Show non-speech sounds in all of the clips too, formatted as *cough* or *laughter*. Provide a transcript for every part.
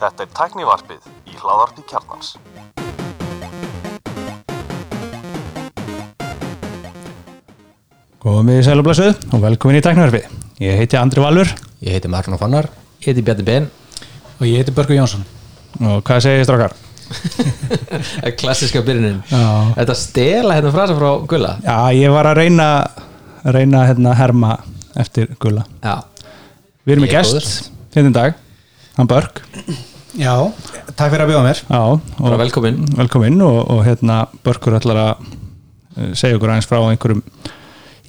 Þetta er tæknivarpið í hláðarpi kjarnans. Góðum við sælublassuð og velkomin í Tæknarfið. Ég heiti Andri Valur Ég heiti Marlon Fannar Ég heiti Bjarni Ben og ég heiti Börgur Jónsson og hvað segir strákar? *laughs* Klassiska byrjunin Já. Þetta stela hérna frasa frá Gulla Já, ég var að reyna reyna hérna að herma eftir gula. Já, Við erum með gest, hérna dag, hann Börg. Já, takk fyrir að bjóða mér. Já, velkomin. velkomin og, og hérna Börgur ætlar að eh, segja okkur aðeins frá einhverjum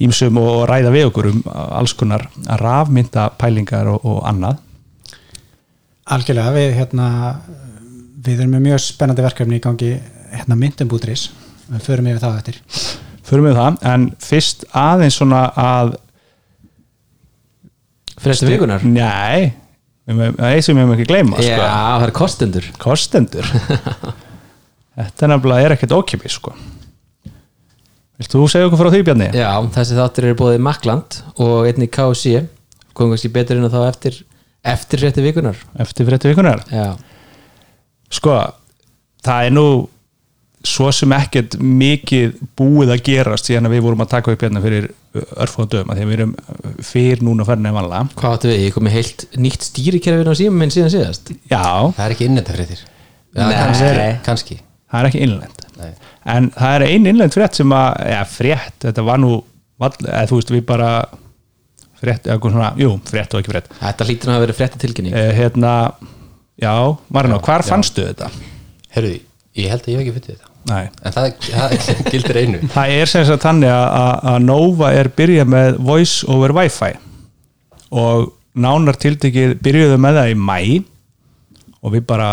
ímsum og ræða við okkur um alls konar rafmynda pælingar og, og annað. Algjörlega, við hérna við erum með mjög spennandi verkefni í gangi hérna myndumbútris við förum yfir það eftir. Förum við það, en fyrst aðeins svona að Fyrstu vikunar Nei, það er eitt sem við mögum ekki gleyma Já, sko. það er kostendur. Kostendur. *laughs* Þetta er nefnilega er ekkert ókipis sko. Vilt þú segja okkur frá því Bjarni? Já, þessi þáttur eru bóðið Makland og einnig KC komum kannski betur inn á þá eftir eftir frétti vikunar Eftir frétti vikunar Já, Sko, það er nú svo sem ekkert mikið búið að gerast síðan að við vorum að taka upp hérna fyrir örfóða dögum að því að við erum fyrir núna farin en vanlega hvað áttu við? Ég kom með heilt nýtt stýrikerfin á síma minn síðan síðast Já, Það er ekki innenda fréttir Já, Nei. kannski, kannski. það er ekki innlend Nei. en það er ein innlend frétt sem að ja, frétt, þetta var nú vall, eða þú veist við bara frétt, eða eitthvað svona, jú, frétt og ekki frétt Þetta hlýtur nú að vera frétti tilkynning eh, hérna, já, Marino, hvar fannstu þetta? Herruði, ég held að ég hef ekki fyndið þetta Nei. En það, það *laughs* gildir einu. Það er sem sagt þannig að- Nova er byrjað með voice over wifi. Og nánar tiltekið byrjuðu með það í mæ og við bara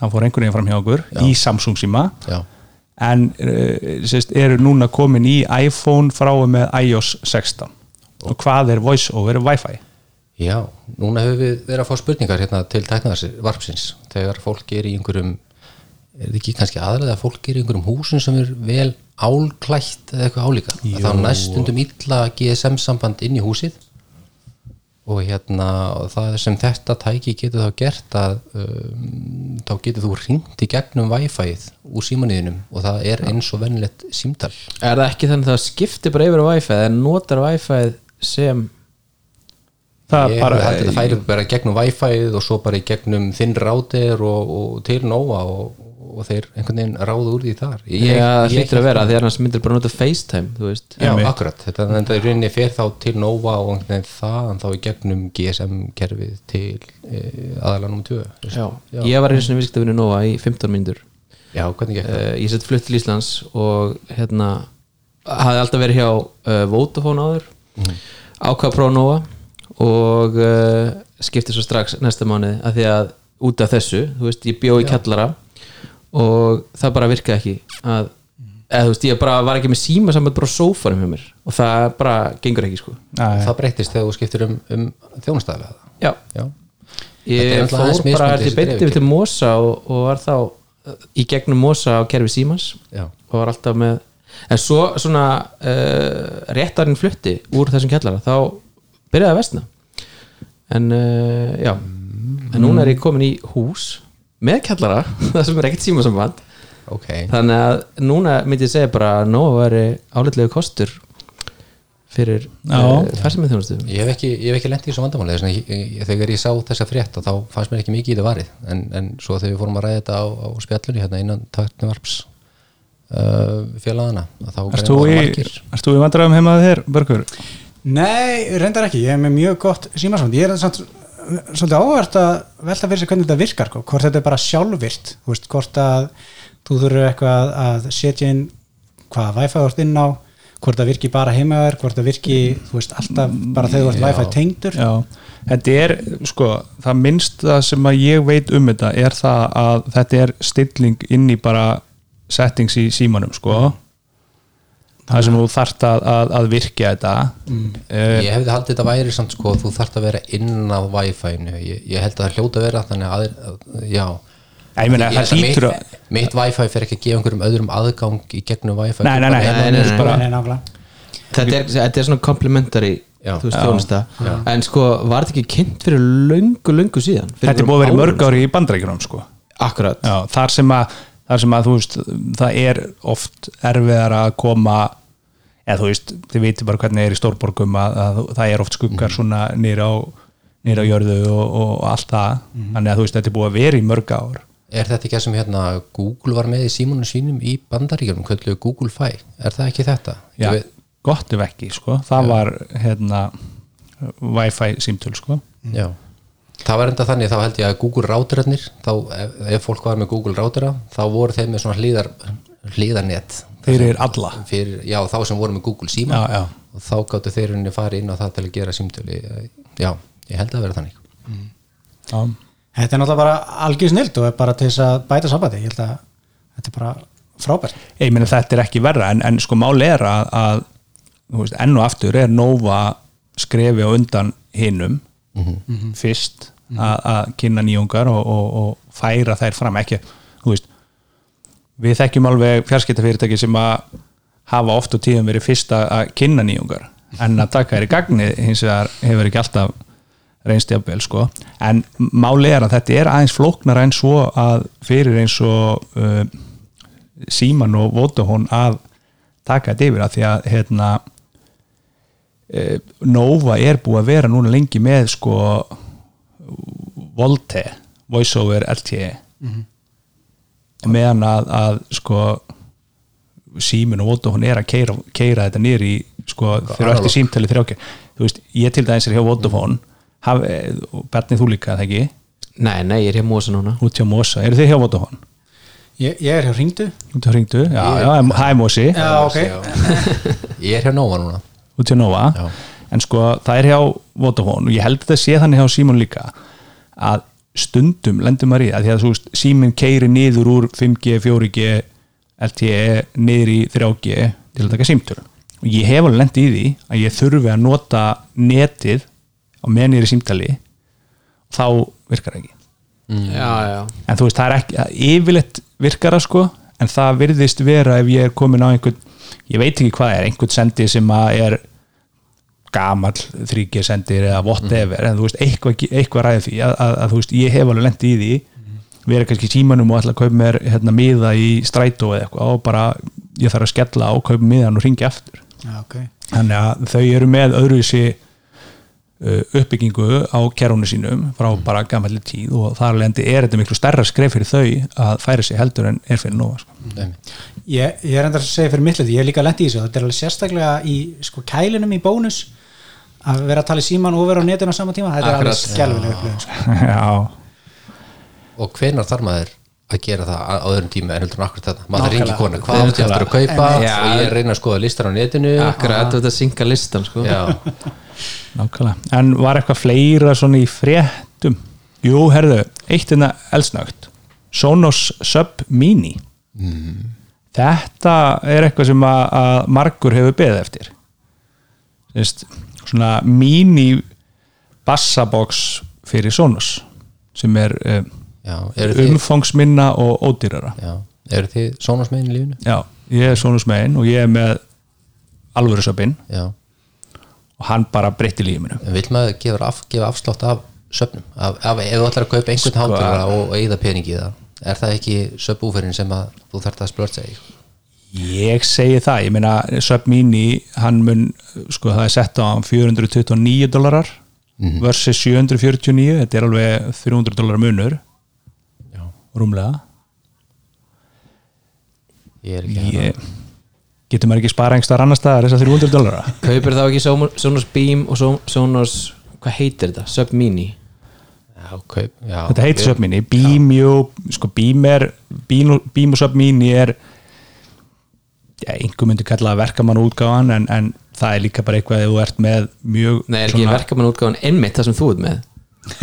hann fór einhvern veginn fram hjá okkur í Samsung síma. Já, en uh, sérst, eru núna komin í iPhone frá og með iOS 16 og hvað er voice over wifi? já, núna hefur við verið að fá spurningar hérna til tæknaðarvarpsins þegar fólk er í einhverjum er þetta ekki kannski aðræða að fólk er í einhverjum húsum sem er vel álklætt eða eitthvað álíka? Að þá næstundum illa GSM samband inn í húsið. Og hérna og það sem þetta tæki getur þá gert að um, þá getur þú ringt í gegnum Wi-Fi-ið úr símanniðinum og það er eins og vennilegt símtal. Er það ekki þannig að það skiptir bara yfir á Wi-Fi en notar Wi-Fi sem Það ég bara, þetta færi bara gegnum Wi-Fi-ið og svo bara í gegnum þinn rátir og, og til Nova og, og þeir einhvern veginn ráða úr því þar. Ég, Já, það ég, hlýtur að vera að annars myndir bara nota FaceTime þú veist. Já, Einmitt. akkurat, þetta en það í rauninni fer þá til Nova og einhvern veginn þaðan þá í gegnum GSM-kerfið til e, aðalanum 2 Já. Ég var einu sinni viðskiptavinu Nova í 15 mínútur. Já, hvernig gekk það? uh, Ég sett flutt til Íslands og hérna hafði alltaf verið hjá uh, Vodafone áður. Ákvað að prófa Nova og uh, skipti svo strax næsta mánuði að því að út af þessu, þú veist, ég bjó í kjallara og það bara virkaði ekki að, eða þú veist, ég bara var ekki með síma saman bara á sófanum hjá mér og það bara gengur ekki sko. Nei, Það breytist þegar þú skiptir um, um þjónustæðlega Já, Já, er ég fór bara til beinti dreifikerfi. til Mosa og, og var þá uh, í gegnum Mosa á kerfi Símans já, og var alltaf með en svo svona uh, réttarinn flutti úr þessum kjallara þá byrjaði að vestna en uh, já. En núna er ég komin í hús með kjallara, *laughs* það sem er ekkert símasamband. Ok. Þannig að núna myndi ég segja bara að nóg veri áleitlegu kostur fyrir uh, færsamið þjónustu Ég hef ekki, ég hef ekki lent í þessu vandamáli. Þegar ég sá þessa frétt þá fannst mér ekki mikið í það varið. En, en svo þegar við fórum að ræða þetta á, á spjallunni hérna innan taktnivarps uh, félagana að þá Erst þú í, vandræðum heimaði þér, Börgur? Nei, reyndar ekki, ég er með mjög gott símasvand ég er samt, svolítið áhvert að velta fyrir sig hvernig þetta virkar sko. hvort þetta er bara sjálfvirt veist, hvort að þú þurfur eitthvað að setja inn hvaða Wi-Fi þú ert inn á hvort það virki bara heimaður, hvort það virki þú veist, alltaf bara þegar þú ert Wi-Fi tengdur. Já, þetta er sko, það minnsta sem að ég veit um þetta er það að þetta er stilling inn í bara settings í símanum sko það sem þú þarft að, að, að virkja þetta mm. Ég hefði haldið þetta væri samt sko þú þarft að vera inn á Wi-Fi-inu ég, ég held að það hljóta að vera þannig að, að já ég meina Ég það held að mitt, mitt Wi-Fi fer ekki að gefa einhverjum öðrum aðgang í gegnum Wi-Fi Nei, nei, nei, Bara nei, nei, nei. bara- Nei, nákvæmlega. þetta er, þetta er svona complimentary Já. þú veist, þjónusta en sko, var þetta ekki kynnt fyrir löngu, löngu síðan þetta er búið að vera mörg ári í bandrækjunum sko. akkurat, Já, þar sem að þar sem að þú veist, það er oft erfiðar að koma eða þú veist, þið veitir bara hvernig er í stórborgum að, að það er oft skuggar svona nýra á, á jörðu og, og allt það, þannig að þú veist, þetta er búið að vera í mörg ár. Er þetta ekki það sem hérna Google var með í símunum sínum í bandaríkjum, kölluðu Google Fi? Er það ekki þetta? Já, veit- gott ef ekki, sko, það var hérna Wi-Fi símtöl, sko. Já, það var enda þannig þá held ég að Google ráturarnir þá ef, ef fólk var með Google rátara þá voru þeir með svona hlýðar hlýðarnet fyrir alla? Fyrir, já, þá sem voru með Google síma. Já, já. og þá gáttu þeir henni farið inn á það til að gera símtöli já, ég held að vera þannig. Já, Þetta er náttúrulega bara algjör snilt og er bara til þess að bæta sambandi. Ég held að þetta er bara frábært. Ég meina þetta er ekki verra en, en sko máli er að, að þú veist, enn og aftur er Nova skrefi á undan hinum fyrst að, kynna nýjungar og, og, og færa þær fram. Ekki, þú veist við þekkjum alveg fjarskiptafyrirtæki sem að hafa oft og tíðum verið fyrst að kynna nýjungar en að taka þær í gagni hins vegar hefur ekki alltaf reynst jafnvel sko. En máli er að þetta er aðeins flóknar eins svo að fyrir eins og uh, síman og Vodafone að taka þetta yfir að því að hérna e, Nova er búið að vera núna lengi með sko Volte Voice over LTE meðan að, að sko símin og Vodafone er að keira, keira þetta nýr í sko þegar eftir símtali þrjákja þú veist, ég til dæmis er hjá Vodafone. Haf, og Berni þú líka það ekki? Nei, nei, ég er hér mósa núna. Út hjá Mosa, eru þið hjá Vodafone? Ég, ég er hjá ringdu út hjá Ringdu, já, já, er Mosi. Já, ok. *laughs* Ég er hjá Nova núna. Út hjá Nova? Já. En sko það er hjá Vodafone og ég held að það sé þannig hjá Símon líka að stundum lendur maður í það því að þú veist Símon keiri niður úr 5G, 4G LTE niður í 3G til að taka símtöl. Og ég hef alveg lendið í því að ég þurfi að nota netið á meðan ég er í símtali þá virkar ekki. Já, já, en þú veist það er ekki, yfirleitt virkar það sko en það virðist vera ef ég er komin á einhvern ég veit ekki hvað er, einhvern sendi sem að er gamall 3G sendir eða whatever en þú veist, eitthvað, eitthvað ræði því að, að, að þú veist, ég hef alveg lent í því vera kannski í símanum og ætla að kaupa mér hérna miða í strætó eða eitthvað og bara ég þarf að skella á kaupa miðan og ringi aftur. Já, ok. Þannig að þau eru með öðruvísi uh, uppbyggingu á kerunni sínum frá bara gammalli tíð og þar lendi er þetta miklu stærra skref fyrir þau að færa sig heldur en er fyrir nóga sko. Einmitt. Ég, ég er enda að segja fyrir mitt hluti, ég er líka lent í þessu þetta er alveg sérstaklega í sko kælinum í bónus að vera að tala í síman og vera á netinu á sama tíma, þetta er alveg Akkurat. skjálfileg upplifun sko. *laughs* já, og hvenar þarf maður að gera það á öðrum tíma en heldur en akkur þetta maður ringi kona, hvað áttu eftir að kaupa? Og ég reyna að skoða listar á netinu. Akkurat þetta synga listan sko. *laughs* En var eitthvað fleira svona í fréttum? Jú, herðu, eitt hérna eldsnögt. Sonos Sub Mini. Þetta er eitthvað sem að, að margur hefur beðið eftir. Sist, svona mini bassabox fyrir Sonos sem er þið umfangsminna og ódýrara. Já, eru þið sónasmegin í lífinu? já, ég er Sonos megin og ég er með alvöru söpinn. Já, og hann bara breytti en vil maður gefa, af, gefa afslátt af söfnum, af, af, ef þú ætlar að kaupa einhvern Sko- hátalara og, eigða peningi það er það ekki söpbúferinn sem að þú þarft að splörtsa í Ég segi það, ég meina Sub Mini, hann mun sko það er sett á hann 429 dólarar versus 749 þetta er alveg 300 dólarar munur. Já, rúmlega. Ég er ekki hérna. Ég, getur maður ekki spara einhver annar staðar þessar 300 dólarar kaupir þá ekki Sonos- Beam og Son- Sonos hvað heitir þetta, Sub Mini? Já, kaup, já, þetta heitir ég- Sub Mini, Beam jú, sko Beam er Beam, og- Beam og Sub Mini er einhver myndi kalla það verkamann útgáfan en, en það er líka bara eitthvað ef þú ert með mjög nei, er ekki verkamann útgáðan einmitt það sem þú ert með? *laughs*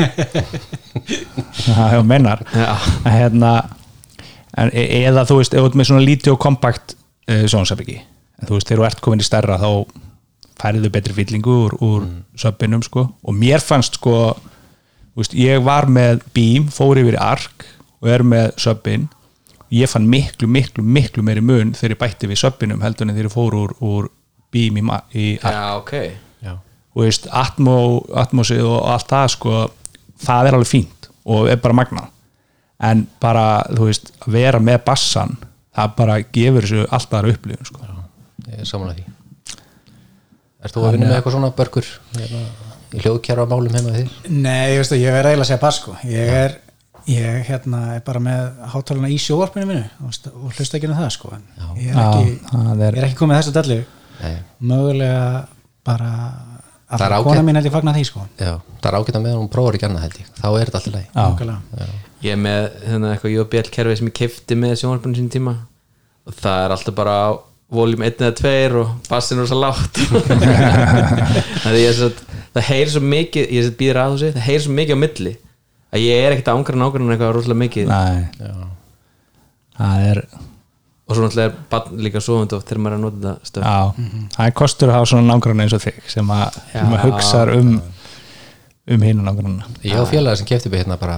Það hefur mennar. Að hérna en, e- eða þú veist, ef þú ert með svona lítið og kompakt uh, sjónsafriki en þú veist, þegar þú ert komin í stærra þá færðu betri fyllingu úr, úr mm. söpinum sko, og mér fannst sko, veist, ég var með Beam, fór yfir í Arc og er með söpin ég fann miklu, miklu, miklu meiri mun þegar ég bætti við söpinum heldur en þegar ég fór úr, úr Beam í, í Arc já, ok. Já, og veist, atmó, atmósið og allt það sko, það er alveg fínt og er bara magna en bara, þú veist, að vera með bassan, það bara gefur þessu allt aðra upplifun sko. ég er samanlega því. Ert þú að vinna með eitthvað svona börkur hérna, í hljóðkjara málum heima við? Þig? Nei, ég veist að ég verð eiginlega að segja bass sko. Ég er, ég hérna er bara með hátaluna í sjóarpinu minu og, st- og hlusta ekki um það sko ég er Já, ekki, það er- ég er ekki komið þessu dellu Nei, mögulega bara að ágætt. kona mín held ég fagna því sko. Já, það er ágætt að með hún prófar ekki annað held ég. Þá er þetta alltaf leið ég er með hérna, eitthvað JBL kerfi sem ég kefti með sjónvarpunum sín tíma. Og það er alltaf bara á voljum 1 eða 2 og bassin er svo lágt. *laughs* Það, er heyrir svo mikið ég set býður að þessu, það heyrir svo mikið á milli að ég er ekkert að ángra nákvæmlega eitthvað rosalega mikið. Nei, það er og svo náttúrulega er barn líka svo oft þegar maður er að nota þetta stöð já, það er kostur að hafa svona nágrann eins og þig sem að, að Já. hugsar um um hinu nágranna Ég á félagi sem kefti mig hérna bara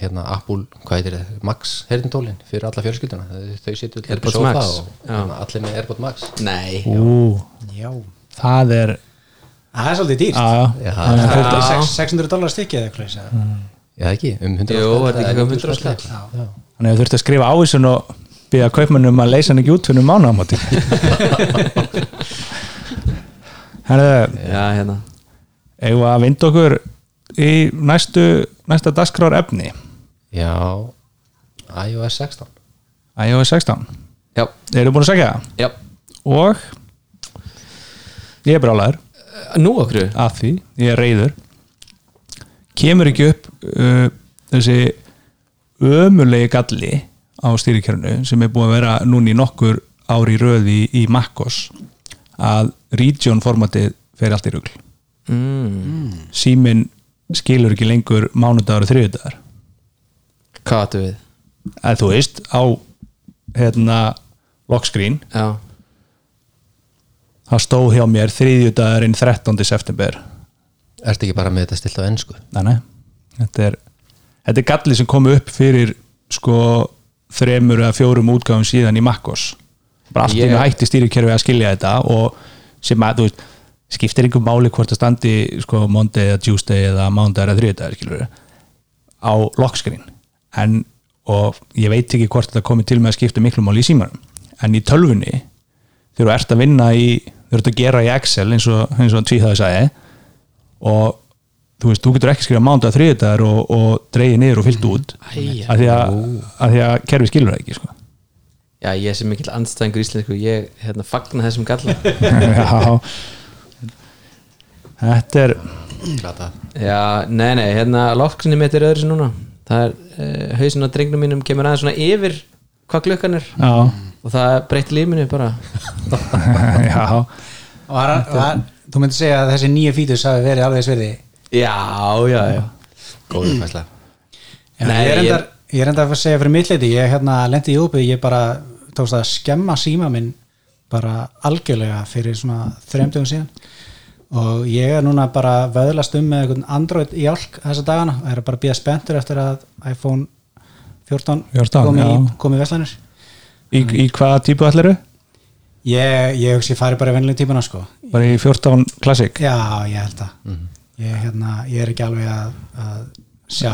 hérna Apple, hvað heitir það, Max heyrðintólin fyrir alla fjölskylduna. Þau sitja allir upp sófa Max. og hérna, allir með Airpod Max. Nei, Ú, Já, það er það er svolítið dýrt. Já, já, Já, Það er Já. sex- 600 dólar stykki eða eitthvað Já, ekki, um 100 Jú, skall, þetta er ekki eða um 100 skall. skall. Já. Þannig að þú þurft að skrifa ávísun og byggja kaupmannum að leysa hann ekki út fyrir *laughs* Herðu, já hérna. eigum að vinda okkur í næstu næsta dagskrár efni? Já, iOS 16 iOS 16 já, Eru búin að segja það? já, Og? Ég er brálaður nú okkur af því, ég er reyður kemur ekki upp uh, þessi ömulegi galli á stýrikerfinu sem er búin að vera núna í nokkur ári röði í, í Makkos að region formatið fer allt í rugl. Mm. síminn skilur ekki lengur mánudagur og þriðudagar hvað áttu við? Að þú veist á hérna lockscreen já, það stóð hjá mér þriðjudagurinn 13. september Ertu ekki bara með þetta stilt á ennsku? nei, nei, þetta er þetta er galli sem kom upp fyrir sko þremur eða fjórum útgáfum síðan í Makkos bara allt í Ég- einu hætti stýrikerfi að skilja þetta og sem að, þú veist skiptir einhver máli hvort það standi sko Monday eða Tuesday eða Monday eða þriðdagur skilur á lockscreen. En, og ég veit ekki hvort þetta komið til með að skipta miklu máli í símanum. En í tölvunni þegar þú ert að vinna í þú ert að gera í Excel eins og, eins og tvíþaði sagði og þú veist, þú getur ekki skrifa mándag þriðdagar og, og dreigið niður og fyllt út. Af því að, að því að kerfi skilur það ekki sko. já, ég sem mikill andstæðingur íslensku ég hérna, fagna þessum galla. *laughs* Já. Þetta er Glata já, nei, nei, hérna loksinni mitt er öðru sem núna. Það er, uh, hausin á drengnum mínum kemur aðeins svona yfir hvað klukkan er. Já, og það breytti lífinu bara. *laughs* Já. Og var, var, þú myndir segja að þessi nýju fítus hafi verið alveg sverði já, já, já. Góður fæsla Nei, ég, er ég- endar, ég er enda að segja fyrir mitt leiti ég hérna lendi í óbyrði, ég bara tókst að skemma síma minn bara algjörlega fyrir svona þremdugum síðan. Og ég er núna bara vöðlast um með einhvern Android álk þessa dagana. Og er bara að býða spenntur eftir að iPhone 14, 14, komi, í, já. komi í veslanir Í, í hvaða típu ætlar ég, ég hugsi ég fari bara í venlega típuna sko. Bara í 14 Classic? Já, ég held að. Ég, hérna, ég er ekki alveg að, að sjá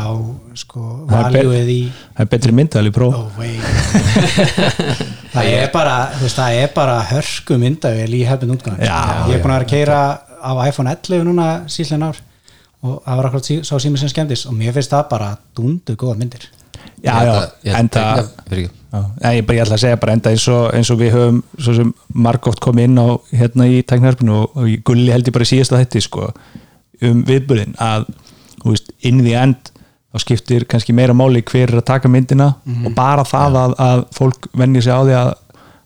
sko valjúið í Það er betri myndali pró Oh, það er bara veist, það er bara hörku myndavél í hefðin útgáðan Já, ég er búin að vera að keira á iPhone 11 núna síðan ár og það var akkurat sá sími sem skemmtist og mér finnst það bara dundu góða myndir Já, já, enda Fyrir Já, en ég, bara, ég ætla að segja bara enda eins og, eins og við höfum svo sem margótt komið inn á hérna í tæknarspinu og, og í gulli held ég bara í síðasta þetta sko, um viðbörðin að þú veist, inn í end þá skiptir kannski meira máli hver er að taka myndina og bara það að, að fólk venni sig á því að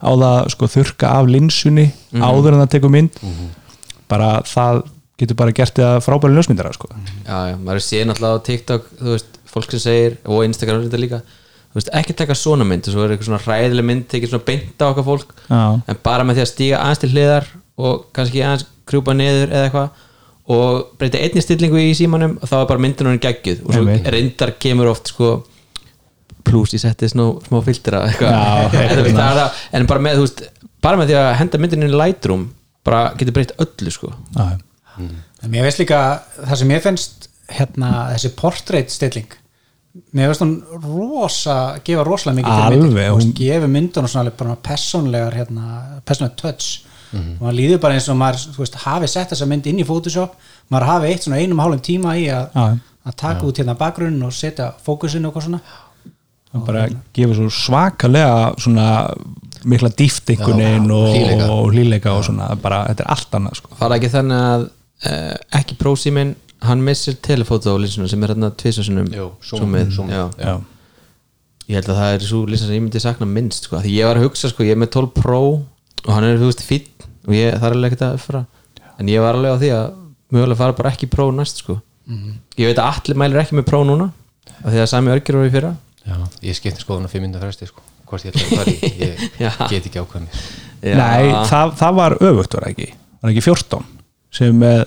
á það sko þurka af linsunni áður en það tekur mynd. Bara það getur bara gert það frábæri ljósmyndara sko. já, já, maður sé náttúrulega á TikTok þú veist, fólk sem segir, og Instagram þetta líka þú veist, ekki taka svona mynd og svo er eitthvað svona hræðileg mynd, tekið svona beint á okkar fólk Já. en bara með því að stíga aðeins til hliðar og kannski aðeins krjúpa niður eða eitthvað og breyta einni stillingu í símanum og þá er bara myndin hann geggjuð. Og svo reyndar kemur oft sko plus ég setti smá, smá filtra eitthvað. Já, *laughs* en, það það- bara með, veist, bara með því að henda myndin inn í Lightroom bara getur breytt öllu sko. Já, en mér veist líka það sem ég finnst hérna þessi portrait stilling mér veist hún rosa gefa rosalega mikið fyrir Alveg, myndir. Gefa myndunum svona alveg bara persónlegar hérna, persónlegar touch og maður líður bara eins og maður þú veist, hafi sett þessa mynd inn í Photoshop maður hafi eitt svona einum og hálfum tíma í að, taka út hérna bakgrunn og setja fókusinn og eitthvað svona það bara gefur svo svakalega svona mikla dýft einhvern veginn og, hlýleika. og hlýleika og svona bara, þetta er allt annað sko. var það ekki þannig að uh, ekki prósíminn hann missir telefótólinsuna sem er hérna. Já. ég held að það er svo linsa sem ég myndi sakna minnst sko. því ég var að hugsa, sko, ég er með 12 Pro og hann er, þú veist, fýtt og ég, það er alveg ekkert að uppfara en ég var alveg á því að mögulega fara bara ekki Pro næst sko. ég veit að allir mælir ekki með Pro núna af því að sami örgjur var í fyrra Já, ég skipti skoðun á 5 minnum fresti sko. hvort ég ætla að fara í, *laughs* ég get ekki Já. Nei, það, það var öfugt var ekki var ekki 14 sem með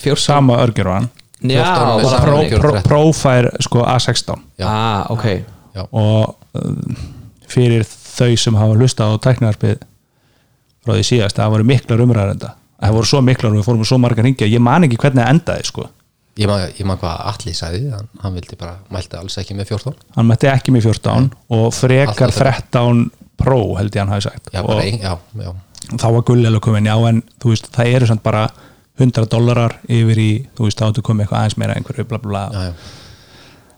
Fjórtán. sama örgjur var hann. Já, 14 og sama Pro, örgjör pro, 13. Profær sko A16 Já. ah, ok. Já. og uh, fyrir þau sem hafa hlusta á tæknivarpið frá því síðast, það voru miklar umræður þetta það voru svo miklar og við fórum með svo margar hringja ég man ekki hvernig það endaði sko. Ég man, ég man hvað Alli sagði hann, hann vildi bara, mælti alls ekki með 14 hann mætti ekki með 14 og frekar Alltaf 13 Pro held ég hann hafi sagt. Já, og bara ein, já, já, þá var gulli alveg komin já en þú veist það eru samt bara 100 dollarar yfir í þú veist áttu komið eitthvað aðeins meira einhverju bla bla já, bla. Já.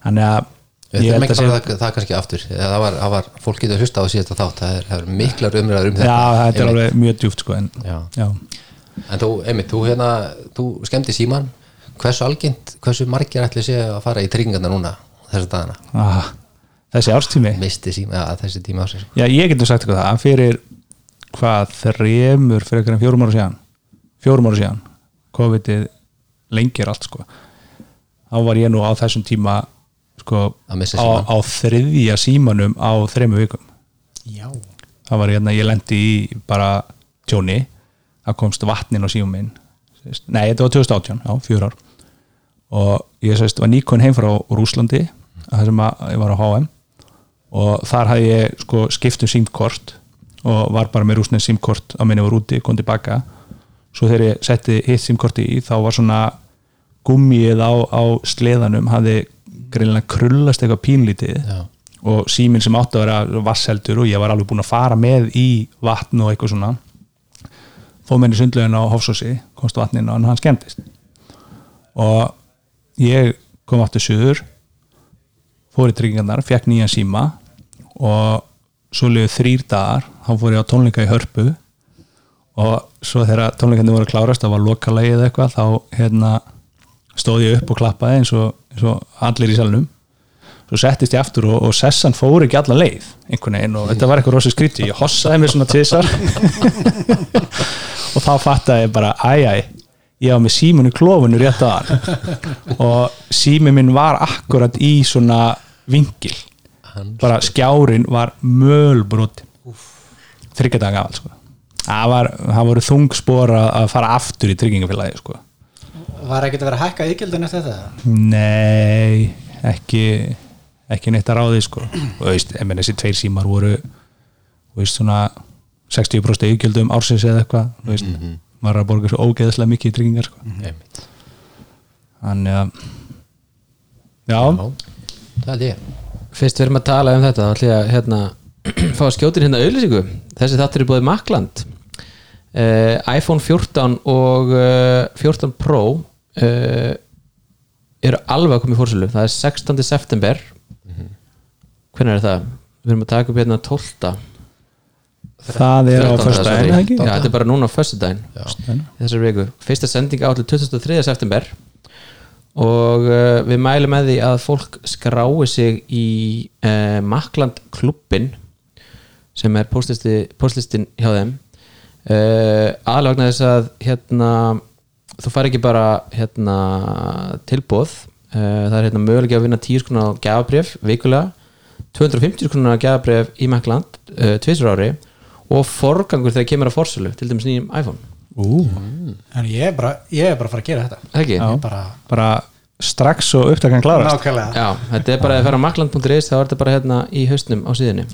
þannig að að að fara það, það kannski aftur. Það var, það var, fólk getur hlusta á síðasta þátt. Það er, það er miklar umræður um þetta. Já þetta er alveg mjög djúft sko en Já. já. En þú, einmitt, þú hérna, þú skemmti síman hversu algengt, hversu margir ætli sé að fara í tryggingarna núna þessa dagana, Ah, þessi árstími? Síma ja, þessi tíma ásins Já, ég getur sagt eitthvað það fyrir hvað þremur fyrir fjórum ára síðan? Fjórum ára síðan COVID-ið lengir allt sko. Þá var ég nú á þessum tíma sko á, á þriðja símanum á þremu vikum. Já, það var hérna, ég lendi í bara tjóni, það komst vatnin á símum minn, nei þetta var 2018 já, fjör ár. Og ég sérst, var nýkon heim frá Rúslandi það sem að ég var á HM og þar hafði ég sko skipt um símkort og var bara með rúsnið símkort á minni var úti, kom tilbaka svo þegar ég setti hitt símkorti í þá var svona gummið á, á sleðanum hafði greinlega krullast eitthvað pínlítið Já. og síminn sem átti að vera vasseldur og ég var alveg búinn að fara með í vatn og eitthvað svona. Fóð menni sundlegin á Hofsósi komst vatnin og hann skemmtist og ég kom aftur suður fór í tryggingarnar, fekk nýjan síma og svo liðu þrýr dagar þá fór ég á tónleika í hörpu og svo þegar tónleikarnir voru að klárast það var lokalagi eða eitthvað þá hérna, stóð ég upp og klappaði eins og, eins og allir í salnum. Svo settist ég aftur og, og sessan fór ekki alla leið einhvern veginn og þetta var eitthvað rosa skríti ég hossaði mér svona tvisar *laughs* og þá fattaði ég bara æj æj, ég var með símunu klófunu rétt aðan og sími minn var akkurat í svona vingil. Bara skjárin var mölbrotin þryggja daga gafal sko. Það, var, það voru þungspor að að fara aftur í tryggingafélagi sko. var ekkert að vera að hækka ígjaldin eftir þetta? Nei, ekki ekki neitt að ráði sko. og veist, menn þessi tveir símar voru þú veist svona 60% ígjöldum ársins eða eitthvað þú veist, maður er að borga svo ógeðslega mikið í tryggingar sko. einmitt. Þannig að já, Já, það er ég. Fyrst við erum að tala um þetta þá ætlum ég að hérna, *clears throat* fá að skjótin hérna auðlýsingu þessi þáttur er búið Makland uh, iPhone 14 og uh, 14 Pro uh, eru alveg að koma í fórsölu það er 16. september hvernig er það? Við erum að taka upp hérna 12. það er á 13. fyrsta sorry. en ekki Já, þetta er bara núna á föstudaginn í þessari viku fyrsta sending átlu 23. september og uh, við mælum með því að fólk skrái sig í uh, Makland klubbin sem er postlisti, postlistin hjá þeim. Uh, aðlagna þess að hérna, þú fær ekki bara hérna, tilbóð uh, það er hérna, mögulega að vinna 10 skona gjafabrif vikulega 250 skona gjafabrif í Makland uh, tvisur ári og forgangur þegar kemur að forsölu til dæmis nýjum iPhone. En ég er bara, ég er bara að fara að gera þetta. Ekki? Já. bara, bara strax og upptakan klárast. Nákvæmlega. Já, þetta er bara að fara á makland.is þá er þetta bara hérna í haustnum á síðunni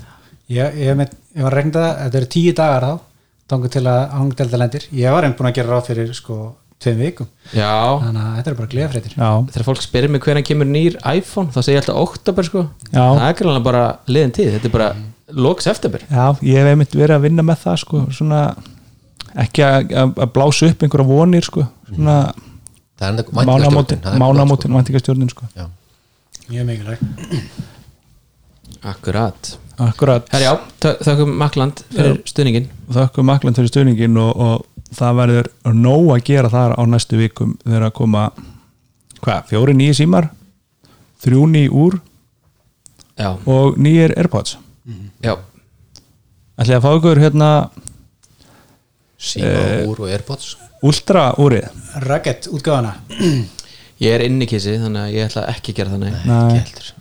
ég, ég, með, ég var að þetta eru tíu dagar þá þangur til að hangdelda lendir. Ég var einn búin að gera ráð fyrir sko tveim vikum, Já, þannig að þetta er bara gleðafréttir já, þegar fólk spyrir mig hvernig kemur nýr iPhone þá segir ég alltaf oktober sko. Já. það er greinlega bara liðin tíð, þetta er bara loks eftirber já, ég hef einmitt verið að vinna með það sko, svona ekki að, að blása upp einhverja vonir sko, svona það er enda mánamótin, mánamótin, gott, væntingastjórnin sko. sko. Já. mjög mikilvæg Akkurat. Akkurat, Herjá, þakkum Makland fyrir stuðningin þakku makland fyrir stuðningin og, og það verður nóg að gera þar á næstu vikum þegar að koma hvað, fjóri nýji símar? Þrjú nýj úr? Já, og nýjir Airpods? Já, ætli að fá ykkur hérna síma Eh, úr og airpods. Ultra úrið. Rugged útgáfana. Ég er inni kissi þannig að ég ætla ekki að gera það nei. Nei, Einmitt,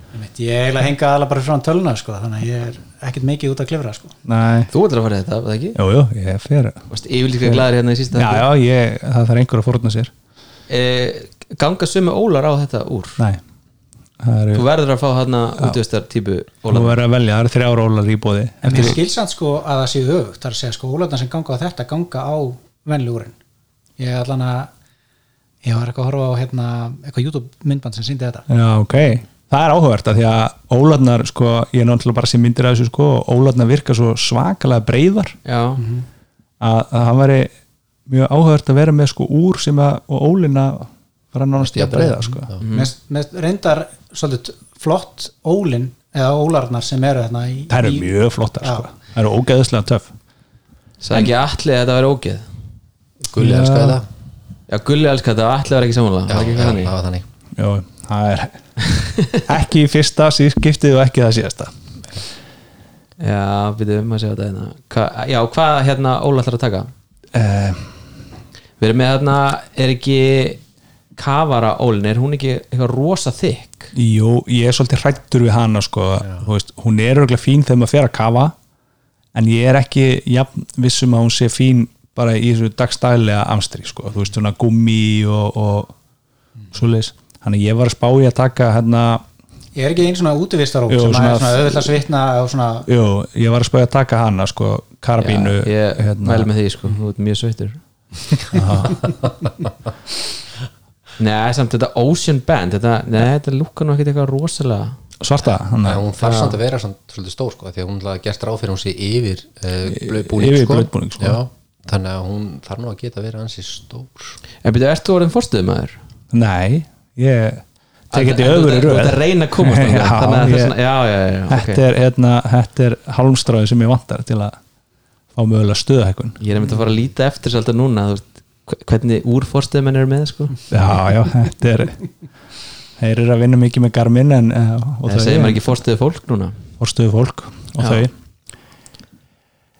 ég eiginlega henga alveg bara frá töluna sko, þannig að ég er ekkert mikið út að klifra sko. nei, Þú ætlar að fara í þetta, var það ekki? jú, jú, ég fer Varst yfirlíka glæður hérna í sísta Já, já, ég, það þarf einhver að fórna sér. E, Ganga sömu ólar á þetta úr? Nei, eru Þú verður að fá hérna útvistar típu Þú ólar verður að velja, það eru þrjár ólar í bóði en mér skilsamt sko að það séu öfugt. Það er að segja sko ólarna sem ganga á þetta ganga á venlúrin ég er allan að ég var eitthvað að horfa á hérna, eitthvað YouTube myndband sem síndi þetta. Já, ok, það er áhugavert að því að ólarnar, sko, ég er náttúrulega bara sem myndir af þessu, sko, ólarnar virka svo svakalega breyðar Já, að, að það væri mjög áhugavert að vera með sko úr sem að, og ólina fara nánast í að breyða, sko. Með, með reyndar svolítið flott ólin eða ólarnar sem eru þarna í, Það eru mjög flottar, Já. sko Það eru ógeðslega töff. Sagði ekki allir að þetta væri ógeð? Gulli Já. elskaði það Já, Gulli elskar þetta, allir var ekki samanlega já, já, það var þannig. Jó, það er ekki í fyrsta skiptið og ekki það síðasta. Já, byrjuðum að segja þetta hérna. Hva, Já, hvað hérna Óla ætlar að taka? uh, Við erum með hérna, er ekki kafara ólin, er hún ekki eitthvað rosa þykk? Jú, ég er svolítið hrættur við hana sko, veist, hún er örgulega fín þegar maður fer að kafa en ég er ekki jafn vissum að hún sé fín bara í þessu dagstælega amstri sko, þú veist, svona gummi og, og svoleiðis þannig ég var að spá í að taka hérna, ég er ekki einn svona útivistarók Jú, sem svona- er svona auðvitað svitna og svona jú, ég var að spá í að taka hana sko, karabínu Já, ég hérna, mæli með því sko, þú ert mjög sveittur. *laughs* Nei, samt þetta Ocean Band þetta, Nei, þetta lúkar nú ekkert eitthvað rosalega. Svarta, en hún þarf samt að vera samt svolítið stór sko, því að hún er gert ráð fyrir að hún sé yfir uh, búning yfir sko. blöðbúning, sko. Já, þannig að hún þarf nú að geta verið ansi stór En byrjuðu, ert þú orðin fórstuðum maður? nei, ég tek þetta í öðru röð. ert að reyna að komast þangað, *laughs* Já, Þannig að ég- það er svona, já, já, já, ok. þetta, er, hérna, þetta er halmstráði sem ég vantar til að fá mögulega stöðahækun Ég er myndið að fara að líta eftir svolítið núna hvernig úrfórstuðum eru með sko. já, já, þetta er þeir eru að vinna mikið með Garmin en, eh, og Það segir maður ekki fórstuðu fólk núna? Fórstöðu fólk og Já. þau.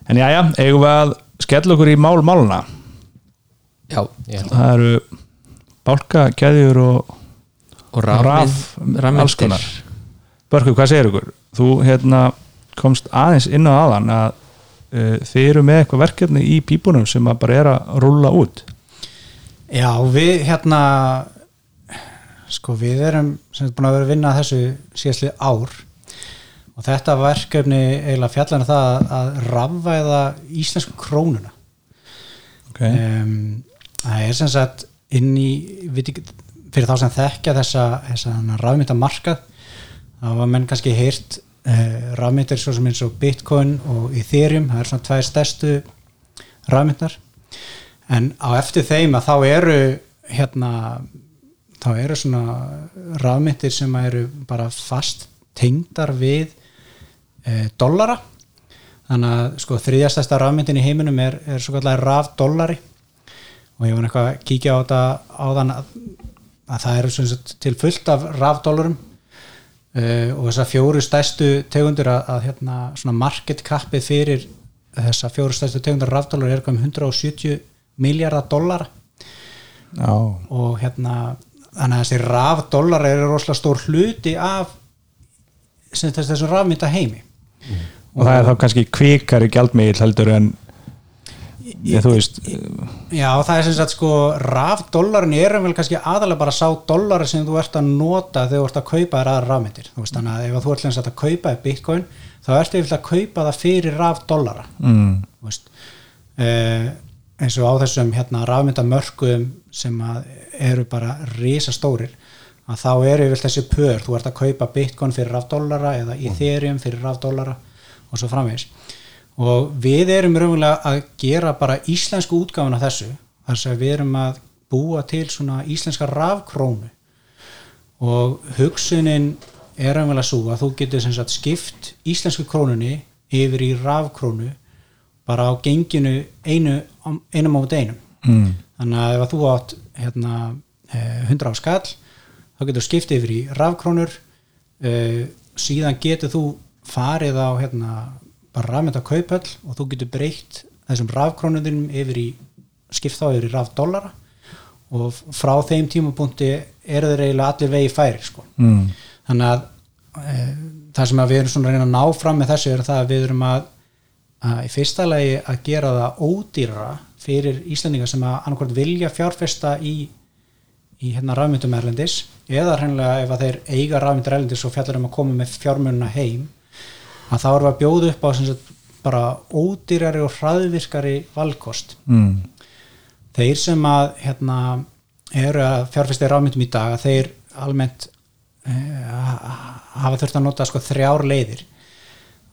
En já, já, eigum við að skella okkur í mál máluna Já, Ég held það eru bálkakeðjur og og raf, alls konar. Börku, hvað segir ykkur? Þú hérna komst aðeins inn á aðan að uh, þið eru með eitthvað verkefni í pípunum sem að bara er að rúlla út. Já, við hérna sko við erum sem sagt búin að vera að vinna þessu síðastlið ár. Og þetta verkefni eiginlega fjallan er það að- að rafvæða íslensku krónuna. Okay. um, það er sem sagt inn í veit ekki, fyrir þá sem þekkja þessa, þessa rafmynda markað þá var menn kannski heyrt uh, rafmyndir svo sem eins og Bitcoin og Ethereum, það er svona tvær stærstu rafmyndar en á eftir þeim að þá eru hérna þá eru svona rafmyndir sem eru bara fast tengdar við e, dollara. Þannig að sko þriðjastæsta rafmyndin í heiminum er, er svo kallar rafdollari. Og ég var eitthvað að kíkja á þetta áðan að, að það eru sagt til fullt af rafdólarum uh, og þessar fjóru stærstu tegundur að, að hérna market capið fyrir þessar fjóru stærstu tegundur rafdólar er um 170 miljardar dollara. Já, og hérna þannig að þessi rafdólar eru rosalega stór hluti af þessum rafmynda heimi og það er þá kannski kvikari gjaldmiðl heldur en ég, þú veist Já, það er sem sagt sko rafdólarin er vel kannski aðalega bara sá dólar sem þú ert að nota þegar þú ert að kaupa þér aðra rafmyndir. Þú veist, þannig að ef þú ert að kaupa þér bitcoin þá ertu yfirlega að kaupa það fyrir rafdólara mm, þú veist uh, eins og á þessum hérna rafmyndamörkum sem eru bara risastórir að þá eru yfir þessi pör. Þú ert að kaupa bitcoin fyrir rafdólara eða ethereum fyrir rafdólara og svo framvegis og við erum raunverulega að gera bara íslensku útgáfun af þessu. Þar sem við erum að búa til svona íslenska rafkrónu. Og hugsunin er raunverulega svo að þú getur sagt skipt íslensku krónunni yfir í rafkrónu bara á genginu einu, einum á einum. Mm. þannig að ef að þú átt hérna, eh, 100 á skall þá getur þú skipt yfir í rafkrónur. Uh, síðan getur þú farið á hérna, bara rafmynda kaupöll og þú getur breytt þessum rafkrónunum yfir í skipt þá yfir í rafdólara og frá þeim tímapunkti eru þeir eiginlega allir vegi færi sko. mm. þannig að e, það sem við erum svona að reyna að ná fram með þessu er það að við erum að, að í fyrsta lagi að gera það ódýra fyrir Íslandingar sem að annarkvæmt vilja fjárfesta í, í hérna rafmyndum erlendis eða hreinlega ef að þeir eiga rafmyndur erlendis og fjallar um að koma með fjármunna heim að þá erum við að bjóða upp á sagt, bara ódýrari og hraðvirkari valkost. Mm. Þeir sem að hérna, eru að fjárfæsti rafmyndum í dag að þeir almennt uh, hafa þurft að nota sko þrjár leiðir.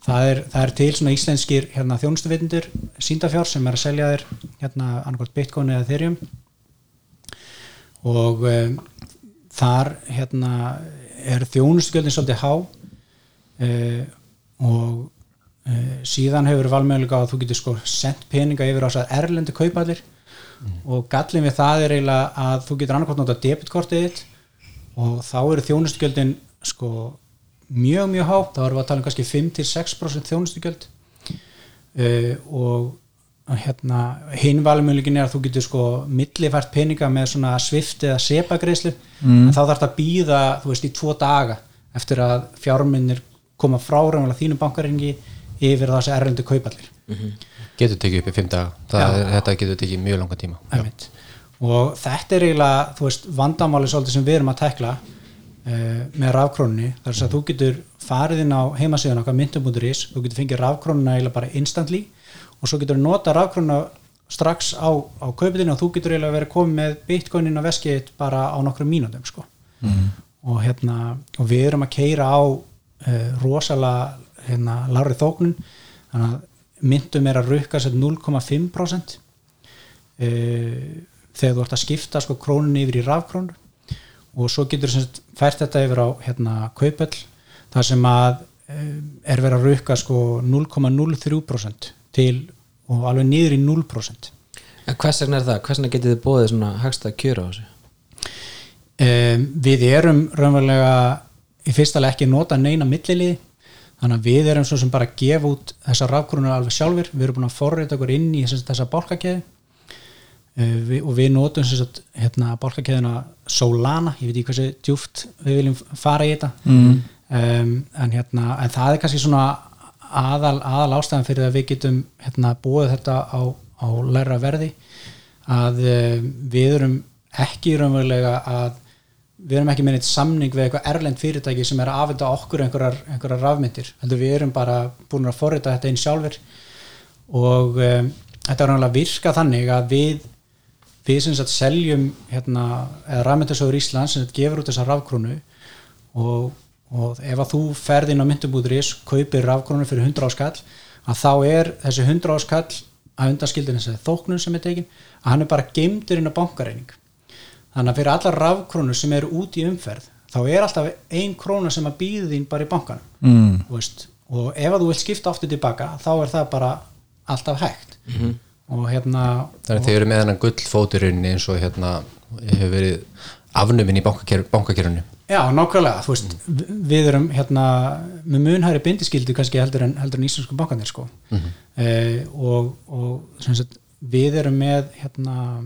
Það er, það er til svona íslenskir hérna, þjónustuvitundur síndafjár sem er að selja þér hérna annarkvæmt bitcoin eða ethereum. Og um, þar hérna er þjónustugjöldin svolítið há uh, og uh, síðan hefur valmögulega að þú getur sko sendt peninga yfir á þess að erlendu kaupallir mm. og gallin við það er eiginlega að þú getur annarkvátt nota debitkortið þitt. Og þá eru þjónustugjöldin sko mjög mjög hátt, þá erum við að tala um kannski 5-6% þjónustugjöld. Uh, og hérna hinvalumöluðin er að þú getur sko millifært peninga með svona svift eða sepagreislu, mm. en þá þarf það að býða þú veist í tvo daga eftir að fjárminnir koma frá ræðanlega þínu bankaringi yfir þessi erlendu kaupallir. Mm -hmm getur tekið upp í fimm dag þetta getur tekið mjög langa tíma. Og þetta er eiginlega veist, vandamáli svolítið sem við erum að tekla uh, með rafkrónunni. Þar að þú getur farið inn á heimasíðan okkar myndum.is, þú getur fengið rafkrónuna eiginlega bara instantly og svo getur nota rafkrónuna strax á, á kaupitinu og þú getur eiginlega verið komið með bitcoinin á veskið bara á nokkru mínútum sko. mm. og hérna og við erum að keira á rosalega hérna, lárið þóknun þannig að myndum er að rukka sér 0,5% e, þegar þú ert að skipta sko krónun yfir í rafkrónur og svo getur þú fært þetta yfir á hérna kaupöll þar sem að e, er verið að rukka sko 0,03% til og alveg niður í 0% En hvers vegna er það? Hvers vegna getur þið bóðið svona hagst að kjöra á þessu? E, við erum raunverulega í fyrsta lega ekki nota neina milliliði. Þannig að við erum svo sem bara að gefa út þessa rafkrónur alveg sjálfur við erum búin að forrita okkur inn í þessa bálkakeði uh, við, og við notum sagt, hérna, bálkakeðina Solana, ég veit ekki hversu djúft við viljum fara í þetta. Mm. um, en, hérna, en það er kannski svona aðal, aðal ástæðan fyrir að við getum hérna, búið þetta á, á læra verði. Að uh, við erum ekki raunverulega að við erum ekki með neitt samning við eitthvað erlend fyrirtæki sem er að afvita okkur einhverjar, einhverjar rafmyndir, heldur við erum bara búin að forrita þetta einn sjálfur og um, þetta er náttúrulega virka þannig að við við sem sagt seljum hérna, eða rafmyndasögur Íslands sem gefur út þessa rafkrónu og, og ef að þú ferð inn á myndubúðuris kaupir rafkrónu fyrir 100 áskall að þá er þessi 100 áskall að undaskildin þess að þóknun sem er tekin að hann er bara geimdur inn á bankareining þannig að fyrir allar rafkrónur sem eru út í umferð þá er alltaf ein króna sem að býði þín bara í bankan mm. og ef að þú vilt skipta ofta tilbaka þá er það bara alltaf hægt mm -hmm. og hérna Þannig að þið eru með hennan gullfóturinn eins og hérna hefur verið afnuminn í bankakerunni Já, nákvæmlega, þú veist mm. við erum hérna með munhæri bindiskildu kannski heldur en, heldur en íslensku bankanir sko -hmm. eh, og, og sagt, við erum með hérna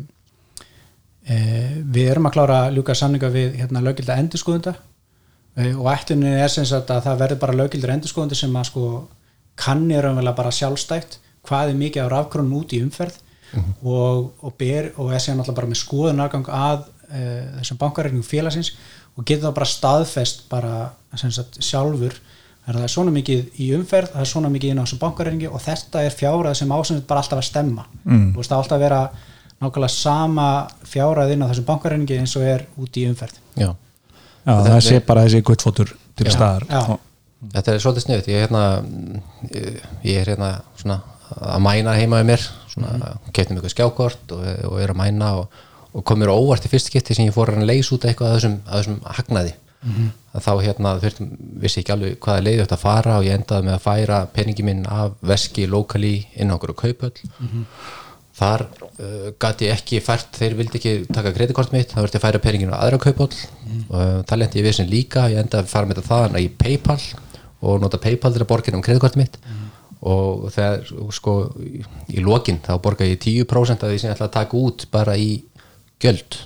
við erum að klára að ljúka samninga við hérna, lögilda endurskóðunda eh, og ættunni er sem sagt að það verður bara lögildur endurskóðundi sem að sko kannir umvel bara sjálfstækt hvað er mikið á rafkrónum út í umferð mm -hmm. og, og, ber, og er síðan alltaf bara með skoðunargang að e, þessum bankaregnum félagsins og getur þá bara staðfest bara sagt, sjálfur að það er svona mikið í umferð það er svona mikið inn á þessum bankareiningi og þetta er fjárað sem ásend bara alltaf að stemma mm. veist, það er alltaf að vera nákvæmlega sama fjárað inn á þessum bankareiningi eins og er út í umferð. Já, Já, það sé bara þessi guttfótur til staðar. Já. Og- þetta er svolítið sniðut ég er hérna ég, ég er hérna svona að mæna heima með mér svona mm -hmm. mig eitthvað skjákort og, og er að mæna og, og kom mér á óvart í fyrst geti sem ég fór að leysa út eitthvað að þessum, að þessum hagnaði. Að þá hérna þurftum, vissi ekki alveg hvaða leiði þetta að fara og ég endaði með að færa peningi minn af veski lokali inn á okkur á kaupöll þar uh, gat ég ekki fært, þeir vildi ekki taka kreditkort mitt, þá verði ég að færa peninginu á aðra kaupöll og uh, það lendi ég við sem líka ég endaði að fara með þetta þaðan í Paypal og nota Paypal til að borga inn um kreditkort mitt. Og þegar sko í, í lokin þá borga ég 10% af því sem ég ætla að taka út bara í gjöld.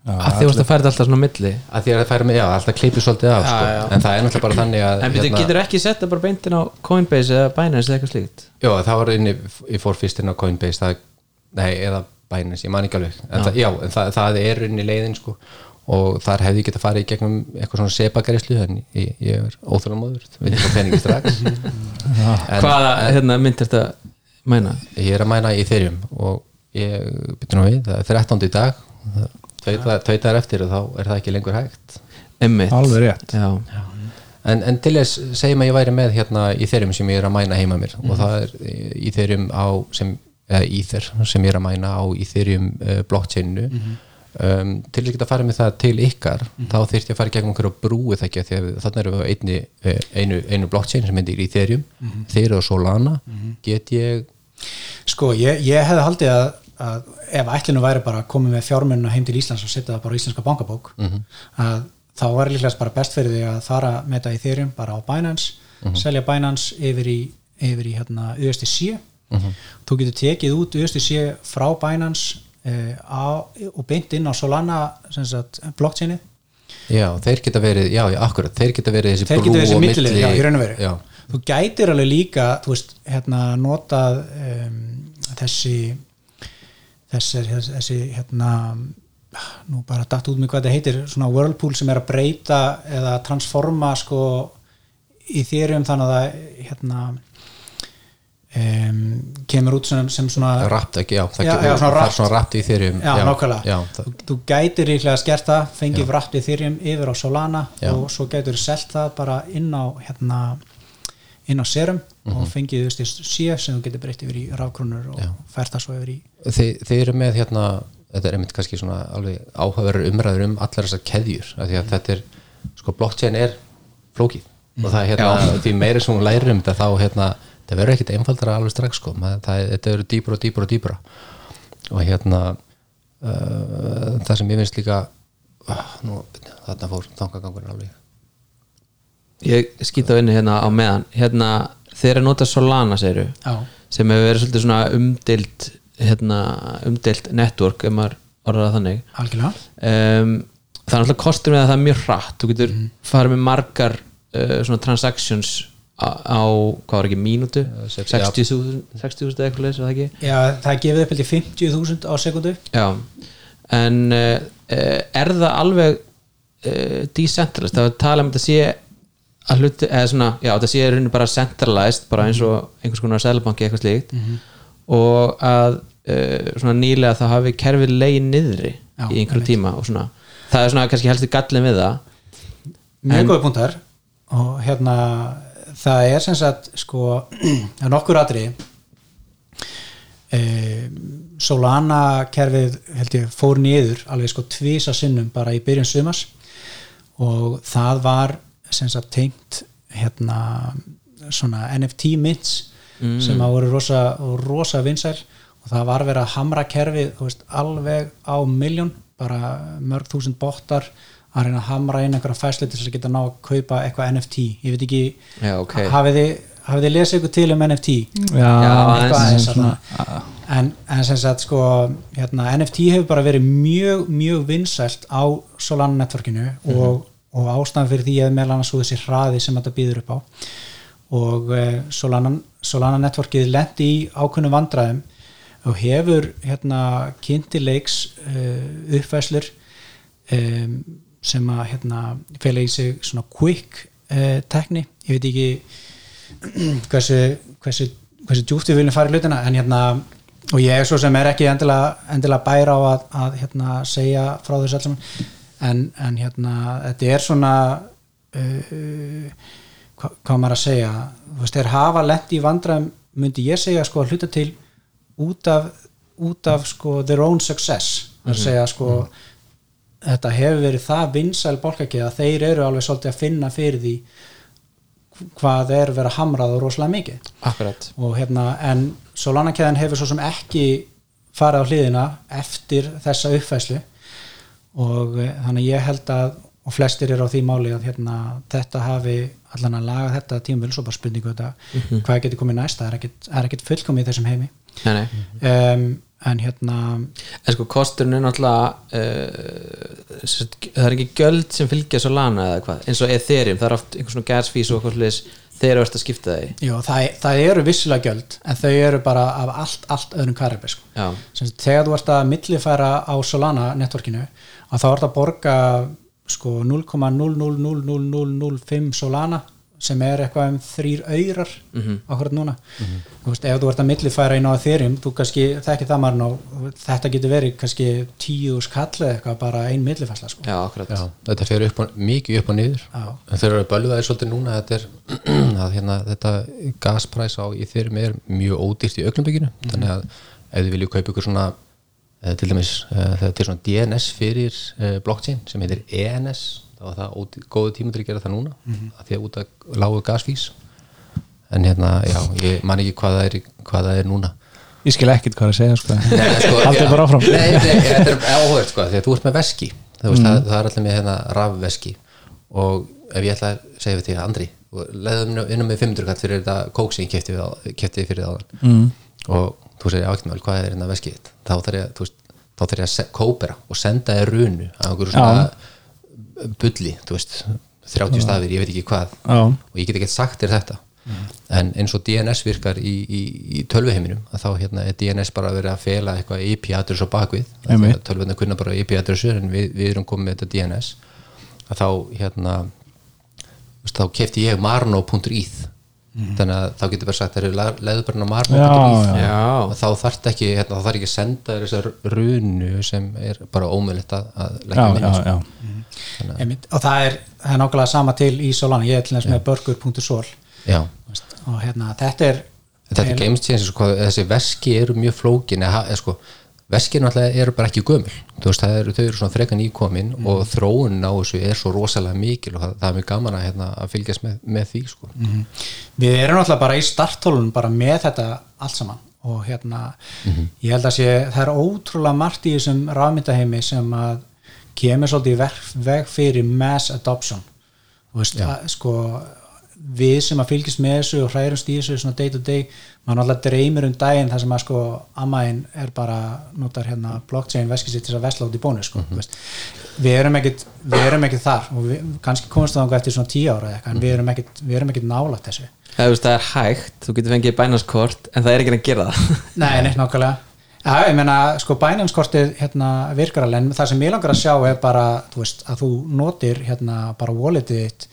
Að því að færa þetta alltaf svona milli? Að því að það færa mig, já, alltaf kleipið svolítið af sko. Já, já. en það er náttúrulega bara þannig að en hérna, getur ekki setta bara beintin á Coinbase eða Binance eða eitthvað slíkt? Já, það var inni, ég fór fyrst inn á Coinbase það, nei, eða Binance, ég man ekki alveg. En það, já, en það, það er inn í leiðin sko, og þar hefði ég getað farið í gegnum eitthvað svona sepagarislu en ég, ég er óþjóðan móður, veit ekki hvað peningi strax. *laughs* En, hvaða hérna, mynd er þetta mæna? Ég er að mæna í Ethereum og ég byrja nú við, það er 13. í dag. Tveitar eftir og þá er það ekki lengur hægt. Einmitt. Alveg rétt. já. en, en til þess segjum að ég væri með hérna í þeirrum sem ég er að mæna heima mér. Og það er í þeirrum á sem, Ether sem ég er að mæna á í þeirrum uh, blockchainu um, til þess að geta að fara með það til ykkar þá þyrfti ég að fara í gegnum brúi það ekki því að þannig erum við á einni, eh, einu, einu blockchain sem myndir í þeirrum þeir og Solana. Get ég Sko, ég, ég hefði haldið að, að ef ætlinu væri bara að koma með fjármunna heim til Íslands og setja það bara á íslenska bankabók að þá var líklegast bara best fyrir því að fara með þetta í Ethereum bara á Binance, selja Binance yfir í, yfir í hérna USDC þú getur tekið út USDC frá Binance uh, á, og beint inn á Solana blockchaini Já, þeir geta verið, já, akkurat, þeir geta verið þessi brú millilið, milli- já, og Já, þú gætir alveg líka þú veist, hérna, notað um, þessi þessi, þessi hérna nú bara datt út með hvað þetta heitir svona whirlpool sem er að breyta eða transforma sko í þérum þannig að það hérna um, kemur út sem, sem svona rapt ekki, já, það, Já, já, svona það er rapt. svona rapt í þeirrum Já, nákvæmlega. já, það, þú, þú gætir líklega að skert það fengið vrapt í þyrjum yfir á Solana Já. og svo gætur selt það bara inn á hérna, inn á serum Mhm. og fengið þú veist sé sem þú getur breytt yfir í rafkrónur og fært það svo yfir í Þi, þeir eru með hérna þetta er einmitt kannski svona alveg áhugaverður umræður um allar þessar keðjur af því að þetta er, sko blockchain er flókið og það er hérna því meiri sem hún lærir um þetta þá hérna það verður ekkit einfaldara alveg strax sko. Maður, það, er- þetta eru dýpra og dýpra og dýpra. Og hérna uh, það sem ég finnst líka uh, nú, þarna fór þangagangurinn alveg. Ég skýta á inni hérna á meðan. Hérna þeir eru að nota Solana segiru Já. sem hefur verið svolítið svona umdilt hérna, umdilt network ef maður orðar það þannig. Algjörlega. Um, það er alltaf kostur með að það er mjög hratt. Þú getur farið með margar uh, svona transactions á, hvað var ekki, mínútu? 60.000 60.000 eða eitthvað leys, var það ekki? Já, það gefið upp held í 50.000 á sekundu. Já, en uh, er það alveg uh, decentralized, það er að tala um þetta sé að hluti, eða svona, já þetta sé í rauninni bara centralized, bara eins og einhvers konar selbanki eitthvað slíkt. Og að uh, svona nýlega þá hafi kerfið leið niðri Já, í einhverjum tíma og svona. Það er svona kannski helst gallin við það. Mjög góða punktar. Og hérna það er sem sagt sko *clears throat* það er nokkur aðri e, Solana kerfið held ég fór niður alveg sko tvisa sinnum bara í byrjun sumas og það var sem sagt tengt hérna svona NFT mints sem að voru rosa, rosa vinsæl. Og það var verið að hamra kerfið veist, alveg á miljón bara mörg þúsund bottar að reyna að hamra inn einhverja fæslu til þess að geta ná að kaupa eitthvað NFT ég veit ekki, Já, ok. hafið þið hafið þið lesið ykkur til um NFT Já, eitthvað aðeins, aðeins svona, en, en sem sagt sko hérna, NFT hefur bara verið mjög mjög vinsælt á Solana networkinu og, og ástæðan fyrir því er meðal annars svo þessi hraði sem þetta býður upp á. Og uh, Solana, Solana networkið lendi í ákveðnum vandræðum og hefur hérna kynntileiks uh, uppfæslur um, sem að hérna fela í sig svona quick uh, tekni, ég veit ekki *clears throat* hversu hversu, hversu djúpt við viljum fara í hlutina en hérna, og ég er svo sem er ekki endilega, endilega bæra á að, að hérna, segja frá þessu alls en, en hérna, þetta er svona uh, hvað, hvað maður að segja? Þú veist, þeir hafa lent í vandræðum myndi ég segja sko að hluta til út af, út af sko their own success. Það er að segja sko þetta hefur verið það vinsæl bólkakið að þeir eru alveg svolítið að finna fyrir því hvað er verið að hamrað og rosalega mikið. Akkurat. Og hérna en Solana-kæðan hefur svo sem ekki farið á hliðina eftir þessa uppfæslu og eh, þannig ég held að og flestir eru á því máli að hérna, þetta hafi allan að laga þetta tímvel svo bara spurningu þetta. Hvað getur komið næst, það er ekkit, er ekkit fullkomið í þessum heimi. Nei, nei. um, en hérna En sko kosturinn er náttúrulega uh, það er ekki göld sem fylgja svo lana eða hvað, eins og Ethereum það er oft einhvers svona gas fees og eitthvað sliðis þeir eru eftir að skipta þeir Jú, það, það eru vissilega gjöld en þau eru bara af allt, allt öðrum karibi sko. Þegar þú ert að millifæra á Solana networkinu að þá ert að borga sko 0,0000005 Solana sem er eitthvað um þrýr auðrar mm -hmm. áhverjum núna þú veist, ef þú ert að millifæra inn á Ethereum þú kannski, þekki það maður ná þetta getur verið kannski tíu skall eða eitthvað bara ein millifærsla sko. já, Já, þetta fer upp og, mikið upp og niður Já. en þeir eru að bölvaði svolítið núna þetta er, *clears throat* að hérna, þetta gaspræs á í þeirrum er mjög ódýrt í augnumbygginu þannig að ef þið viljið kaupa ykkur svona eh, til dæmis eh, það er svona DNS fyrir eh, blockchain sem heitir ENS þá var það ódýr, góðu tíma til að gera það núna að því að út að lágu gasfís en hérna, já, ég man ekki hvað það er, hvað það er núna ég skil ekkit hvað það segja sko. Sko, Haldið já. bara áfram. Nei, nei, þetta er áhugað sko, því að þú ert með veski þú veist, það, það er allir með hérna rafveski og ef ég ætla að segja við því að Andri, leðum innum með 500 kall fyrir þetta kók sem ég keypti fyrir það mm. og þú segir ákveðmjöl, hvað er hérna veskið þá þarf ég, að kópera og senda þér runu á einhverju svona bulli, þú veist 30 stafir, ég veit ekki hvað. Já. og ég get ekki sagt þér þetta. En eins og DNS virkar í, í, í tölvuheiminum að þá hérna er DNS bara að vera að fela eitthvað IP-adress á bakvið tölvuna kunna bara IP-adressur en við, við erum komið með þetta DNS að þá hérna þá kefti ég marno.eth þannig að þá getur bara sagt það eru Já, og þá þarf ekki, hérna, þá þarf ekki að senda þessar runu sem er bara ómöðlegt að, að leggja já, með já, sko. já. Einmitt. og það er, það er nákvæmlega sama til í Solana, ég er til þess með burger.sol já. og hérna þetta er þetta er game change sko, þessi veski eru mjög flókin eða, sko, veski náttúrulega eru bara ekki gömul. Veist, eru, þau eru svona frekan íkomin og þróun á þessu er svo rosalega mikil og það, það er mjög gaman að, hérna, að fylgjast með, með því sko. við erum náttúrulega bara í starttólun bara með þetta allt saman og hérna ég held að sé, það er ótrúlega margt í þessum rafmyndaheimi sem að kemur svolítið veg, fyrir mass adoption. Veist, að, sko við sem að fylgjast með þessu og hræðumst í þessu svona day to day, maður náttúrulega dreymir um daginn þar sem að sko ammaðin er bara notar hérna blockchain veskið sér til þess að vesla út í bónu sko, mm veist. við erum ekkit við erum ekkit þar og við, kannski komast það eftir svona tíu ára eða eitthvað, en við erum ekkit, við erum ekkit nálægt þessu. Það, þú veist, það er hægt þú getur fengið bænarskort en það er ekki að gera það. *laughs* Nei, neitt nákvæmlega. Já, ég meina, sko bænumskortið hérna, virkar alveg, en það sem ég langar að sjá er bara, þú veist, að þú notir hérna bara walletið þitt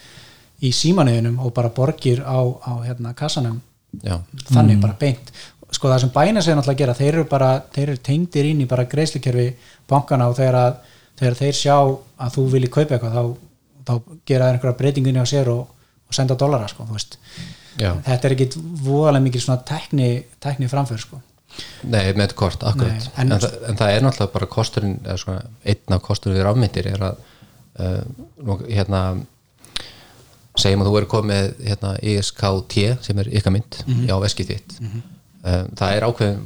í símanuðinum og bara borgir á, á hérna kassanum. Já, þannig bara beint. Sko það sem bæna segja náttúrulega að gera, þeir eru bara þeir eru tengdir inn í bara greiðslikerfi bankana og þegar, að, þegar þeir sjá að þú vilji kaupa eitthvað þá, þá gera þeir einhverja breytingunni á sér og, og senda dólara, sko, þetta er ekkit voðalega mikil svona tekni, tekni framför, sko. Nei, með kort, akkurat. Nei, en- en, það, en það er náttúrulega bara kosturinn eða svona, einn af kosturinn við rafmyndir er að uh, nú, hérna segjum að þú eru komið hérna, ISKT sem er ykkar mynd Mhm. á veskið þitt. Um, það er ákveðin,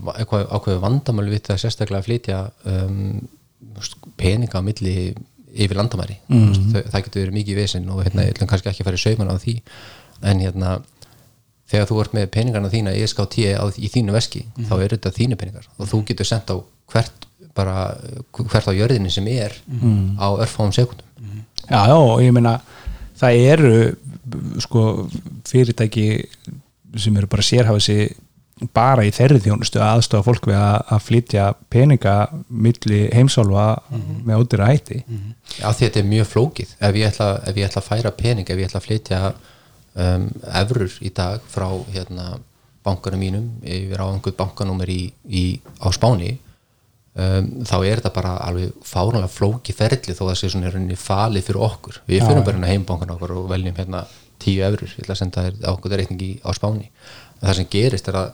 ákveðin vandamál við það sérstaklega að flytja um, peninga á milli yfir landamæri. Mm það, það getur verið mikið vesinn og hérna, ég ætlum kannski ekki að fara í sauman á því. En hérna þegar þú ert með peningarna þína í SKT á, í þínu veski, þá eru þetta þínu peningar. Og þú getur sendt á hvert bara, hvert á jörðinni sem er á örfáum sekundum já, já, og ég meina það eru sko fyrirtæki sem eru bara sérhafið bara í þeirri þjónustu að aðstofa fólk við að, að flytja peninga milli heimsálfa með ódýra hætti. Já, því þetta er mjög flókið. Ef ég ætla, ef ég ætla að færa pening ef ég ætla að flytja um, evrur í dag frá hérna, bankanum mínum yfir á einhvern bankanúmer í, í, á Spáni um, þá er þetta bara alveg fáránlega flókið ferli þó að það sé svona í rauninni falið fyrir okkur. Við fyrir bara hérna heimbankan okkur og veljum hérna tíu evrur, ég ætla að senda þér okkur reikningi á Spáni. En það sem gerist er að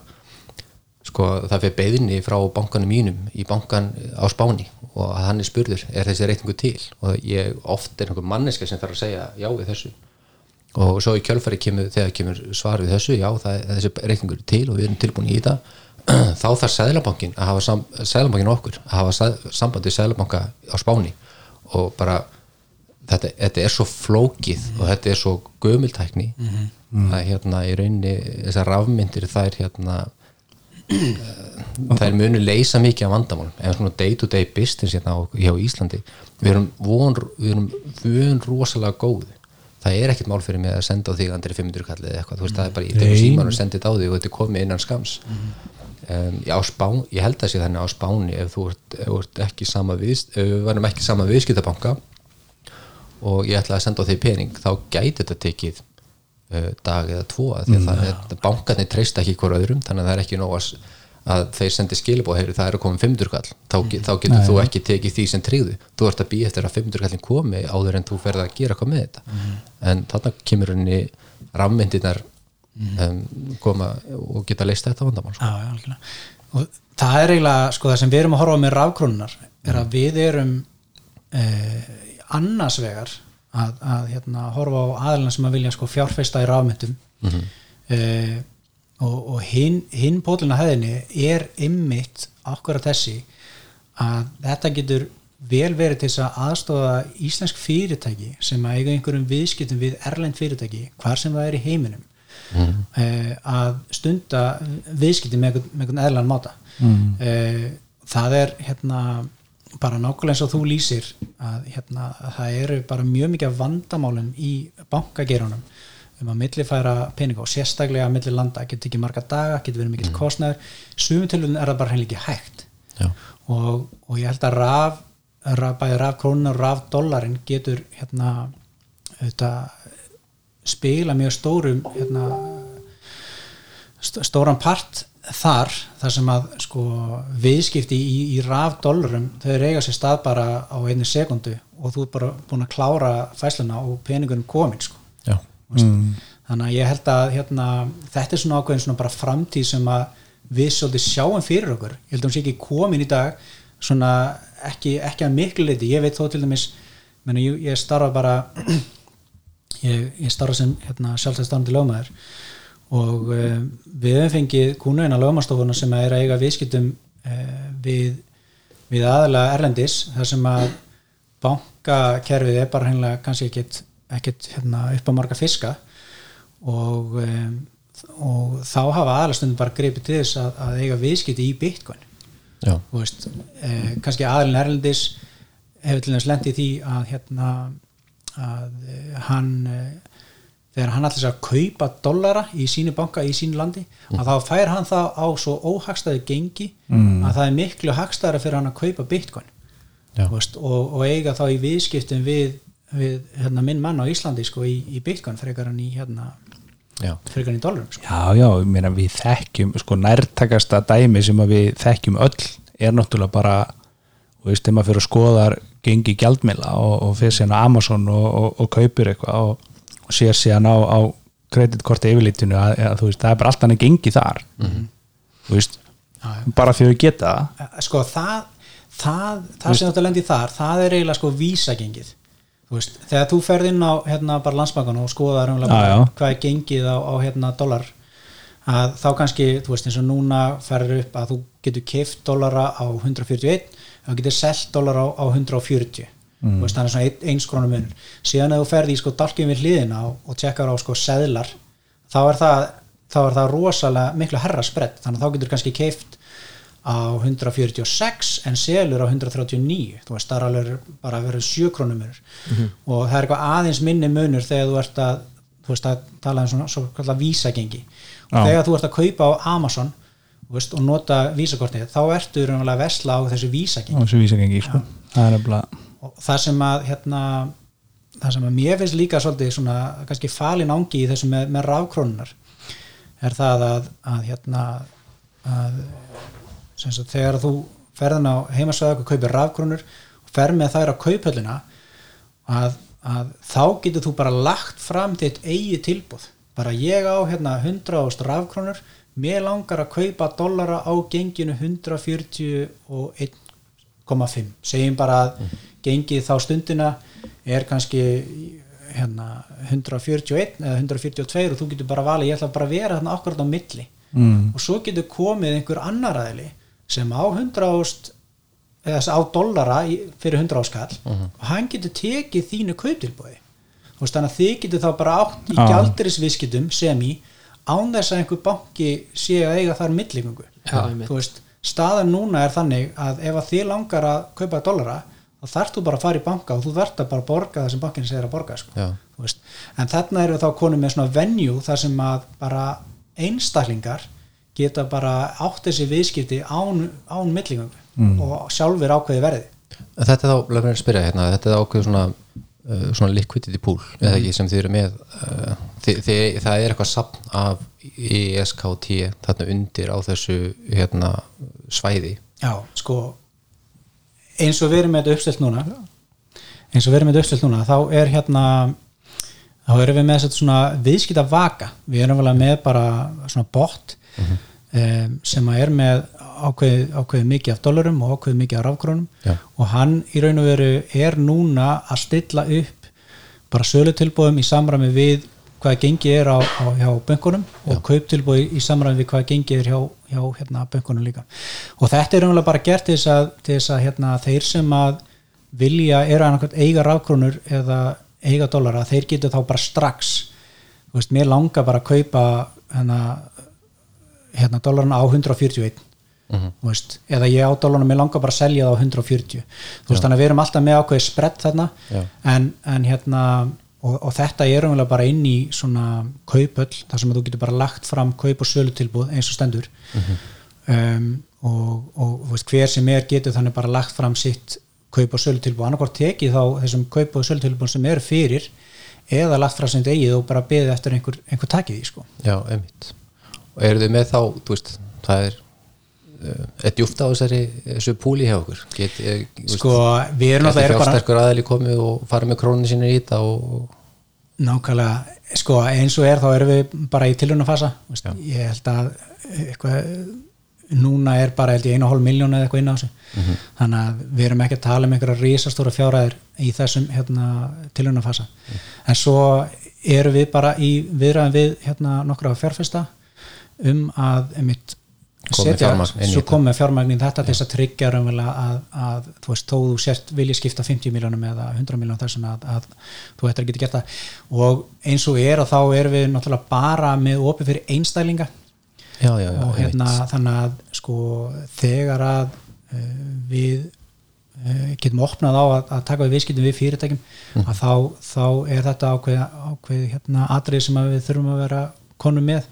sko það fyrir beðinni frá bankanum mínum í bankan á Spáni og að hann er spurður, er þessi reikningu til? Og ég oft er einhver manneska sem þarf að segja já við þessu. Og svo í kjölfæri kemur, þegar kemur svar við þessu já það, þessi reikningur er til og við erum tilbúin í þetta *clears throat* þá þarf Sæðlabankin að hafa sam, Sæðlabankin okkur að hafa sæð, samband við Sæðlabanka á Spáni. Og bara þetta, þetta er svo flókið og þetta er svo gömultækni að hérna í rauninni þessar rafmyndir þær hérna *clears throat* þær munu leysa mikið af vandamálum. En svona day to day business hérna hjá Íslandi. Við erum von, við erum vön rosalega góð. Það er ekkert mál fyrir mig að senda á þig andri 500 kallið eða eitthvað, þú veist það er bara, tekur Nei. síman og sendi þetta á þig og þetta er komið innan skams um, já, spán, ég held að sé þannig á Spáni ef þú ert, ef ert ekki sama við, ef við varum ekki sama viðskiptabanka og ég ætla að senda á því pening þá gæti þetta tekið uh, dag eða tvo af því að er, bankarnir treysta ekki hver öðrum þannig að það er ekki nóg að, að þeir sendi skilabóð heyri það eru komin 500 kall þá, ge- þá getur þú ekki tekið því sem tryggðu. Þú ert að býja eftir að 500 kallin komi áður en þú ferð að gera hvað með þetta. En þarna kemur henni rafmyndirnar um, koma og geta leist þetta vandamál sko. Já, já, og það er eiginlega sko það sem við erum að horfa með rafkrónunar er að við erum eh, annars vegar að, að hérna, horfa á aðlina sem að vilja sko fjárfesta í rafmyndum. Eh, og, og hinn hin pótluna hæðinni er ymmit okkur að þessi að þetta getur vel verið til þess að aðstofa íslensk fyrirtæki sem að eiga einhverjum viðskiptum við erlend fyrirtæki hvar sem það er í heiminum eh, að stunda viðskipti með einhvern- eðlan máta. Eh, það er hérna bara nákvæmlega eins og þú lýsir að hérna, það eru bara mjög mikið vandamálum í bankagerunum um að millifæra peninga og sérstaklega að milli landa, getur ekki marga daga getur verið mikill kostnæður, sumutölun er það bara hreinlega ekki hægt. Og, og ég held að raf, raf bæði raf krónun og raf dollarin getur hérna auðvitað, spila mjög stórum hérna, st- stóran part þar þar sem að sko viðskipti í, í raf dollarum þau eiga sér stað bara á einni sekundu og þú er bara búin að klára fæsluna og peningurinn komin sko. Mm. þannig að ég held að hérna, þetta er svona ákveðin svona bara framtíð sem að við svolítið sjáum fyrir okkur. Ég held að hún sé ekki komin í dag svona ekki, ekki að miklu leiti ég veit þó til dæmis meni, ég, ég starfa bara ég, ég starfa sem hérna, sjálfstæðstafandi lögmaður og uh, við hefum fengið kúnuina lögmastofuna sem er að eiga viðskiptum uh, við, við aðalega erlendis þar sem að bankakerfið er bara hennilega kannski ekkit, ekkit hérna, upp á marga fiska og, um, og þá hafa aðalega stundum bara greipið til þess að, að eiga viðskipti í bitcoin. Þú veist, eh, kannski aðalinn erlendis hefur til lent í því að hérna að eh, hann eh, þegar hann allir að kaupa dollara í sínu banka í sínu landi að þá fær hann það á svo óhagstæði gengi að það er miklu hagstæðara fyrir hann að kaupa bitcoin veist, og, og eiga þá í viðskiptum við, við hérna, minn mann á Íslandi sko, í, í bitcoin frekar hann í hérna, Já. frekar í dollarum sko. Já, já, ég meina við þekkjum sko nærtakasta dæmi sem að við þekkjum öll er náttúrulega bara þú veist, þegar maður fyrir að skoða gengi gjaldmila og, og fyrir síðan á Amazon og, og, og kaupir eitthvað og, og sér síðan á, á kreditkorti yfirlítinu að, að þú veist, það er bara allt annað gengi þar þú veist, Já, já. bara því við geta það Eh, sko það það, það sem þetta lendi þar, það er eiginlega sko vísagengið þú veist, þegar þú ferð inn á hérna bara landsbankan og skoðar Já, já. hvað er gengið á, á hérna dollar að þá kannski, þú veist eins og núna ferður upp að þú getur keift dollara á 141 þú getur selt dollara á, á 140 þú veist, þannig svona ein, eins krónu munur. Síðan ef þú ferð í sko dalkið við hliðina og, og tjekkar á sko seðlar þá er það, þá er það rosalega miklu herra spredd, þannig að þá getur kannski keift á 146 en selur á 139 þú veist, það er alveg bara að vera 7 krónum munur og það er eitthvað aðeins minni munur þegar þú ert að þú veist að tala um svona svo kallar vísagengi. Og Já. þegar þú ert að kaupa á Amazon veist, og nota vísakortið þá ertu raunverulega að vesla á þessu vísagengi. Og þessu vísagengi sko. það það sem að hérna, það sem að mér finnst líka svolítið svona kannski falin ángi í þessu með, með rafkrónunar er það að, að hérna að sagt, þegar þú ferðin á heimasvæðu og kaupir rafkrónur og fer með þær á kauphöllina að, að þá getur þú bara lagt fram þitt eigi tilbúð bara ég á hérna 100 ást rafkrónur mér langar að kaupa dollara á genginu 141,5 segjum bara að gengið þá stundina er kannski hérna 141 eða 142 og þú getur bara valið. Ég ætla bara að vera þarna akkurat á milli. Mm. og svo getur komið einhver annar aðili sem á 100 ást eða á dollara fyrir 100 áskall og hann getur tekið þínu kautilbúi og þannig að þið getur þá bara átt í Já. gjaldrisviskidum sem í án þess að einhver banki sé að eiga þar millingungu veist, staðan núna er þannig að ef að þið langar að kaupa dollara þá þarft þú bara að fara í banka og þú að bara borga það sem bankinni segir að borga sko. En þarna eru þá konum með svona venue þar sem að bara einstaklingar geta bara átt þessi viðskipti án, án millingungu og sjálfur ákveði verði Þetta er þá, lefum við að spyrja hérna, þetta er ákveð svona, uh, svona liquidity pool, eða ekki, sem þið eru með, uh, þið, þið, það er eitthvað sapn af ESKT þarna undir á þessu hérna, svæði. Já, sko eins og við erum með þetta uppstilt núna eins og við erum með þetta uppstilt núna þá er hérna þá erum við með þetta svona viðskipta vaka við erum vel með bara svona bot um, sem að er með ákveðið, ákveðið mikið af dollarum og ákveðið mikið af rafkrónum Já. og hann í raun og veru er núna að stilla upp bara sölutilbúðum í samræmi við hvað gengið er á, á hjá bönkunum og kauptilbúi í samræmi við hvað gengið er hjá, hjá hérna, bönkunum líka. Og þetta er umlega bara gert til þess að, til þess að hérna, þeir sem að vilja eru annarkvæmt eiga rafkrónur eða eiga dollara, þeir getur þá bara strax veist, mér langar bara að kaupa hérna, hérna dollarinn á 141 þú veist, eða ég á dollarinn mér langar bara að selja það á 140 þú veist, þannig að við erum alltaf með ákveðið sprett þarna. En, en hérna og, og þetta er umlega bara inn í svona kaupöll, þar sem þú getur bara lagt fram kaup og sölutilbúð eins og stendur. Um, og, og veist, hver sem er getur þannig bara lagt fram sitt kaup og sölutilbúð, annarkvort tekið þá þessum kaup og sölutilbúð sem eru fyrir eða lagt fram sem þetta eigið og bara beðið eftir einhver, einhver takið í sko. Já, einmitt. Og eru þið með þá, þú veist, það er er djúft á þessari þessu púli hjá okkur? Get, sko, við erum bara fjársterkur aðeili komið og farið með krónu sinni í þetta og, nákvæmlega, sko, eins og er þá erum við bara í tilhörnafasa ég held að eitthvað núna er bara held ég einu og hálf miljón eða eitthvað inn á þessu. Þannig að við erum ekki að tala um einhverja risastóra fjárhæðir í þessum hérna, tilhörnafasa en svo erum við bara í viðræðum við hérna, nokkra fjárfesta um að einmitt setja, svo komið fjármagn í þetta. til þess að tryggja raunverulega að, að þú veist, þó þú sért vilja skipta 50 miljónum eða 100 miljónum þess vegna að, að þú ættir að geta gert það. Og eins og er að þá erum við náttúrulega bara með opið fyrir einstælinga Já, já, já, og hérna þannig að sko þegar að uh, við uh, getum opnað á að, að taka við viðskiptum við fyrirtækjum Mhm. að þá, þá er þetta ákveð, ákveð hérna atrið sem við þurfum að vera konum með.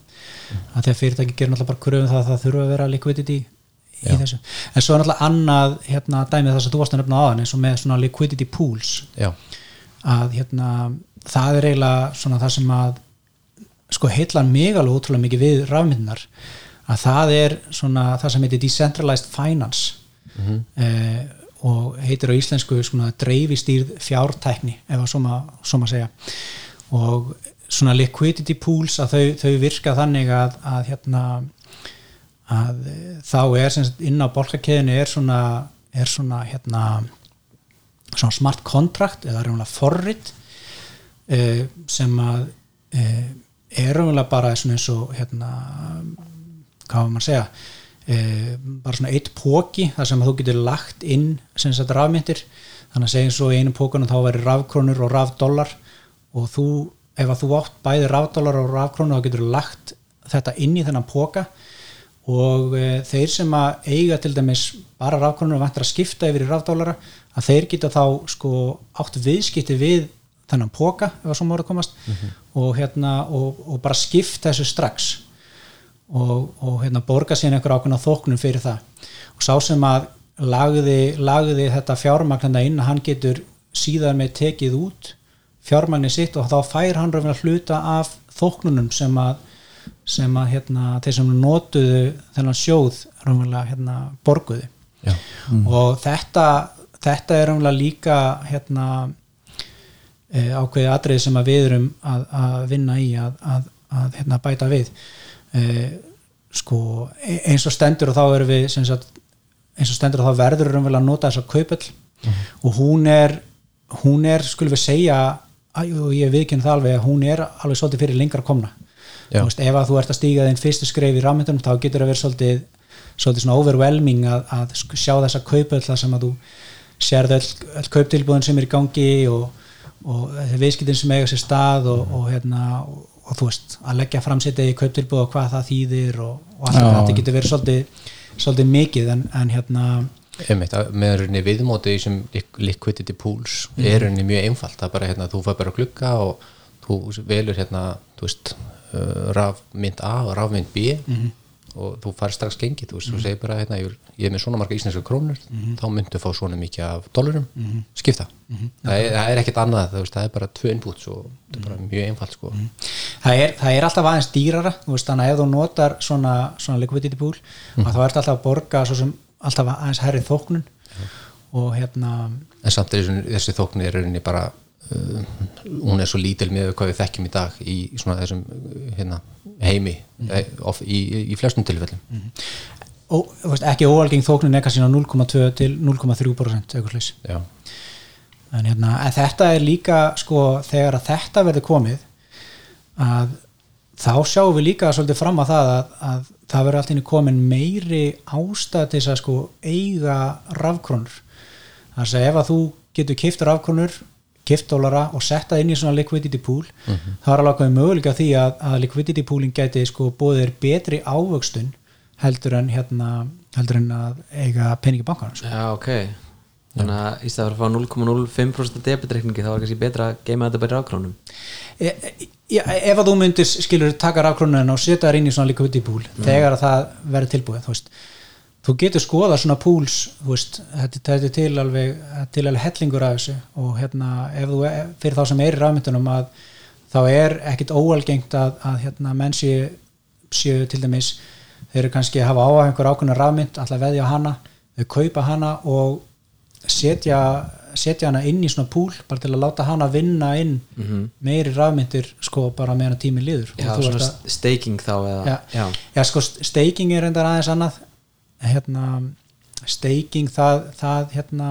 Að því að fyrirtæki gerir náttúrulega bara kröfum það að það þurfa að vera liquidity í þessu. En svo er náttúrulega annað hérna, dæmið það sem þú varst að nefna áðan eins og með svona liquidity pools. Já, að hérna, það er eiginlega svona það sem að sko heillar mig alveg útrúlega mikið við rafmyndunar að það er svona það sem heitir decentralized finance. Eh, og heitir á íslensku svona dreifistýrð fjártækni ef að svo maður svo maður segja. Og svona liquidity pools að þau, þau virka þannig að, að hérna að eh, þá er sem sagt inn á bolkakeðinu er svona er svona hérna svona smart contract eða reynulega forrit uh, sem að uh, er reynulega bara svona eins og hérna hvað maður að segja uh, bara svona eitt póki þar sem að þú getur lagt inn sem sagt rafmyndir þannig að segja eins og einu pókunum þá væri rafkrónur og rafdollar og þú, ef að þú átt bæði rafdollar og rafkrónur þá getur þú lagt þetta inn í þennan póka og e, þeir sem að eiga til dæmis bara rafkrónur og vantar að skipta yfir í rafdólara að þeir geta þá sko átt viðskipti við þennan póka ef að svo mára komast og hérna og, og bara skipta þessu strax og, og hérna, borga síðan einhver ákveðna þóknum fyrir það. Og sá sem að lagði, lagði þetta fjármagnanda inn hann getur síðan með tekið út fjármagni sitt og þá fær hann raunverulega hluta af þóknunum sem að sem að hérna, þeir sem notuðu þennan sjóð raunverulega hérna, borguðu. Já. og þetta þetta er raunverulega líka hérna e, ákveðið atrið sem að við erum að, að vinna í að, að, að hérna, bæta við. E, sko e- eins og stendur og þá erum við sagt, eins og stendur og þá verður raunverulega að nota þessa kaupöll og hún er hún er, skulum við segja og ég viðkynna það alveg að hún er alveg svolítið fyrir lengra komna. Veist, ef að þú ert að stíga þinn fyrstu skref í rammyndunum þá getur það verið svolítið, svolítið svona overwhelming að, að sjá þessa kaupöll þar sem að þú sérð öll, öll kauptilbúðin sem er í gangi og, og viðskiptin sem eiga sér stað og, og, hérna, og, þú veist að leggja framsetið í kauptilbúð og hvað það þýðir og, og allt Já. þetta getur verið svolítið, svolítið mikið. En, en hérna Einmitt, með rauninni viðmóti sem liquidity pools er rauninni mjög einfalt. Það er bara hérna, þú fær bara að glugga og þú velur hérna, þú veist uh, rafmynd A og rafmynd B og þú fær strax gengið. Þú veist, þú segir bara hérna, ég, ég er með svona marga íslenska krónur þá myndu fá svona mikið af dólarum skipta, það, er, það er ekkert annað veist, það er bara tvö inputs og það er bara mjög einfalt sko. Það er, það er alltaf aðeins dýrara veist, þannig að ef þú notar svona, svona liquidity pool þá ert alltaf að borga svo sem alltaf aðeins herri þóknun og hérna en samt er þessi, þóknir er rauninni bara uh, hún er svo lítil með hvað við þekkjum í dag í svona þessum uh, hérna, heimi eh, of, í, í flestum tilfellum. Og, þú veist, ekki óalgeng þóknun kannski á 0,2 til 0,3% eitthvað slags en, hérna, þetta er líka sko þegar að þetta verður komið að þá sjáum við líka svolítið fram að það að, að það verður alltaf komin meiri ástæð til þess að sko eiga rafkrónur. Þannig að ef að þú getur kipt rafkrónur kipt dólara og setta inn í svona liquidity pool þá er alveg möguleika því að, að liquidity poolin geti sko bóðir betri ávöxtun heldur en hérna heldur en að eiga peningi bankan sko. Já, ok Þannig að í staðar að fá 0,05% debitreikningi þá er kannski betra að geima þetta bara í rákrónum e, e, ef að þú myndir skilur taka rafkrónun og setja þær inn í svona liquidity pool þegar að það verður tilbúið þú, þú getur skoða svona veist, þetta, er til alveg til alveg hellingur af þessu og hérna ef þú, fyrir þá sem er í rafmyndunum að þá er ekkit óalgengt að, að hérna menn séu, séu til dæmis, þeir eru kannski að hafa á einhver ákveðna rafmynd, alltaf veðja hana þau kaupa hana og setja, setja hana inn í svona púl bara til að láta hana vinna inn meiri rafmyndir sko bara meðan tíminn liður Já, svona að- staking þá eða já, já. sko staking er reyndar aðeins annað. Hérna staking það, það hérna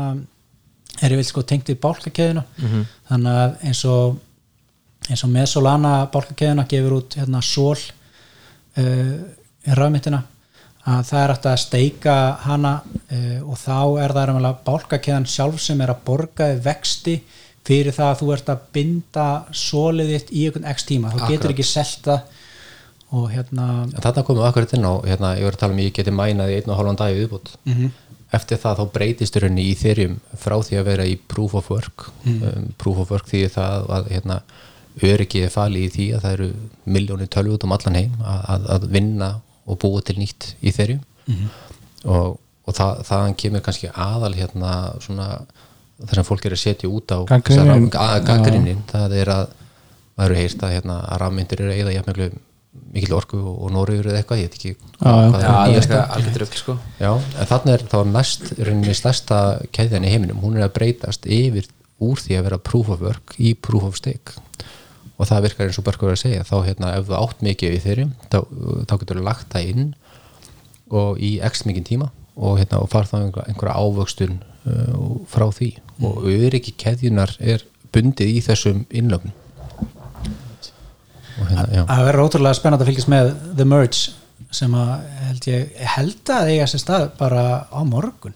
er ég vil sko tengt við bálkakeðina þannig að eins og eins og með Solana bálkakeðina gefur út hérna sól uh, rafmyndina að það er hægt að steika hana uh, og þá er það raunverulega bálkakeðan sjálf sem er að borga þér vexti fyrir það að þú ert að binda sólið þitt í einhvern x tíma. Getur Akkurat. ekki selta og hérna þarna komum við akkurat inn á hérna, ég var að tala um ég geti mænað í einn og hálfan dag í viðbútt eftir það þá breytist í rauninni í þeirjum frá því að vera í proof of work. Um, proof of work því það að hérna, öryggið er falið í því að það eru miljónir tölvu út um allan heim að, að vinna og búa til nýtt í þeirjum og, og það, þaðan kemur kannski aðal hérna svona það sem fólk er að setja út á gaggrinnin það er að maður hefur heyrt að, hérna, að rafmyndir eru eða jafnmjöglu mikil orku og, og Nóriður eða eitthvað, ég veit ekki drögg sko. Já, en þannig er þá mest rauninni stærsta keðjan í heiminum, hún er að breytast yfir úr því að vera proof of work í proof of stake og það virkar eins og Börkur er að segja, þá hérna ef þú átt mikið við þeirri, þá, þá getur þú lagt það inn og í x mikið tíma og hérna og far þá einhverja, einhverja ávöxtun uh, frá því. Og öryggi keðjunar er bundið í þessum innlögnum. Og hérna, það verður ótrúlega spennandi að fylgjast með The Merge sem að held ég held að eiga sér stað bara á morgun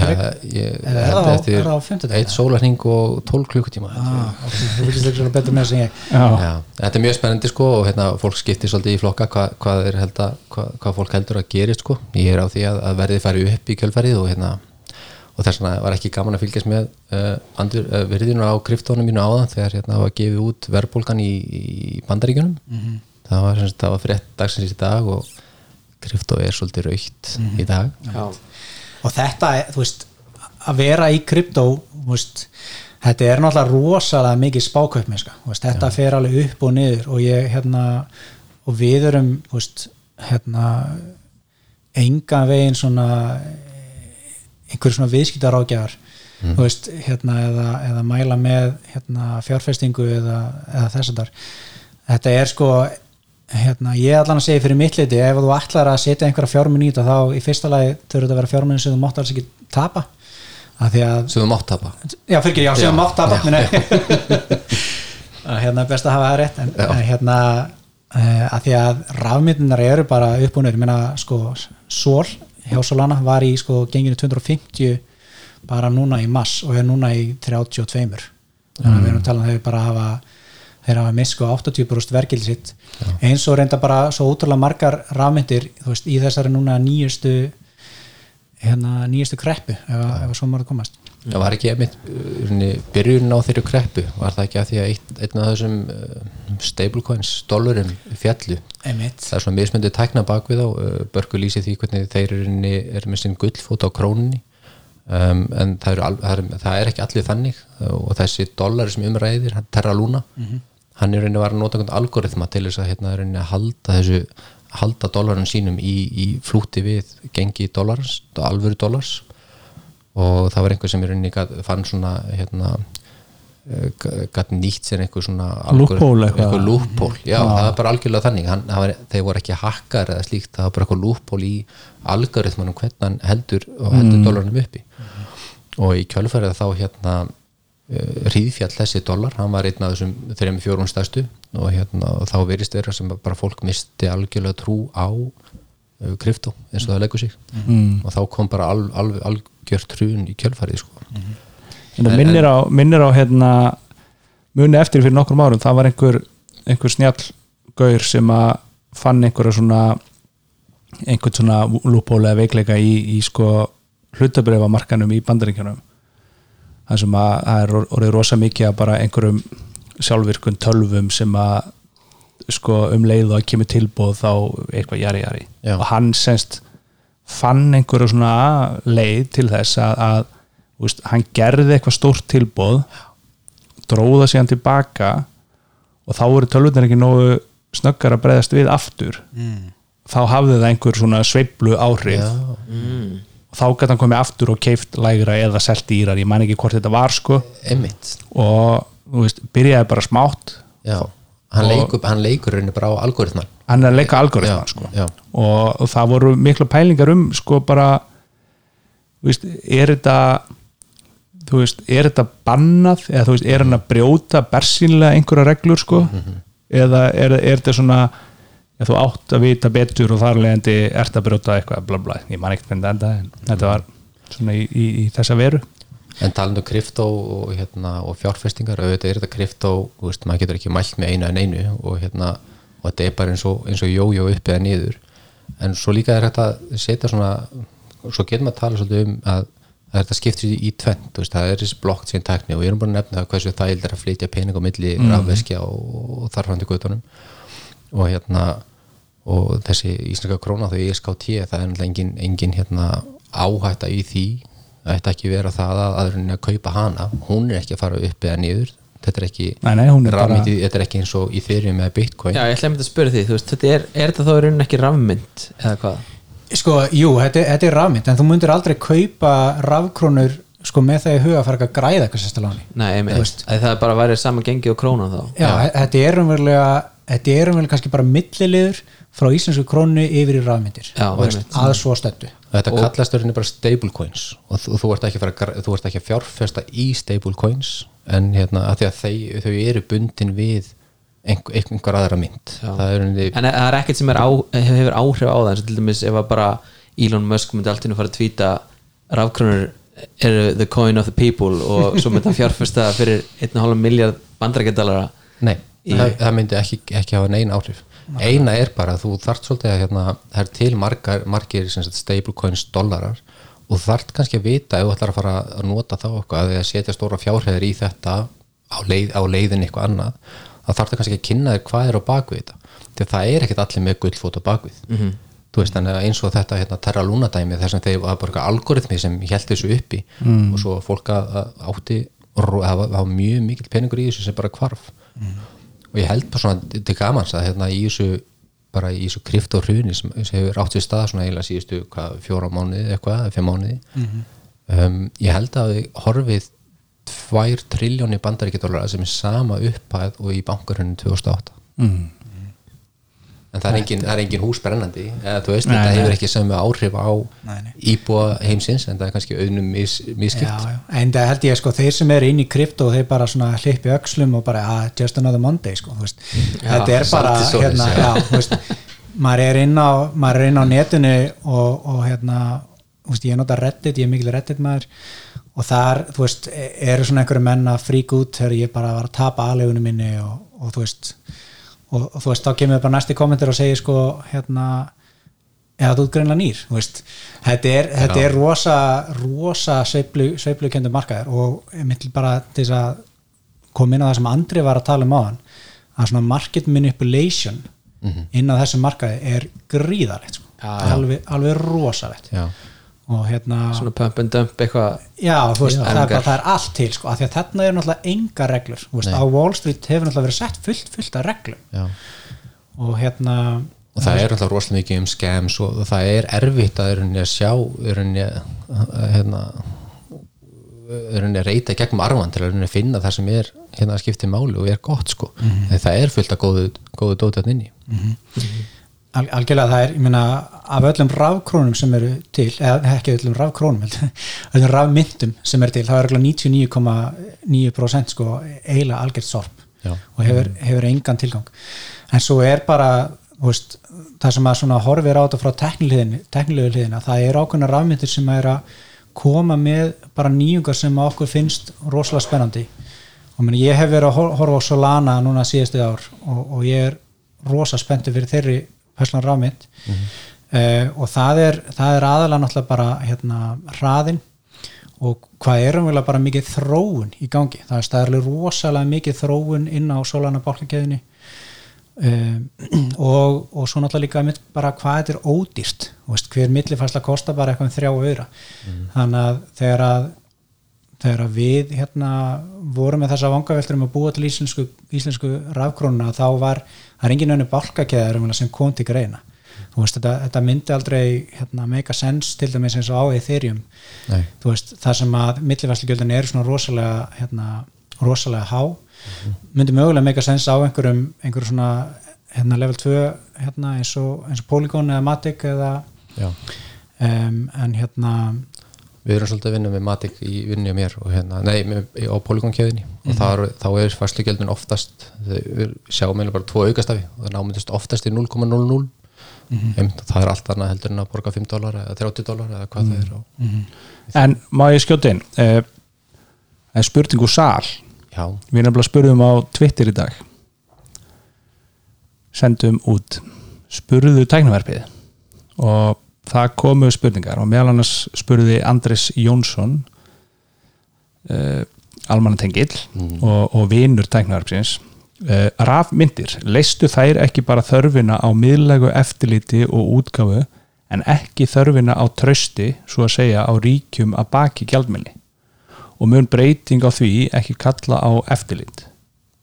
Já, ég Eða er það það eitt sólarhing og 12 klukkutíma ah, þetta er mjög spennandi sko og hérna, fólk skiptir svolítið í flokka hvað, hvað, er held að, hvað, hvað fólk heldur að gerist sko. Ég er á því að, að verðið færi upp í kjölfærið og, hérna, og þess vegna var ekki gaman að fylgjast með uh, andur, uh, virðinu á kriftónum mínu áðan þegar hérna var gefið út verðbólgan í, í bandaríkjunum. Það var, sem sagt, það var frétt dagsins í dag og krypto er svolítið raukt í dag. Já, og þetta, er, þú veist að vera í kryptó þú veist, þetta er náttúrulega rosalega mikið þú veist, þetta fer alveg upp og niður og ég hérna og við erum, veist, hérna enga veginn svona einhver svona viðskiptarágjafar þú veist, hérna eða, eða mæla með hérna fjárfestingu eða, eða þess að þetta er sko hérna, ég allan að segja fyrir mitt leiti ef þú ætlar að setja einhverja fjármun í þetta þá í fyrsta lagi þurfa þetta að vera fjármun sem þú mátt alls ekki tapa. Að að sem þú mátt tapa. Já, fyrir ekki, já, sem Já, þú mátt tapa já. *laughs* að hérna best að hafa það rétt en, en hérna uh, að því að rafmyndunar eru bara upp og nöður, ég meina sko Sol hjá Solana var í sko genginu 250 bara núna í mass og er núna í 32 þannig að við erum talað um þeir bara hafa þeir hafa mist sko 80% verkildi sitt. Eins og reynda bara svo útrúlega margar rafmyndir veist í þessari núna nýjustu hérna nýjustu kreppu ef, ef svo maður komast. Það var ekki einmitt uh, byrjun á þeirri kreppu? Var það ekki að því að eitt, einn af þessum uh, stablecoins, dollarum fjallu einmitt. Það er svona mismyndið tækna bakvið á uh, Börgu lýsi því hvernig þeir eru, eru með sinn gullfót á krónunni. Um, en það, al- það, er, það er ekki allir þannig. Og þessi dollari sem umræðir, hann Terra Luna hann er rauninni að nota einhvern algoritma til þess að hérna rauninni að halda þessu halda dollarin sínum í, í flúti við gengi dollars, alvöru dollars og það var einhver sem í rauninni fann svona hérna gæti nýtt sér einhver svona Loophole eitthvað. lúppól, já, það var bara algjörlega þannig. Hann, var, þeir voru ekki hakkar eða slíkt. Það var bara eitthvað lúppól í algoritmanum hvernig hann heldur og heldur mm. dólarnum uppi. Og í kjölfærið þá hérna hríðfjall þessi dólar, hann var einn af þessum þreim fjórum stærstu. Og hérna og þá verist vera sem bara fólk misti algjörlega trú á uh, krypto eins og það leggur sig. Mm. og þá kom bara al, al, algjör trún í kjölfærið sko. En það minnir á, minnir á hérna muni eftir fyrir nokkrum árum það var einhver, einhver snjall gaur sem að fann einhverja svona einhvern svona lúpólega veikleika í, í sko hlutabrifamarkanum í bandaríkjanum það sem að það er orðið rosa mikið að bara einhverjum sjálfvirkun tölvum sem að sko um leið og að kemur tilbúð þá eitthvað jari jari Já. og hann semst fann einhverju svona leið til þess að, að þú veist, hann gerði eitthvað stórt tilbúð dróða síðan tilbaka og þá voru tölvutnar ekki nógu snöggar að breyðast við aftur mm. þá hafði það einhver svona sveiflu áhrif Já. Og þá gæti hann komið aftur og keift lægra eða selt dýrar, ég man ekki hvort þetta var sko. Emmitt og veist, byrjaði bara smátt. Já, hann, leikur, hann leikur rauninni bara á algoritman. Hann er að leika algoritman Já, sko. já. og, og það voru mikla pælingar um sko bara veist, er þetta þú veist, er þetta bannað? Eða þú veist, er hann að brjóta bersýnlega einhverja reglur sko? Eða er, er þetta svona eða þú átt að vita betur og þar leðandi ert að brjóta eitthvað bla bla, ég man ekkert hvernig þetta en þetta var svona í, í, í þessa veru. En talandi um kryptó og, hérna, og fjárfestingar, auðvitað er þetta þú veist, maður getur ekki mælt með einu en einu og, hérna, og þetta er bara eins og, eins og jójó upp eða niður. En svo líka er þetta að setja svona svo getur maður að tala svolítið um að að þetta skiptir í, tvent, það er þessi blockchain tekni og ég erum bara að nefna það hversu þægild er að flytja pening á milli mm. rafveskja og, og þarfandi gautunum og hérna og þessi íslenska króna þau ESKT það er náttúrulega engin, engin hérna, áhætta í því. Það ætti ekki vera það að aðurinn að kaupa hana. Hún er ekki að fara upp eða niður. Þetta er ekki, Nei, nei, hún er bara- rafmyndi, þetta er ekki eins og í þeirri með bitcoin. Já, ég ætla einmitt að spyrja því, þú veist, þetta er, er þetta þá í rauninni ekki rafmynd eða hvað? Sko, jú, þetta, þetta er rafmynd en þú myndir aldrei kaupa rafkrónur sko með það í huga að fara að græða eitthvað sérstaláni Nei, það er bara að væri saman gengi og krónan þá. Já, þetta er umverulega þetta er umverulega kannski bara milliliður frá íslensku krónu yfir í rafmyndir. Að svo stöndu þetta kallast örinni bara stablecoins og þú, þú, ert ekki að fara, að gra- þú ert ekki að fjárfesta í stablecoins en hérna að því að þau, þau eru bundin við einhver, einhver aðra mynd. Það er örinni En það er ekkert sem er á, hefur áhrif á það eins og til dæmis ef að bara Elon Musk myndi alltaf fara að tvíta rafkrónur eru the coin of the people og svo myndi hann fjárfesta fyrir 1,5 miljard bandarækjadalara Nei, það, það myndi ekki, ekki hafa neina áhrif. Eina er bara að þú þart svolítið að hérna, það er til margar, margir sem sagt, stablecoins dollarar og þart kannski að vita ef þú ætlar að fara að nota þá eitthvað eða setja stóra fjárhæðir í þetta á, leið, á leiðin eitthvað annað þá þarf það kannski að kynna þér hvað er á bakvið þetta. Því að það er ekkert allir með gullfót á bakvið Mhm. þú veist, þannig að eins og þetta hérna, Terra Luna dæmi þess að þeir var bara eitthvað algoritmi sem held þessu uppi mm. og svo fólk að, að átti og það var, það var mjög mikill peningur í þessu sem bara hvarf og ég held bara svona til gamans að hérna í þessu bara í þessu kryft og hruni sem, sem hefur átt sér stað svona eiginlega síðustu hvað, fjóra mánuði eitthvað, fimm mánuði. Um, ég held að horfið tvær triljóni bandaríkjadólara sem er sama upphæð og í bankarhunni 2008 en það er engin, er engin hús brennandi eða þú veist, Nei, þetta nei. hefur ekki sömu áhrif á Nei, nei. íbúa heimsins en það er kannski auðnum mis, já, miskipt já. en það held ég sko þeir sem eru inn í krypto þeir bara svona hlippi öxlum og bara ah, just another Monday sko veist. þetta er bara hérna, já. já, veist, maður er á maður er inn á netinu og, og hérna veist, ég nota Reddit, ég er mikil Reddit maður og þar, þú veist, e- eru svona einhverju menn að frík út þegar ég bara var að tapa aðlegunum minni og, og þú veist og, og þú veist, þá kemur bara næsti kommentur og segir sko, hérna eða þú ert greinlega nýr, þú veist. Þetta er, þetta er rosa, rosa sveiflu, sveiflu kendur markaðir og ég myndi bara til þess að koma inn á það sem Andri var að tala um á hann að svona market manipulation inn á þessum markaði er gríðarlegt sko. alveg, alveg rosalegt. Já, og hérna svona pump and dump eitthvað Já, þú veist, það, er bara, það er allt til sko, af því að þarna er náttúrulega enga reglur. Veist, á Wall Street hefur náttúrulega verið sett fullt, fullt af reglum. Já. Og hérna og það er alltaf rosalega mikið um scams og það er erfitt að, að sjá er að hérna er að reyta í gegnum arfan til að finna það sem er hérna að skipti máli og er gott sko. Mm það er fullt af góðu, góðu dótið inni al, algjörlega það er, ég meina af öllum rafkrónum sem eru til eða ekki öllum rafkrónum *laughs* öllum rafmyndum sem eru til, það er örugglega 99,9% sko eiginlega algjört sorp Já. og hefur, hefur engan tilgang. En svo er bara veist, það sem að svona horfir á þetta frá teknilegu hliðina það er ákveðna rafmyndir sem er að koma með bara nýjungar sem okkur finnst rosalega spennandi. Og meni, ég hef verið að hor- horfa á Solana núna síðustu ár og, og ég er rosa spenntur fyrir þeirri perslan rafmynd mm og það er, það er aðalega náttúrulega bara hérna hraðin og hvað er umvel bara mikið þróun í gangi, það er staðarlega rosalega mikið þróun inn á Solana bálkakeðinni um, *clears throat* og, og svo náttúrulega líka bara hvað þetta er ódýrt. Veist, hver millifærsla kostar bara eitthvað um þrjá auðra. Þannig að þegar að þegar við hérna vorum með þessa vangaveltur um að búa til íslensku, íslensku rafkrónuna þá var, það er engin önnu bálkakeðar sem kom til greina. Veist, þetta, þetta myndi aldrei hérna, make a sense til dæmis eins og á Ethereum. Veist, það sem að millifæslugjöldin eru svona rosalega hérna, rosalega há myndi mögulega make a sense á einhverjum einhverjum svona hérna, level 2 hérna, eins, og, eins og Polygon eða Matic eða já. um, en hérna við erum svolítið að vinna með Matic í vinnu á mér og hérna, nei, með, á Polygon-kjöðinni og þar, þá er fæslugjöldin oftast við sjáum meðlega bara tvo aukastafi og það námyndist oftast í 0,00 mm það er allt annað heldur en að borga 5 dólar eða 30 dólar eða hvað það er og, en má ég skjóta inn? Uh, það er spurning úr sal? Já, við nefnilega spurðum á Twitter í dag. Sendum út. Spurðu tæknaverfið og það komu spurningar og meðal annars spurði Andres Jónsson uh, almannatengill og, og vinur tæknaverfsins uh, rafmyndir, leistu þær ekki bara þörfina á miðlegu eftirliti og útgáfu en ekki þörfina á trösti svo að segja á ríkjum að baki gjaldminni og mun breyting á því ekki kalla á eftirlit?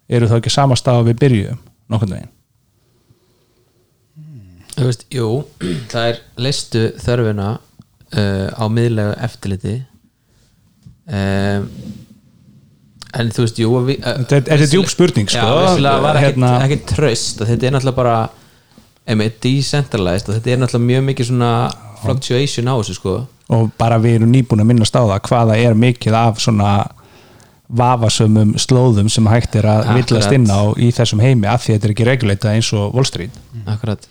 Eru þá ekki sama stað við byrjuðum nokkurn veginn Þú veist, jú, það er leistu þörfina uh, á miðlega eftirliti. Um, en þú veist, jú við, uh, Þetta er- þetta djúp spurning, sko. Já, vissulega var ekkit, Hérna- tröst og þetta er náttúrulega bara einmitt decentralized og þetta er náttúrulega mjög mikið svona fluctuation á þessu sko. Og bara við erum nýbúin að minnast á það hvaða er mikið af svona vafasömmum slóðum sem hægt er að villast inn á í þessum heimi af því að þetta er ekki reguleitað eins og Wall Street. Akkurat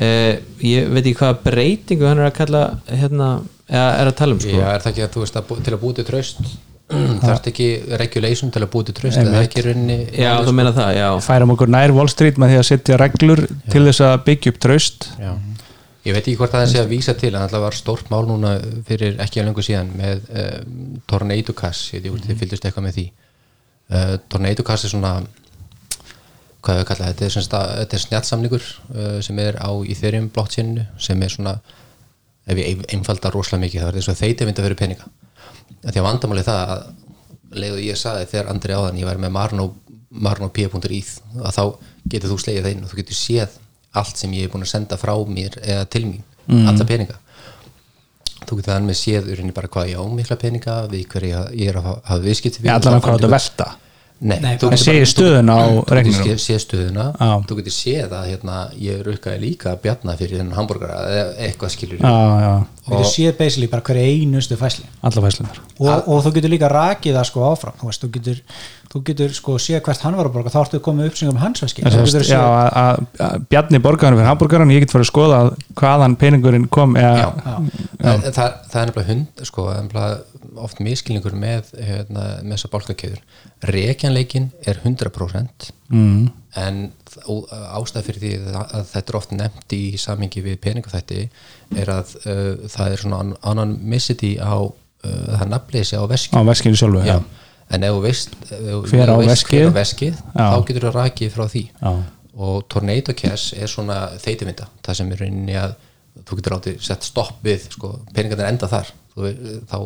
uh, Ég veit ekki hvaða breytingu hann er að kalla hérna, eða er að tala um sko. Já, er það ekki að þú veist að bú, til að búið til tröst *clears throat* þarf ekki regulation til að búið til tröst eða ekki í rauninni? Já, þú meina það, já. Færum okkur nær Wall Street með því að setja reglur til þess að byggja upp traust. Já. Ég veit ekki hvort það sé að vísa til en það var stórt mál núna fyrir ekki að lengur síðan með um, Tornado Cash, ég veit ekki hvort þið fylgdust eitthvað með því. Uh, Tornado Cash er svona hvað við kalla þetta sem sagt að- þetta er snjallsamningur uh, sem er á Ethereum blockchainu sem er svona ef ég ein- einfalda rosalega mikið það er þess að þeiti myndi að vera peninga. Af því að vandamáli það að leiðu ég saði þegar Andri áðan ég væri með Marno, Marno P.ið að þá getur þú slegið það inn og þú getur séð allt sem ég er búin að senda frá mér eða til mín, alla peninga. Þú getur þannig með séð urinni bara hvað ég á mikla peninga við hverju ég er að hafa- viðskipti allan að hvað þetta velta Nei, Nei, þú bara- getur Sé bara- stöðuna á þú getur reikningnum. sé- séð stöðuna. Þú getur séð að hérna, ég rukkaði líka bjarna fyrir þennan hambúrgara eða eitthvað skilur Já, já, Þú getur séð basically bara hverju einustu fæsli alla fæslunar og, og þú getur líka rakið það sko áfram. Þú, veist, þú getur, þú getur sko séð hvert hann var að borga þá ertu komið upplýsingum um hans veski Já, að, að, að Bjarni borgarinn fyrir hambúrgaran ég get farið að skoða hvaðan peningurinn kom eða, það, það, það er nefnilega hund sko, það er nefnilega oft miskilningur með, hérna, með þessa bálkakeður rekjanleikin er 100% mm. en ástæð fyrir því að, að þetta er oft nefnt í samingi við peningafætti er að uh, það er svona annan missiti á uh, það nafnleysi á veski á veskinu sjálfu Já. En ef þú veist, Hver á veskið? veskið þá getur þú rakið frá því Já. og Tornado Cash er svona þeitimynda það sem er rauninni að þú getur átti sett stopp við sko, peningarnir enda þar þú, þá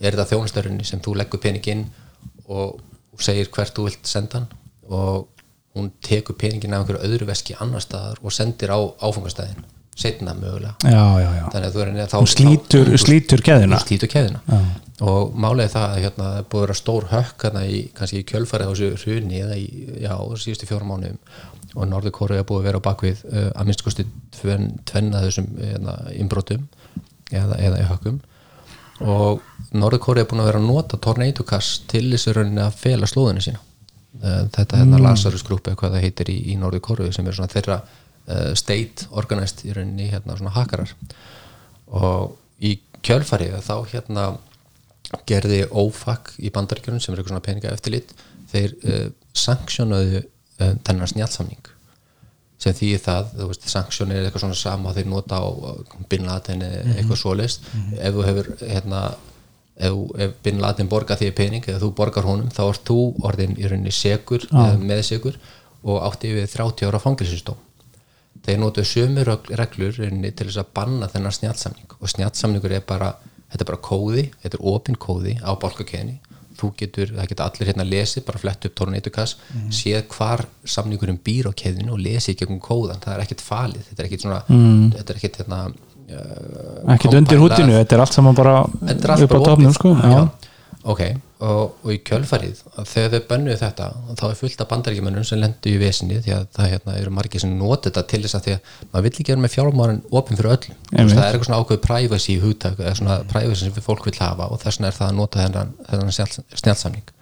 er þetta þjónustörunni sem þú leggur peninginn og og segir hvert þú vilt senda hann og hún tekur peningin af einhverju öðru veski annar staðar og sendir á áfangastæðin setna mögulega. Já, já, já. þannig að þú er þá, slítur, þá, slítur keðina slítur keðina og er það að hérna, búið að vera stór hökk hérna í, kannski í kjölfarið á þessu hruni eða í, já, síðustu fjórum mánuðum. Og Norður Kóru er búið að vera á bakvið uh, að minnst kosti tven, tvenna þessum hérna, innbrotum eða, eða í hökkum. Og Norður Kóru er búin að vera að nota Tornado Cash til þessu rauninni að fela slóðinu sína. Uh, þetta hérna Lazarus Group eða hvað það heitir í, í Norður Kóru sem er svona þeirra state organized í rauninni hérna svona hakarar og í kjölfarið þá hérna gerði OFAC í bandaríkjörnum sem er eitthvað svona peninga eftirlit þeir uh, sanksjónuðu uh, þennan snjálsamning sem því það, þú veist, sanksjón er eitthvað svona sama þeir nota á Bin Laden eða eitthvað svoleist ef þú hefur hérna ef, ef Bin Laden borgar því pening eða þú borgar honum, þá ert þú orðin í rauninni segur, eða meðsegur og átti við 30 ára fangilsistóm þeir notuðu sömu reglur til þess að banna þennan snjálsamning og snjálsamningur er bara þetta er bara kóði, þetta er opin kóði á bálkakeðni þú getur, það getur allir hérna lesið, bara flett upp tornatukas, mm. séð hvar samningurinn býr á keðinu og lesið í gegnum kóðan, það er ekkert falið, þetta er ekkert svona mm. þetta er ekkert hérna uh, ekkert undir hútinu, þetta er allt saman bara upp á opið. sko. já. Ok, og, og í kjölfarið þegar þau bönnuðu þetta þá er fullt af bandaríkjumönnum sem lendu í vesinni því að það hérna, eru margir sem nota þetta til þess að því að maður vill ekki vera með fjármárin opinn fyrir veist, það er eitthvað svona ákveð privacy í hugtak, eða svona privacy sem fólk vil hafa og þess vegna er það að nota þennan, þennan snjálsamning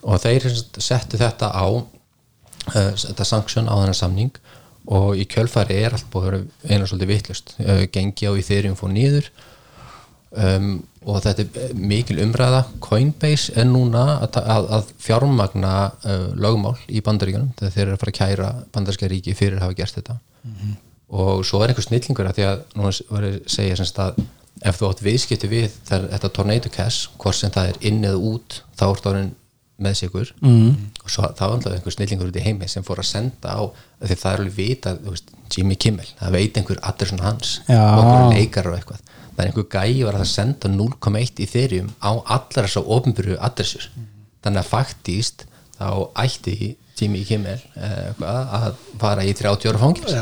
og þeir settu þetta á uh, þetta sanksjón á þennan samning og í kjölfari er allt búið að vera eina svolítið vitlust uh, gengi á í þeirrium fór nýður um, og þetta er mikil umræða. Coinbase er núna að, að, að fjármagna uh, lögmál í bandaríkjunum þegar þeir eru að fara að kæra bandaríska ríki fyrir að hafa gert þetta. Og svo er einhver snillingur að því að nú var ég að segja semst að ef þú átt viðskipti við þegar þetta tornado cash hvort sem það er inn eða út þá er það með sig ykkur mm. og svo þá er alltaf einhver snillingur út í heimi sem fór að senda á því það er alveg vita Jimmy Kimmel, það veit einhver adressun hans Já. og einhver leikar og eitthvað það er einhver gæi var að senda 0,1 í þeirrium á allar þessar ofnbyrju adressur þannig að faktíst þá ætti Jimmy Kimmel eh, að fara í 30 ára fangils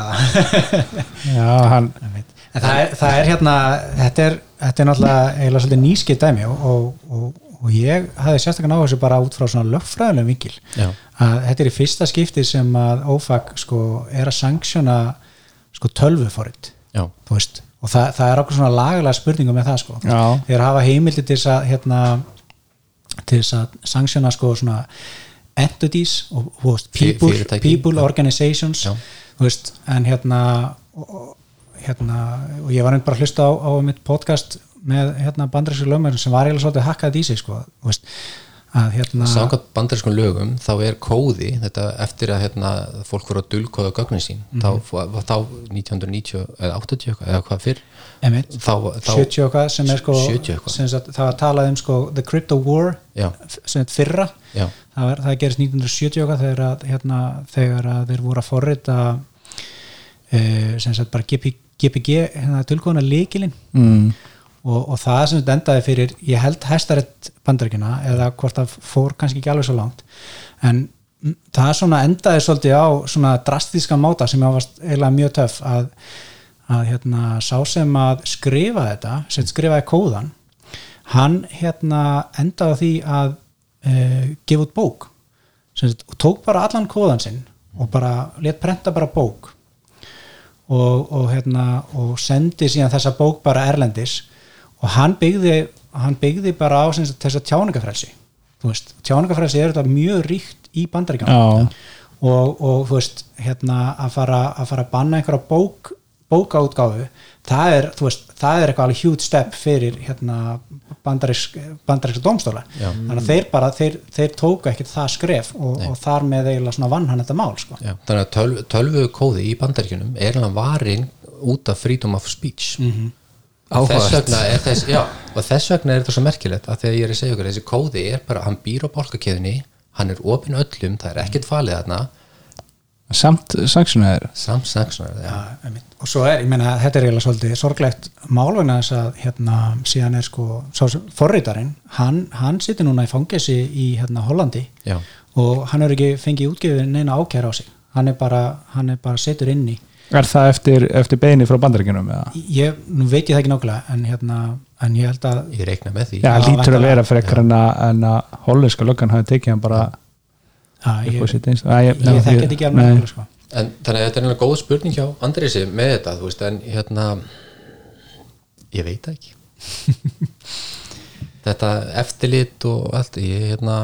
*laughs* já, hann en það er, það er hérna þetta er, þetta er náttúrulega eiginlega svolítið nýskipt dæmi og, og, og, og ég hafði sérstaklega á þessu bara út frá svona lögfræðilegum Já. að þetta er í fyrsta skipti sem að OFAC sko er að sanksjóna sko tölvuforrit. Já. þú veist og það, það er okkur svona lagalega spurningum með það sko. Já. þeir hafa heimildi til þess að hérna, til þess að sanksjóna sko svona entities og veist, people, fyrirtæki. people organizations veist, en hérna og, hérna, og ég var einhvern bara að hlusta á, á mitt podcast með hérna bandarísku lögmæður sem var eiginlega svolítið hakkað í sig sko, veist, hérna Samkvæmt bandarískum lögum þá er kóði þetta eftir að hérna, fólk voru að dulkóða gögnin sín þá, þá 1990 eða 80 eitthvað, eða hvað fyrr þá, þá 70 eitthvað sem er sko 70 eitthvað. sem sagt, það var talað um sko the crypto war Já. sem er fyrra Já. það, var, það gerist 1970 eitthvað þegar að, hérna, þegar að þeir voru að forrita uh, sem sagt bara GP, GPG hérna, tilkóðuna líkilinn mm. Og, og það sem þetta endaði fyrir ég held hæstarætt bandaríkina eða hvort það fór kannski ekki alveg svo langt en það svona endaði svolítið á svona drastíska máta sem áfast eiginlega mjög töff að, að hérna, sá sem að skrifa þetta sem skrifaði kóðan hann hérna endaði því að uh, gefa út bók. Sagt, og tók bara allan kóðan sinn og bara let prenta bara bók. Og, og, hérna, og sendi síðan þessa bók bara erlendis og hann byggði, hann byggði bara á tjáningafrelsi þú veist, tjáningafrelsi er þetta mjög ríkt í bandaríkjum Já. og, og þú veist, hérna að fara að, fara að banna einhverja bók bókaútgáfu, það er veist, það er eitthvað alveg huge step fyrir hérna bandarísk bandaríska dómstóla, Já. þannig að þeir bara þeir, þeir tóku ekkert það skref og, og þar með eiginlega svona vann hann þetta mál sko. Þannig að tölv, tölvu kóði í bandaríkjunum er hann varin út af freedom of speech Mhm. og þess vegna er þess, já, og þess vegna er þetta svo merkilegt að þegar ég er að segja ykkur þessi kóði er bara, hann býr á bálkakeðinni hann er opinn öllum, það er ekkert falið þarna. Samt sanksunar samt saksnar Já, og svo er, ég meina, þetta er eiginlega svolítið sorglegt málvegna þess að hérna, síðan er sko, sá sem forritarinn hann, hann situr núna í fangesi í hérna Hollandi Já. og hann er ekki fengið útgefið neina ákæra á sig. Hann er bara, hann er bara setur inn í Er það eftir, eftir beini frá bandaríkjunum eða? ég, nú veit ég það ekki nákvæmlega en hérna, en ég held að ég reikna með því Já, það lítur að vera frekar en að, en að hollenska löggan hafi tekið hann bara upp ég, ég, ég þekki þetta ekki alveg sko. en þannig að þetta er einhverja góð spurning hjá Andrisi með þetta, þú veist, en hérna ég veit ekki *laughs* þetta eftirlit og allt, ég hérna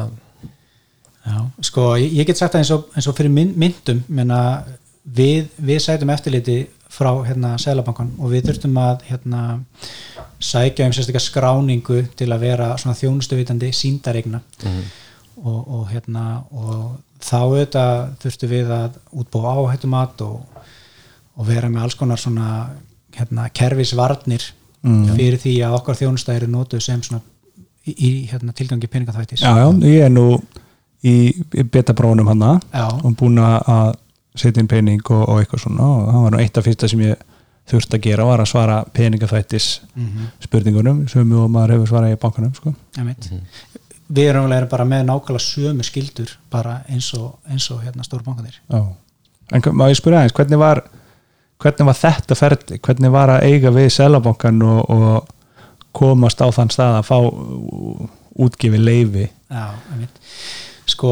Já, sko, ég, ég get sagt það eins og, eins og fyrir mynd, myndum menna, við, við sætum eftirliti frá hérna Sælabankan og við þurftum að hérna sækja um sérstaklega skráningu til að vera svona þjónustuvitandi síndaregna og, og hérna og þá auðvitað þurftum við að útbúa áhættumat og, og vera með alls konar svona hérna kerfisvarnir fyrir því að okkar þjónusta eru notuð sem svona í, í hérna tilgangi peningaþvættis. Já, já, ég er nú í, í betabrónum hann Já. og búin að setja inn pening og, og eitthvað svona og það var nú eitt af fyrsta sem ég þurfti að gera var að svara peningafættis spurningunum sem og maður hefur svarað í bankanum sko. Einmitt. við erum alveg bara með nákvæmlega sömu skildur bara eins og, eins og hérna stóru bankanir Já. En má ég spyrja aðeins, hvernig var hvernig var þetta ferli, hvernig var að eiga við selabankan og, og komast á þann stað að fá ú- útgefið leifi Já, einmitt. Sko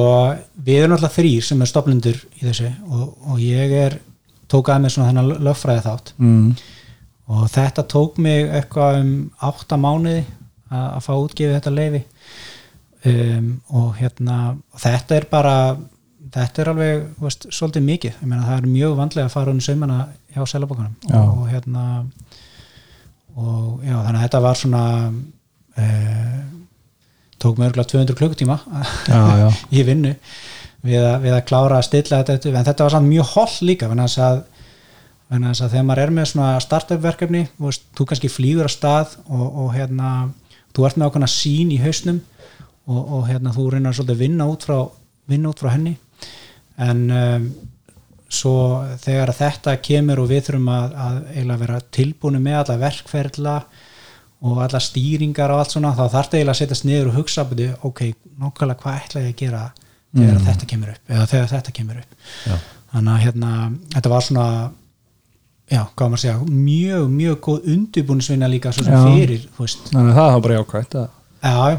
við erum alltaf þrýr sem er stoplendur í þessu og, og ég er tók að með svona þennan lögfræði þátt mm. og þetta tók mig eitthvað um átta mánuði að, að fá útgefið þetta leifi um, og hérna þetta er bara þetta er alveg veist, svolítið mikið ég meina það er mjög vandlega að fara um saumana hjá selabankanum Já. og, og hérna og já þannig að þetta var svona uh, tók mig örgulega 200 klukkutíma Já, já. *laughs* í vinnu við að, við að klára að stilla þetta en þetta var samt mjög holl líka þess að, að þegar maður er með svona startup verkefni, veist, þú kannski flýgur að stað og, og hérna þú ert með ákveðna sín í hausnum og, og hérna þú reynar svolítið að vinna út frá, vinna út frá henni en um, svo þegar þetta kemur og við þurfum að, að eiginlega vera tilbúinu með alla verkferðla og alla stýringar og allt svona þá þarf eiginlega að setjast niður og hugsa byrju, ok, nákvæmlega hvað ætla ég að gera þegar þetta kemur upp eða þegar þetta kemur upp Já. þannig að hérna, þetta var svona já, hvað á maður að segja mjög, mjög góð undirbúnisvinna líka svo sem Já. fyrir, þannig að það var bara jákvæmt að já,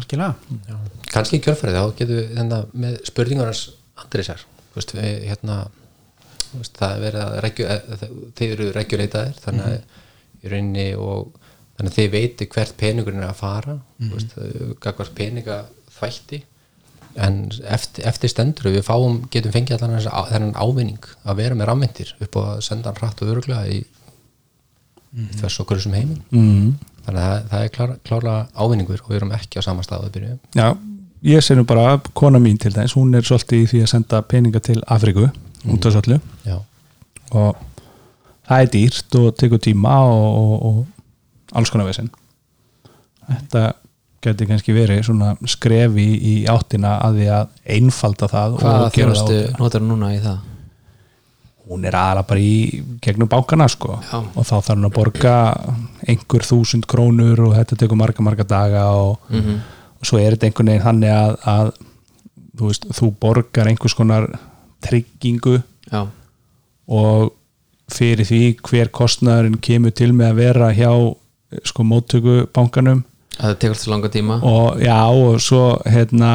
algjörlega Já. kannski í kjörfærið þá getum við hérna, með spurningarnas Andrisar þú veist, við, hérna, það er verið að regju, eh, þeir eru reguleitaðir þannig að í rauninni og þannig að þið veitir hvert peningurinn er að fara mm veist, gagvart peninga þvætti en eftir, eftir stendur við fáum, getum fengið allan þennan ávinning að vera með rammindir upp og senda hann hratt og öruglega í mm. þess okkur sem heiminn. Mm. þannig að það, er klára, klára ávinningur og við erum ekki á sama stað að byrja Já, ég sé nú bara kona mín til þess, hún er svolítið í því að senda peninga til Afriku út af svolítið og það er dýrt og tekur tíma og, og, og alls konar vesinn þetta geti kannski verið svona skrefi í áttina að því að einfalda það Hvaða þjónustu hún núna í það? hún er aðalega bara í gegnum bankana sko Já. og þá þarf hún að borga einhver þúsund krónur og þetta tekur marga marga daga og, Mhm. og svo er þetta einhvern veginn þannig að, að þú, veist, þú borgar einhvers konar tryggingu Já, og fyrir því hver kostnaðurinn kemur til með að vera hjá sko móttöku bankanum. Það tekur alltaf langa tíma. Og já og svo hérna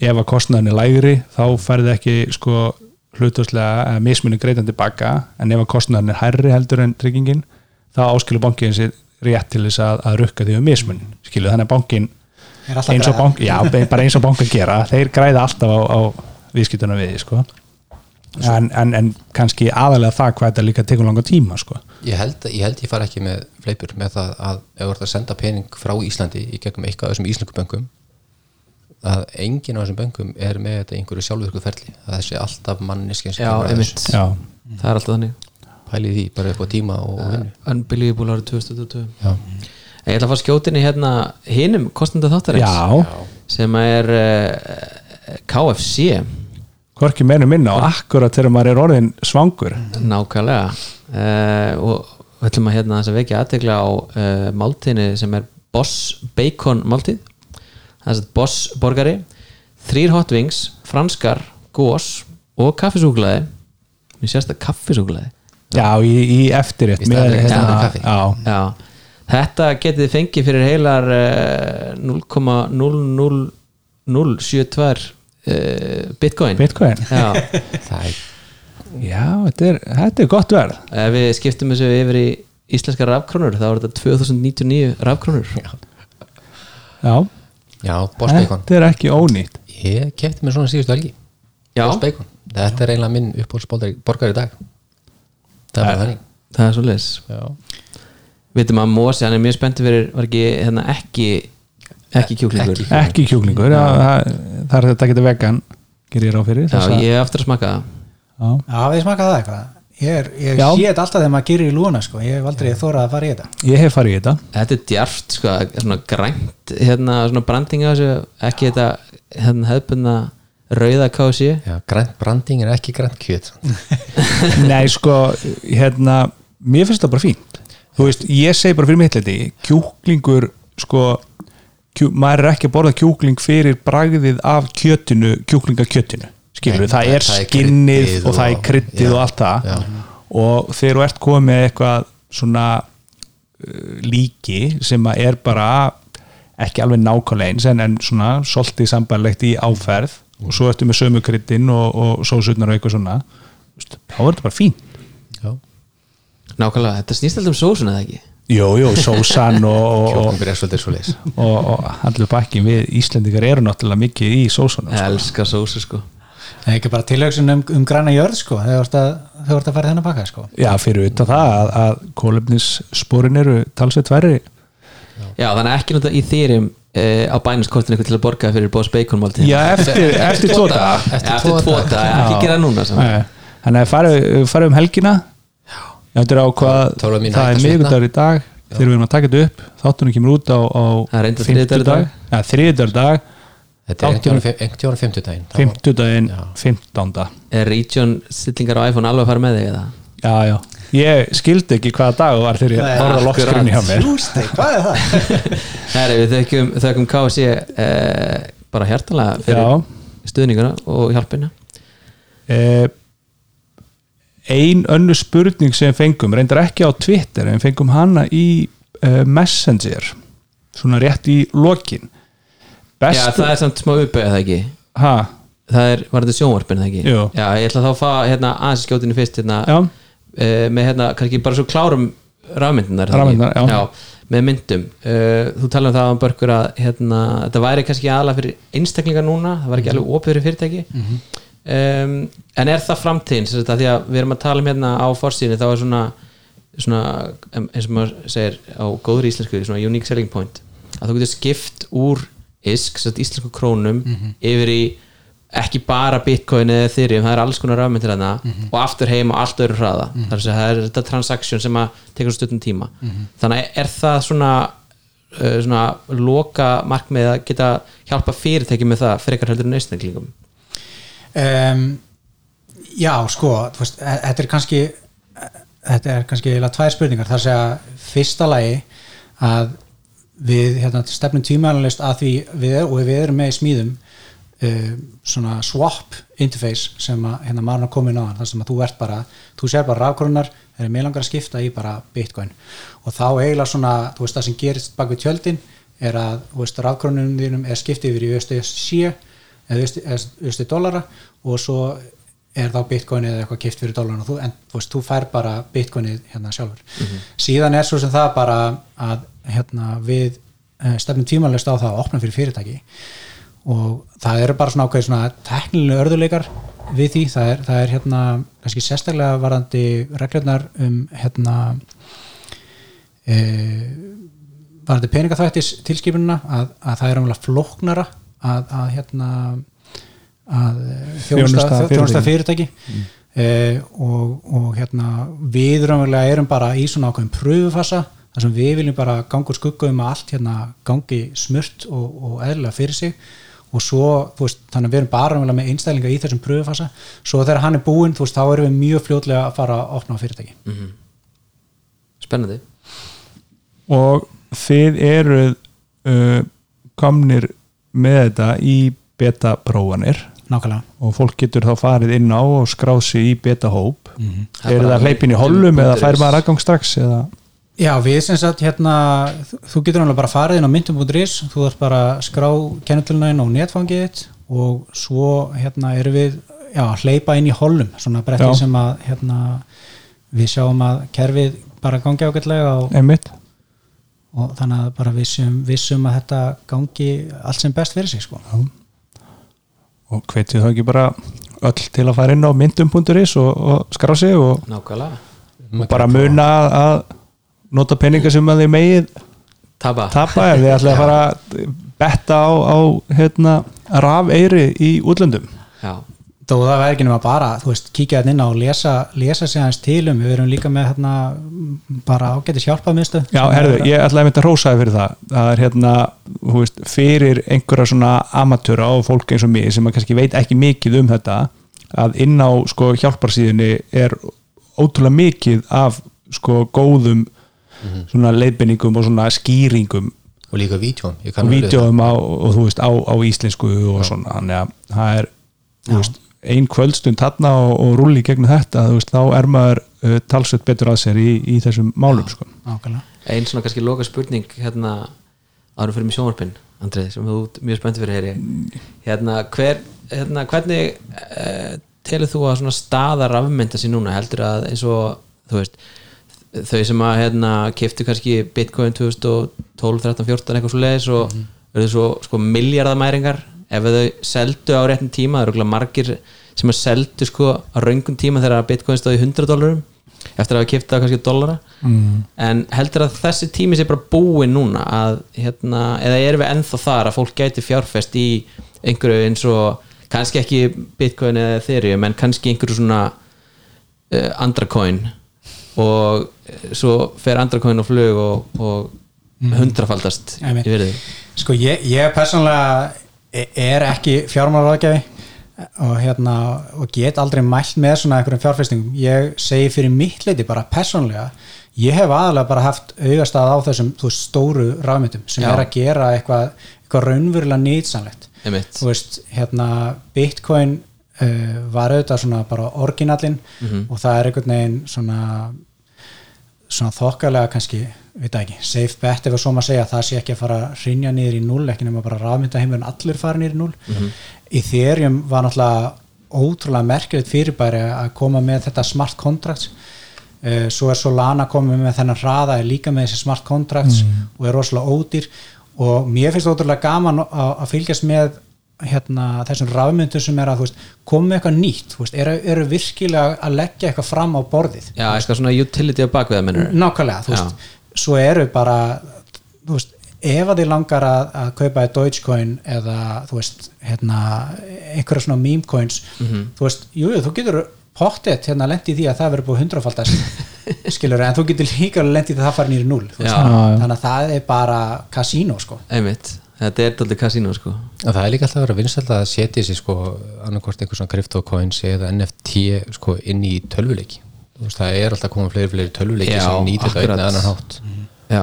ef að kostnaðurinn er lægri þá færði ekki sko hlutastlega eða mismunni greitan tilbaka en ef að kostnaðurinn er hærri heldur en tryggingin þá áskilur bankin sér rétt til þess að, að rukka því um mismun skilu þannig að bankin er eins og græða. bank, já, bara eins og bankin gera þeir græða alltaf á, á viðskiptuna við sko en, en, en kannski aðalega það hvað þetta líka tekur langa tíma sko. ég held, ég held ég fara ekki með fleipur með það að ef þú ert að senda pening frá Íslandi í gegnum eitthvað af þessum íslensku böngum að enginn af þessum böngum er með þetta einhverju sjálfvirku ferli. Að þessi alltaf að já, það er alltaf þannig. Pælið því bara upp á tíma og, og vinnu. Unbelievable árið 2022 já, En Ég ætla að fara skjótinni hérna hinum kostnanda þáttarins já. sem er uh, KFC hvorki meinu minna og akkurat þegar maður er orðin svangur. Nákvæmlega. Uh, og við ætlum að hérna þess að vekja aðtegla á uh, máltíðinni sem er Boss Bacon máltíð. Er sett Boss borgari þrýr hot wings, franskar gós og kaffisúklaði mér sérst að kaffisúklaði já, í, í eftirrétt hérna, þetta getið fengið fyrir heilar uh, 0,00072 uh, bitcoin. Bitcoin. Já, *laughs* það er já, þetta er, þetta er gott verð. Ef við skiptum þessu yfir í íslenska rafkrónur þá er þetta 2099 rafkrónur. Já, já, Bacon þetta er ekki ónýtt. Ég kefti mér svona síðustu helgi. Já. Þetta er eiginlega minn uppbólsborgar í dag. Það er þannig. það er svo leis já, Vitum að Mósi, hann er mjög spenntið fyrir var ekki, hérna, ekki ekki kjúklingur. Ekki. ekki kjúklingur, já, það, það er þetta geta vegan gerir ég ráð fyrir Já, ég hef eftir að smaka það. Já. Já, við smakað það eitthvað. Ég, er, ég Já. sé þetta alltaf þegar maður gerir í lúna sko. Ég hef aldrei þórað að fara í þetta. Ég hef farið í þetta. Þetta er djarft, sko, svona grænt hérna, svona branding á þessu ekki þetta hérna, hefðbundna rauða kási já, grænt branding er ekki grænt kjöt. *laughs* Nei, sko, hérna mér finnst það bara fínt. Þú veist, ég segi bara fyrir mitt leiti kjúklingur, sko kjú, maður er ekki að borða kjúkling fyrir bragðið af kjötinu kjúklingakjötinu, skilur Nei, það er skinnið kryddið og það er og- kryddið já, og allt það. já. og þegar þú ert komið með eitthvað svona uh, líki sem er bara ekki alveg nákvæmlega eins en, en svona svolítið sambarlegt í áferð og svo ertu með sömu kryddin og, og sósutnar og eitthvað svona þá er þetta bara fín já, Nákvæmlega, þetta snýst alltaf um sósun eða ekki Jú, jú, sósan og, og, er allir bakkin við Íslendingar eru náttúrulega mikið í sósunum Ég sko. elska sósu, sko. Það er ekki bara tilhugsun um, um græna jörð sko, þú ert að, að fara í þennan pakka sko. Já, fyrir utan það að, að kólefnissporin eru talsveit væri Já, þannig að ekki nota í þýrim uh, á bænuskortinu eitthvað til að borga fyrir Boss Bacon máltíð Já, eftir, eftir daga. eftir, daga, ekki gera núna Þannig að farið fari um helgina þetta er á hvað það er hægt að miðvikudagur í dag þegar við erum að taka þetta upp þáttunum kemur út á, á reyndar þriðjudagur í dag. Þetta er einhvern tíðan fimmtudaginn þá- fimmtudaginn Já. 15. Er region stillingar á iPhone alveg að fara með þig eða? Já, já Ég skildi ekki hvaða dag var þegar ég horfði á lokskrunni hjá mér Tuesday, hvað er það? *laughs* Herri, við þökkum, þökkum KFC eh, bara hjartalega fyrir Já. stuðninguna og hjálpina eh, Ein önnu spurning sem fengum reyndar ekki á Twitter en fengum hana í eh, Messenger svona rétt í lokin. Já, það er samt smá uppið eða ekki? Ha, Það er, var þetta sjónvarpin eða ekki? Jú. Já, ég ætla þá að fá hérna aðeins skjótinu fyrst hérna, eh, með hérna, kannski bara svo klárum rafmyndunar það með myndum. Uh, þú talar um það á börkur að hérna, þetta væri kannski aðalega fyrir einstaklingar núna það var ekki alveg opið fyrir fyrirtæki um, en er það framtíðin því að við erum að tala um hérna á forsýni þá er svona, svona eins og maður segir á góður íslensku svona unique selling point að þú getur skipt úr isk, íslensku krónum Mhm. yfir í ekki bara bitcoin eða ethereum, það er alls konar rafmyndir hana Mhm. og aftur heim á allt öðru hraða mm -hmm. það er þetta transaction sem að tekur stundum tíma Mhm. þannig að er það svona uh, svona loka markmið að geta hjálpa fyrirtæki með það frekar heldur en einstaklingur um, Já, sko veist, e- þetta er kannski þetta er kannski tvær spurningar. Það er að fyrsta lagi að við hérna, stefnum tímælanlist að því við, og við erum með í smíðum uh, svona swap interface sem að hérna maður komin á þar sem að þú ert bara, þú sér bara rafgrunar þeir eru með langar að skipta í bara bitcoin. Og þá eiginlega svona, þú veist það sem gerist bak við tjöldin er að þú veist rafgrunum þínum er skiptið yfir í USDC eða USD dollara og svo er þá bitcoin eða eitthvað kipt fyrir dólarn og þú, en þú veist, þú fær bara bitcoinið hérna sjálfur. Síðan er svo sem það bara að hérna við uh, stefnum tímanlega á það að opna fyrir fyrirtæki og það eru bara svona ákveð svona teknilega örðuleikar við því, það er, það er hérna kannski sérstaklega varandi reglurnar um hérna e, varandi peningaþvættis tilskipunina að, að það er umlega flóknara að, að hérna að Þjónusta þjónusta, fyrirtæki. þjónusta fyrirtæki. Mm. og, og hérna við raunverulega erum bara í svona ákveðin pröfufasa þar sem við viljum bara ganga úr skugga um að allt hérna gangi smurt og, og eðlilega fyrir sig. Og svo, veist, þannig að við erum bara raunverulega með einstælinga í þessum pröfufasa svo þegar hann er búinn, þú veist, þá erum við mjög fljótlega að fara að opna á fyrirtæki. Spennandi. Og þið eruð uh, komnir með þetta í beta prófanir nákvæmlega. Og fólk getur þá farið inn á og skráð sig í beta hóp Mhm. Það er það hleypin í hollum eða fær maður aðgang strax eða? Já, við sem sagt hérna þú- getur alveg bara farið inn á myndum.is þú þarf bara að skrá kennutöluna inn á netfangið þitt og svo hérna erum við já, að hleypa inn í hollum, svona bretti Já. sem að hérna við sjáum að kerfið bara gangi ágætlega og, einmitt og þannig að bara vissum, vissum að þetta gangi allt sem best fyrir sig sko. og hvetið þá ekki bara öll til að fara inn á myndum.is og, og skrá sig og, nákvæmlega. og bara muna að- að nota peninga sem að þið megið tapa, tapa ef þið ætlaði að *laughs* fara betta á, á hérna, rafeyri í útlöndum. Já, þó það væri ekki nema bara, þú veist, kíkja þetta inn á og lesa, lesa sig hans til um, við erum líka með hérna, bara ágætis hjálpað miðstöð Já, herðu, ég ætlaði að mynda að rósaði fyrir það. Það er hérna, þú veist, fyrir einhverja svona amatöra og fólk eins og mig sem kannski veit ekki mikið um þetta að inn á sko hjálparsíðunni er ótrúlega mikið af sko góðum svona leiðbenningum og svona skýringum. Og líka vídjóm ég og vídeoum á, og þú veist, á, á íslensku og svona, þannig að það er þú veist, ein kvöldstund þarna og, og rulli gegnum þetta, veist, þá er maður uh, talsveit betur að sér í, í þessum málum, sko. nákvæmlega ein svona kannski loka spurning hérna árum fyrir mig sjónvarpinn Andrið, sem þú ert mjög spennt fyrir heyri hérna, hver, hérna hvernig uh, telur þú að svona staða rafmynda sér núna, heldur að eins og þú veist, þau sem að hérna, keftu kannski bitcoin 2012, 13, 14 eitthvað svo leiðis og mm -hmm. svo sko miljardamæringar ef þau seldu á réttin tíma, það eru örugglega margir sem að seldu sko á raungum tíma þegar bitcoin stóði 100 dólarum eftir að hafa kipta kannski dollara mm. en heldur að þessi tími sé bara búin núna að hérna, eða erum við ennþá þar að fólk gæti fjárfest í einhverju eins og kannski ekki bitcoin eða ethereum en kannski einhverju svona uh, andra coin og eh, svo fer andra coin á flug og, og hundrafaldast Einmitt. í virði Sko ég, ég persónlega e- er ekki fjármálaráðgjafi og hérna og get aldrei mælt með svona einhverjum fjárfestingum. Ég segi fyrir mitt leiti bara persónlega ég hef aðalega bara haft augastað á þessum þú stóru rafmyndum sem Já. er að gera eitthvað, eitthvað raunverulega nýtsanlegt þú veist, hérna Bitcoin uh, var auðvitað svona bara orginallin og það er einhvern veginn svona svona þokkalega kannski, veit það ekki safe bet ef að svo maður segja að það sé ekki að fara að rinja niður í null, ekki nema bara rafmyndaheimurinn allir fara niður í null Ethereum var náttúrulega ótrúlega merkilegt fyrirbæri að koma með þetta smart contracts. Uh, svo er Solana komið með þennan hraða er líka með þessi smart contracts og er rosalega ódýr. Og mér finnst ótrúlega gaman að, að fylgjast með hérna, þessum rafmyndum sem er að þú veist, koma með eitthvað nýtt þú veist, eru, eru virkilega að leggja eitthvað fram á borðið. Já, eitthvað svona utility á bakveða nákvæmlega, þú veist, svo eru bara þú veist, ef að þið langar að, að kaupa Dogecoin eða þú veist hérna, einhverja svona meme coins þú veist, jú, jú, þú getur pottet hérna lendi því að það verður búið hundrafaldast *laughs* skilur, en þú getur líka lendi því að það fara nýri núl þannig að það er bara kasínó sko. Einmitt, þetta er daldið kasínu sko. Og það er líka alltaf að vera vinsælt að setja sér sko annarkvort einhver svona cryptocoins eða NFT sko inn í tölvuleiki veist, það er alltaf að koma fleiri fleiri tölvuleiki sem nýtir þetta akkurat. einn eða annan hátt. Já,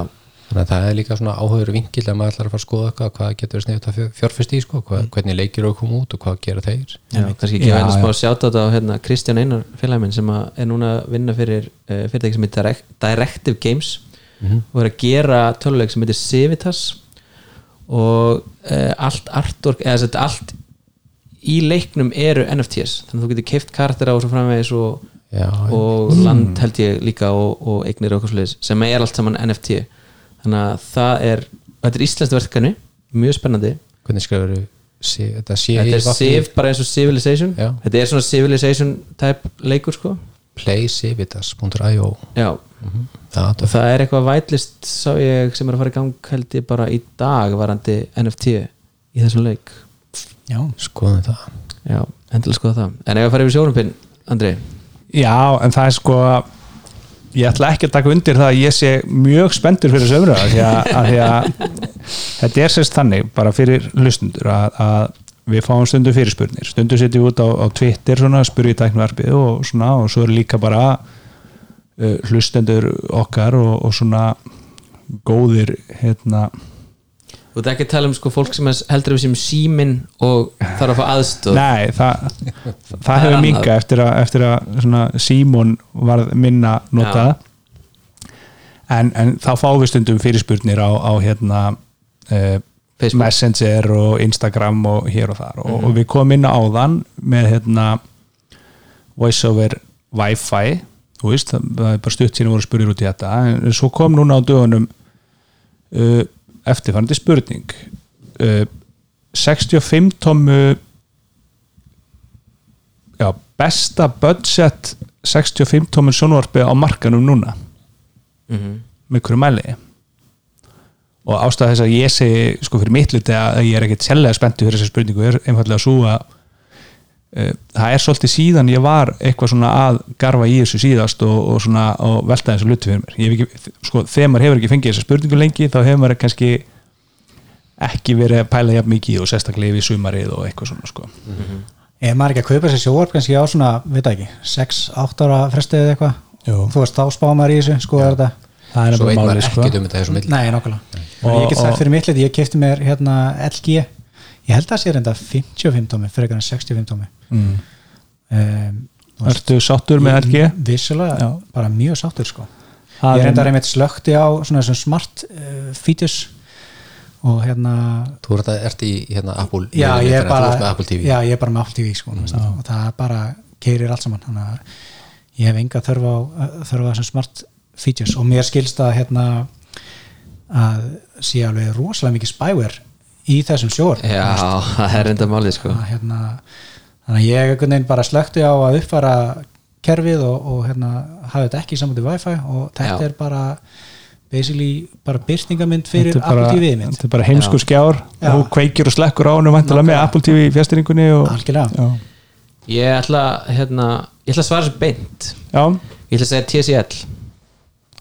þannig að það er líka svona áhugur vinkil að maður ætlar að fara að skoða eitthvað hvað getur sniðut að fjárfest í sko hvað, hvernig leikir eru að koma út og hvað gera þeir. Kannski ekki að já. smá sjátt á þetta á hérna, Kristján Einar félagin minn sem að er núna að vinna fyrir uh, fyrirtæki sem heitir Direct, Directive Games og er að gera töluleik sem heitir Civitas og uh, allt artwork eða allt í leiknum eru NFTs þannig að þú getur keift karaktera og svo framvegis og, Já, og land held ég líka og, og eignir og eitthvað svoleiðis sem er allt saman NFT þannig að það er þetta er íslenskt verkefni, mjög spennandi. Hvernig skrifur þetta þetta er Civ bara eins og Civilization. Já. þetta er svona Civilization type leikur sko. Playcivitas.io já, það og það er eitthvað vætlist sá ég sem er að fara í gang held ég bara í dag varandi NFT í þessum leik. Já, skoðum það. Já, endilega skoða það. En ef að fara yfir sjórumpinn, Andri Já, en það er sko ég ætla ekki að taka undir það að ég sé mjög spenntur fyrir þessu umröða því að, að, því að þetta er sérst þannig bara fyrir hlustundur að, að við fáum stundu fyrirspurnir. Stundu setjum við út á, á Twitter svona, spyrjum í tæknvarpið og svona og svo er líka bara uh, hlustendur okkar og, og svona góðir hérna Þú ert ekki að tala um sko fólk sem heldur við sem símin og þarf að fá aðstöð Nei, það, það, er hefur minga eftir að, eftir að Símon varð minna notað. En, en þá fáum við stundum fyrirspurnir á, á hérna Facebook. Messenger og Instagram og hér og þar. Og, Mhm. og við komum inn á áðan með hérna voiceover Wi-Fi. Þú veist, það, það er bara stutt síðan voru spurður út í þetta. En svo kom núna á dögunum uh, eftirfærandi spurning. Uh, 65 tómu já, besta budget 65 tómun sjónvarpi á markanum núna. Mhm. með hverju mæli. Og ástæða þess að ég segi sko fyrir mitt liti að ég er ekkert sérlega spenntu fyrir þessa spurningu er einfallega svo að það er svolítið síðan ég var eitthvað svona að garfa í þessu síðast og, og svona og velta þessu luti fyrir mér. Ekki, sko, þegar maður hefur ekki fengið þessa spurningu lengi þá hefur maður kannski ekki verið að pæla jafn mikið og sérstaklega yfir sumarið og eitthvað svona sko. ef maður ekki að kaupa sér sjóvarp kannski á svona, veit ekki 6-8 ára frestið eða eitthvað? Þú veist, þá spá maður í þessu, sko er þetta það er svo veit maður málið sko. ekkert um þetta þessu milli Nei, Ég get sagt fyrir mitt liti, ég kefti mér hérna LG Ég held að það sé reynda 55 tómi frekar en 65 tómi mm. um, Ertu sáttur með LG? Vissulega, Já. bara mjög sáttur sko Það Ég er- reynda reynda slökti á svona þessum smart uh, features og hérna þú ert, að, ert í hérna Apple já, ég er bara með Apple TV já, ég er bara með Apple TV sko, mm. og það bara keirir allt saman þannig að ég hef enga þörf á þörf á þessum smart features og mér skilst að hérna að sé alveg rosalega mikið spyware í þessum sjór Já, það er enda málið sko að, hérna, þannig að ég einhvern veginn bara slökti á að uppfara kerfið og, og hérna, hafi þetta ekki saman til Wi-Fi og þetta Já. er bara basically bara byrtingamind fyrir bara- Apple TV mynd Þetta er bara heimskur skjár Já. og þú kveikir og slekkur á hann með. Apple TV og, já. Ég ætla, hérna, ég ætla að svara þessu beint já, Ég ætla að segja TCL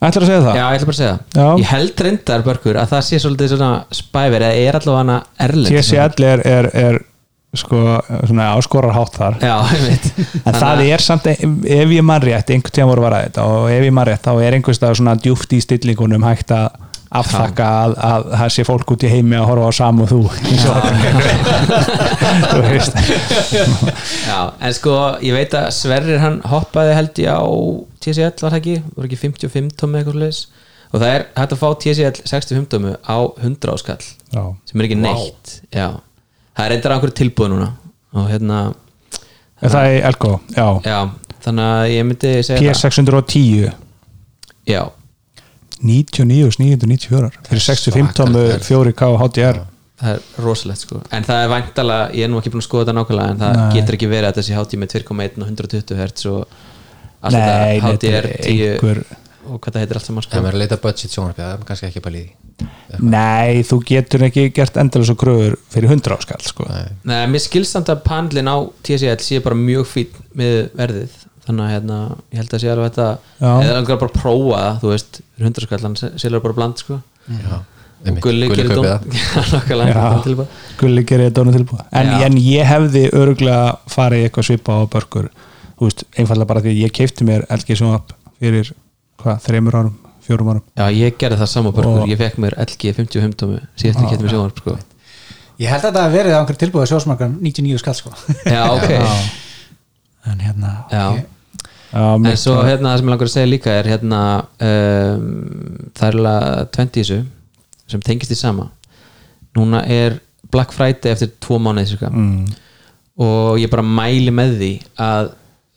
ætlar að segja það Já, ég ætla bara að segja Já. Ég held reyndar, Börkur, að það sé svolítið svona spæver eða er allavega hana erlend TCL er, er, er sko, svona áskorarhátt þar. Já, *laughs* en það er samt, ef ég man rétt einhvern tíðan voru að vara þetta og ef ég man rétt þá er einhvers stað svona djúft í stillingunum hægt að afþakka að, að það sé fólk út í heimi að horfa á sam og þú. *laughs* Þú veist. Já, en sko, ég veit að Sverrir hann hoppaði held ég á TCL var það ekki, voru ekki 55 tómi eitthvað leis og það er hægt að fá TCL 65 tómi á 100 áskall já, sem er ekki neitt. Já, það er á einhverju tilbúð núna. Og hérna, er það er Elko, já. Já þannig að ég myndi segja P610 það Já, 99.994 fyrir 65 tómu 4K HDR það. er rosalegt sko. En það er væntala, ég er nú ekki búin að skoða þetta nákvæmlega en það Nei. getur ekki verið að þessi hátíð með 2,1 og 120 Hz og allt Nei, þetta þetta HDR er 10 einhver og hvað það heitir allt saman ef sko maður er að leita budget sjónvarpið það er kannski ekki bara líði nei, þú getur ekki gert endalega svo kröfur fyrir 100 áskall sko. Nei, mér skilst samt að pandlin á TCL sé bara mjög fín með verðið. Þannig að hérna, ég held að sé alveg þetta eða langar bara að prófa það, þú veist fyrir hundrarskallan, selur bara bland sko. Já, Gulli gerir kaupið dón það. *laughs* Já, nokkulega, Já. hann tilbúið. Gulli gerir dónu tilbúið en, en ég hefði öruglega farið eitthvað svipa á börkur þú veist, einfallega bara því að ég keipti mér LG Sjónvarp fyrir hvað, þreymur árum, fjórum árum? Já, ég gerði það saman börkur, Og- ég fekk mér LG 55 tómi síðast ég geti mér sjónvarp sko. Ég held að þetta hafi verið á einhver tilbúið sjósmarkar 99 skall sko. Já, ok. En hérna Já. ok. Já, En svo hérna það sem ég langar að segja líka er hérna um, það er alveg 20 í þessu sem tengist í sama. Núna er Black Friday eftir tvo mánuði cirka. Mm. og ég bara mæli með því að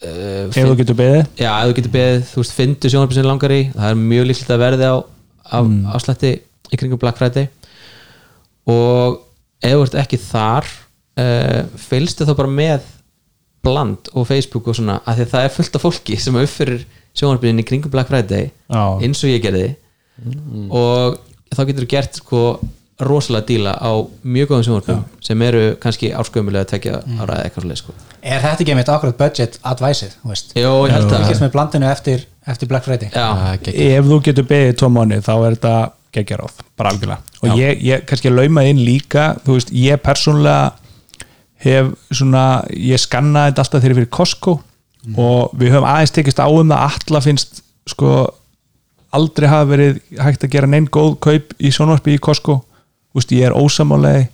uh, ef þú getur beðið. Já, ef þú getur beðið, þú veist, fyndu sjónvarpið sem langar í, það er mjög líklegt að verði á, á Mm. afslætti í kringum Black Friday. Og ef þú ert ekki þar uh, fylgstu þá bara með bland og Facebook og svona af því að það er fullt af fólki sem uppfyrir sjónvarpiðin í kringum Black Friday Já. eins og ég gerði. Og þá getur þú gert sko rosalega díla á mjög góðum sjónvarpum sem eru kannski áskömmulega að tekja ára eða eitthvað svoleiðis, sko. er þetta ekki með akkurat budget adviceið þú veist? Jó, ég held að fylgjast með blandinu eftir, eftir Black Friday. Já, ef þú getur beðið tvo mánu þá er þetta geggjaráð, bara algjörlega. Og ég, ég kannski lauma inn líka þú veist, ég persónulega hef svona, ég skannaði þetta alltaf þegar ég fyrir Costco og við höfum aðeins tekist á um það alla finnst sko aldrei hafa verið hægt að gera neinn góð kaup í sjónvarpi í Costco veist, ég er ósamálegi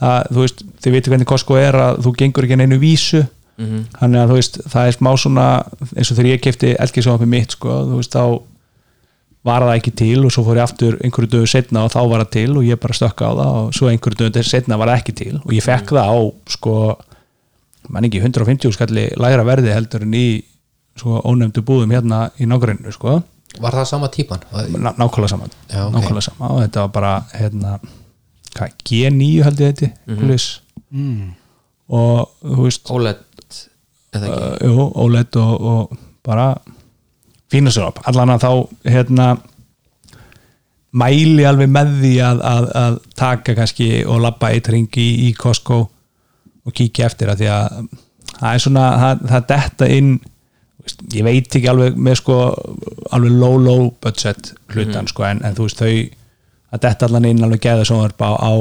það, þú veist, þið veitir hvernig Costco er að þú gengur ekki neinu vísu. Þannig að þú veist, það er smá svona eins og þegar ég kefti elgisjónvarpi mitt sko, þú veist, þá var það ekki til og svo fór ég aftur einhverju dögu setna og þá var það til og ég bara stökka á það og svo einhverju dögu setna var það ekki til og ég fekk það á sko, mann ekki 150 skalli lægra verði heldur en í svo ónefndu búðum hérna í nágrunnu sko, Var það sama típan? Ná, nákvæmlega saman Já, ok. nákvæmlega sama og þetta var bara hérna, hvað, G9 held ég þetta mm mm. og þú veist OLED eða ekki uh, jú, OLED og, og bara fína sér upp allan að þá hérna mæli alveg með því að, að, að taka kannski og labba eitt ringi í, í Costco og kíkja eftir að því að það er svona, það, það detta inn ég veit ekki alveg með sko alveg low low budget hlutan sko en, en þú veist þau að detta allan inn alveg geða sjónvarp á, á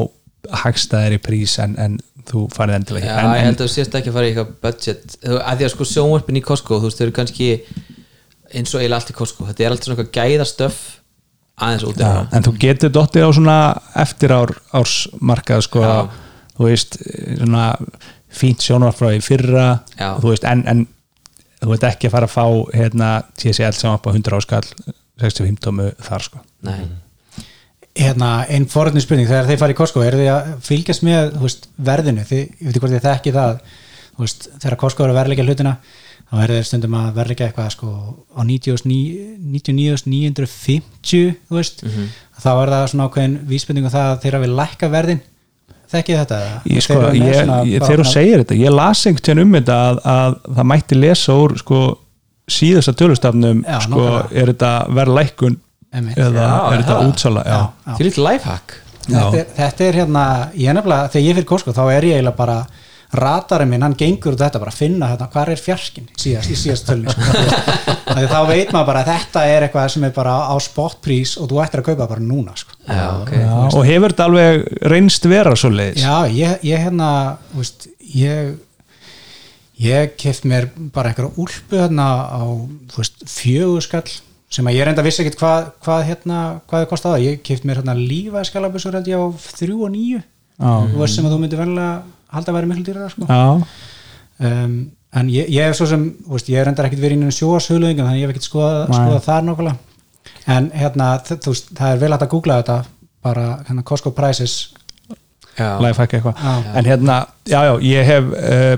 hagstæðari prís en, en þú farið endilega Já, en, ég held að þú sést ekki að fara í eitthvað budget. Þú- að því að sko sjónvarpin í Costco þú veist, þau eru kannski eins og eiginlega allt í Costco. Þetta er alltaf svona eitthvað gæðastöf aðeins út í Já, hana en þú getur dottið á svona eftir ár, ársmarkað sko, Já. þú veist svona fínt sjónvarfrá í fyrra. Já. þú veist, en, en þú veit ekki að fara að fá hérna TSL sjónvarp á 100 áskall 65 tómu þar sko. Nei, hérna, einn forðin spurning þegar þeir fara í Costco, eru þið að fylgjast með veist, verðinu, þið, ég veit ekki hvort þið þekki það veist, þegar Costco eru að verðleika hlutina þá er þeir stundum að verðleika eitthvað sko á 99.950 þú veist, þá er það svona ákveðin vísbending um það að þeir hafi lækka verðin þekkið þetta? ég, sko, ég, ég, þegar þú segir þetta, ég las einhvern tíðan um þetta að, að það mætti lesa úr sko síðasta tölustafnum Já, sko, er þetta verðlækkun Einmitt. eða Já, er þetta útsala já. Já. því lítið lifehack þetta er, þetta er hérna, ég er nefnilega þegar ég fyrir Costco þá er ég eiginlega bara ratarinn minn, hann gengur út þetta bara að finna hérna, hvað er fjarkin síðast, í síðast tölni sko, þá veit maður bara að þetta er eitthvað sem er bara á spotprís og þú ættir að kaupa bara núna sko. Já, ok Já, og hefur þetta alveg reynst vera svo leiðis já, ég, ég hérna þú veist, ég ég keft mér bara einhverja úlpu hérna á þú veist, fjögur skall sem að ég reynda vissi ekkert hvað, hvað hérna, hvað það kostaði, ég keft mér hérna lífa skallabusur held ég á þrjú og níu. Þú veist sem að þú myndir venlega halda að vera miklu dýrar sko. já, um, en ég, ég hef svo sem þú veist, ég er reyndar ekkert verið inn í sjóasöluðingum þannig ég hef ekkert skoða, Nei. skoða þar nokkulega en hérna, þú veist, það er vel hægt að googla þetta bara hérna Costco Prices. Já, lifehack eitthvað. En hérna, já já, ég hef uh,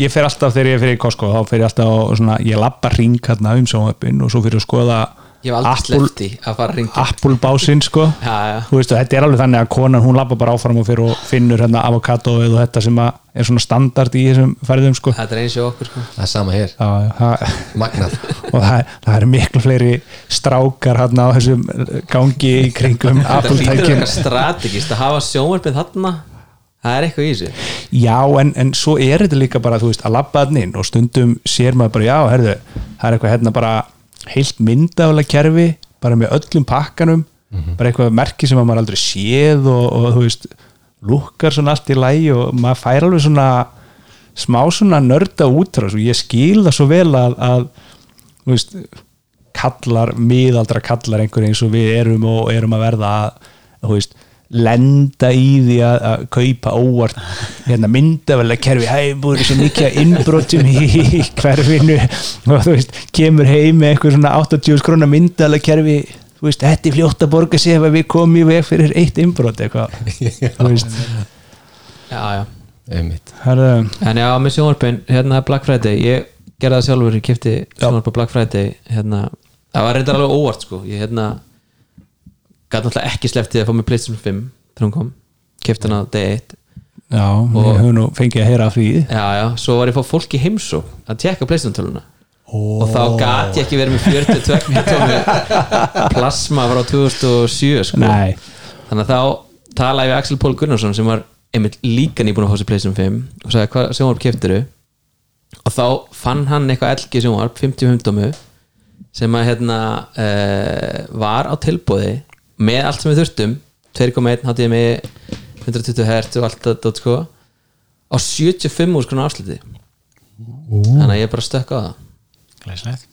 ég fer alltaf þegar ég fer í Costco þá fer ég alltaf og svona, ég labba ring hérna um sjónvöppin og svo fyrir að skoða ég hef aldrei Apple- sleppt í að fara að ringja Apple básinn sko. *laughs* Já, já, þú veist, þetta er alveg þannig að konan hún lappa bara áfram og fyrir og finnur hérna avokadóið og þetta sem er svona standard í þessum ferðum sko. Þetta er eins og okkur sko. það er sama hér, Já, já, það, magnað. *laughs* Og það, er- það eru miklu fleiri strákar hérna á þessum gangi í kringum þetta Apple hlýtur tækin eitthvað strategist að hafa sjónvarpið þarna. Það er eitthvað í þessu. Já, en, en svo er þetta líka bara, þú veist, að labba þannig inn og stundum sér maður bara, já, herðu það er eitthvað hérna bara heilt myndafulega kerfi, bara með öllum pakkanum, bara eitthvað merki sem að maður aldrei séð og, og þú veist lukkar svona allt í lægi og maður fær alveg svona smá svona nörda útrás og ég skil það svo vel að, að þú veist, kallar, miðaldra kallar einhver eins og við erum og erum að verða að, þú veist, lenda í því að, að kaupa óvart hérna myndavelega kerfi hæ, búið svo mikið að innbrotum í, hverfinu. Og þú veist, kemur heim með eitthvað svona 80 skrona myndavelega kerfi þú veist, þetta er fljótt að borga sig ef við komum í veg fyrir eitt innbrot eitthvað. Þú veist, já, já. Einmitt. Herðu. En já, með sjónvarpin, hérna er Black Friday. Ég gerði það sjálfur, ég kipti sjónvarp á Black Friday, hérna. Það var reyndar alveg óvart, sko. Ég hérna gæti náttúrulega ekki slepptið að fá mig PlayStation 5 þegar hún kom, kipti hana á day 1 já, við höfum nú fengið að heyra af því. Já, já, svo var ég að fá fólk í heimsó að tekka PlayStation töluna og þá gat ég ekki verið með 42 tómi plasma frá 2007 sko. þannig að þá talaði ég við Axel Pól Gunnarsson sem var einmitt líka nýbúin að fá sér PlayStation 5 og sagði hvað sjónvarp keftiru og þá fann hann eitthvað LG sjónvarp 55 tómu sem að hérna uh, var á tilbúði með allt sem við þurftum 2.1 hátti ég með 120 Hz og allt þetta sko á 75 úr skona afsluti þannig að ég bara stökk á það. Glæslegt.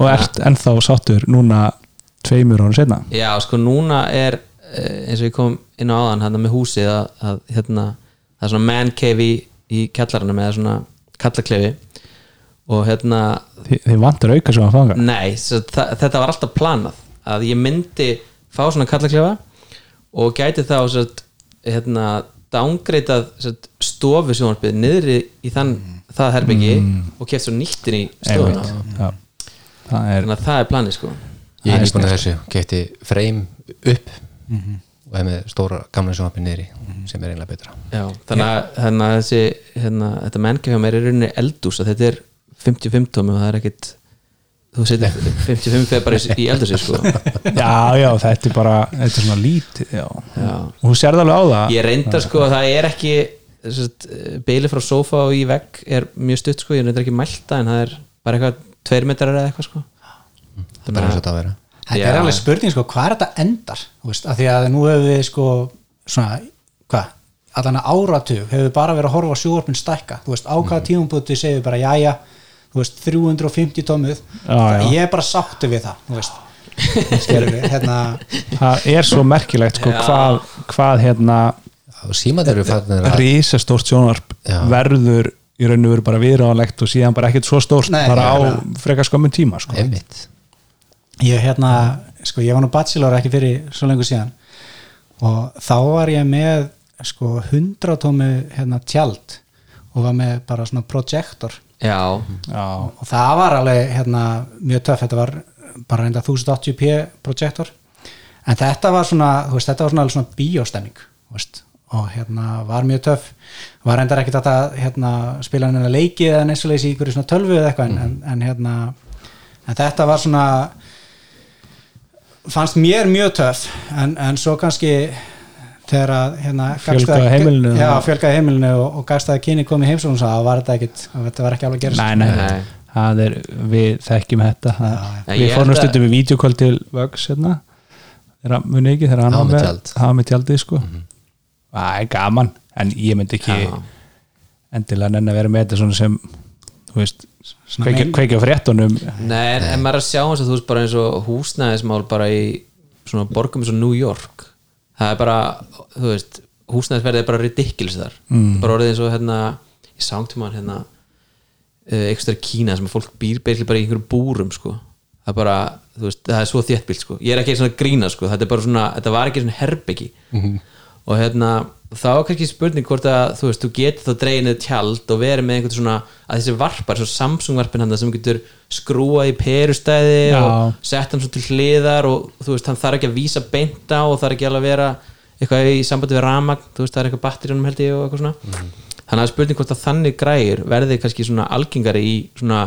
og ert ennþá sáttur núna tveimur ára setna Já, sko núna er eh, eins og ég kom inn á áðan hérna með húsið að, að hérna, það er svona man cave í, í kjallarinn með svona kallaklefi. Og hérna Þi, þið vantar auka sem að fanga nei, svo, þetta var alltaf planað að ég myndi fá svona kallaklefa og gæti þá svo, hérna dángreitað stofu sjónvarpið niðri í þann, það herbyggi og keft svo nýttin í stofuna. er þannig að það er planið sko. Ég er nýbúin að þessu, kefti frame upp og hef með stóra gamla sjónvarpi niðri sem er einlega betra. Já, þannig að, þannig að þessi hérna, þetta mér er í rauninni eldús að þetta er 55 tómi og það er ekkit þú setur 55 fyrir bara í- í eldúsi sko. *laughs* já, já, þetta er bara þetta er svona lítið, já, Já. og þú sérð alveg á það ég reyndar sko að það er ekki beili frá sófa og í vegg er mjög stutt sko, ég reyndar ekki mælta en það er bara eitthvað tveir metrar eða eitthvað sko það er bara eins og þetta að vera Þetta Já. er alveg spurning sko, hvað er þetta endar? Þú Veist, af því að nú hefur við sko svona, hvað, allan að áratug hefur við bara verið að horfa á sjóarpinn stækka þú veist, á hvaða Mhm. tímumbúti segir við bara þú veist, 350 tómuð Já, já. ég er bara sáttu við það þú veist, skilur við hérna, það er svo merkilegt sko, hvað, hvað hérna risastórt sjónvarp Já. verður í raun og veru bara viðráðanlegt og síðan bara ekkert svo stórt Nei, bara á frekar skömmun tíma sko. ég hérna sko, ég var nú bachelor ekki fyrir svo lengur síðan og þá var ég með sko 100 tómi hérna tjald og var með bara svona projektor Já, já, og það var alveg hérna, mjög töff, þetta var bara reynda 1080p projektor. En þetta var svona, þú veist, þetta var svona, alveg svona veist. Og hérna var mjög töff. Var reyndar ekkert að það, hérna, spila henni leiki eða neins og leysi í ykkur svona tölvu eða eitthvað. En, en, en hérna en þetta var svona fannst mér mjög töff. En, en svo kannski þegar að hérna, Fjölgaði heimilinu. já, fjölgaði heimilinu og, og gagstaði kyni komið heimsókn þá var þetta ekkit, þetta var ekki alveg gerst. Nei, nei, Nei. það er við þekkjum þetta. Það, Já, við fórum að- stundum við vídeokól til Vöggs hérna hann muni ekki, þegar hann var með tjaldið. sko. Það er gaman, en ég myndi ekki Já. endilega nenni að vera með þetta svona sem þú veist, kveikja, fréttunum. Nei, en, en maður er að sjá eins og þú veist bara eins og húsnæðismál bara í svona borgum eins og New York það er bara, þú veist húsnæðisverðið er bara ridiculous þar. Mm. bara orðið eins og hérna ég sánt til mann hérna uh, ekstra Kína sem fólk býr beigli bara í einhverjum búrum sko. Það er bara, þú veist, það er svo þéttbílt sko. Ég er ekki svona að grína sko, þetta svona þetta var ekki svona herbyggi og hérna þá er kannski spurning hvort að þú veist, þú getur þá dreginið tjald og verið með einhvern svona að þessi varpar, svo Samsung varpin hann sem getur skrúa í perustæði Já. og sett hann svo til hliðar og þú veist, hann þarf ekki að vísa beint á og þarf ekki alveg að vera eitthvað í sambandi við ramagn, þú veist, það er eitthvað batterjónum held ég og eitthvað svona. Þannig að spurning hvort að þannig græður verði kannski svona algengari í svona,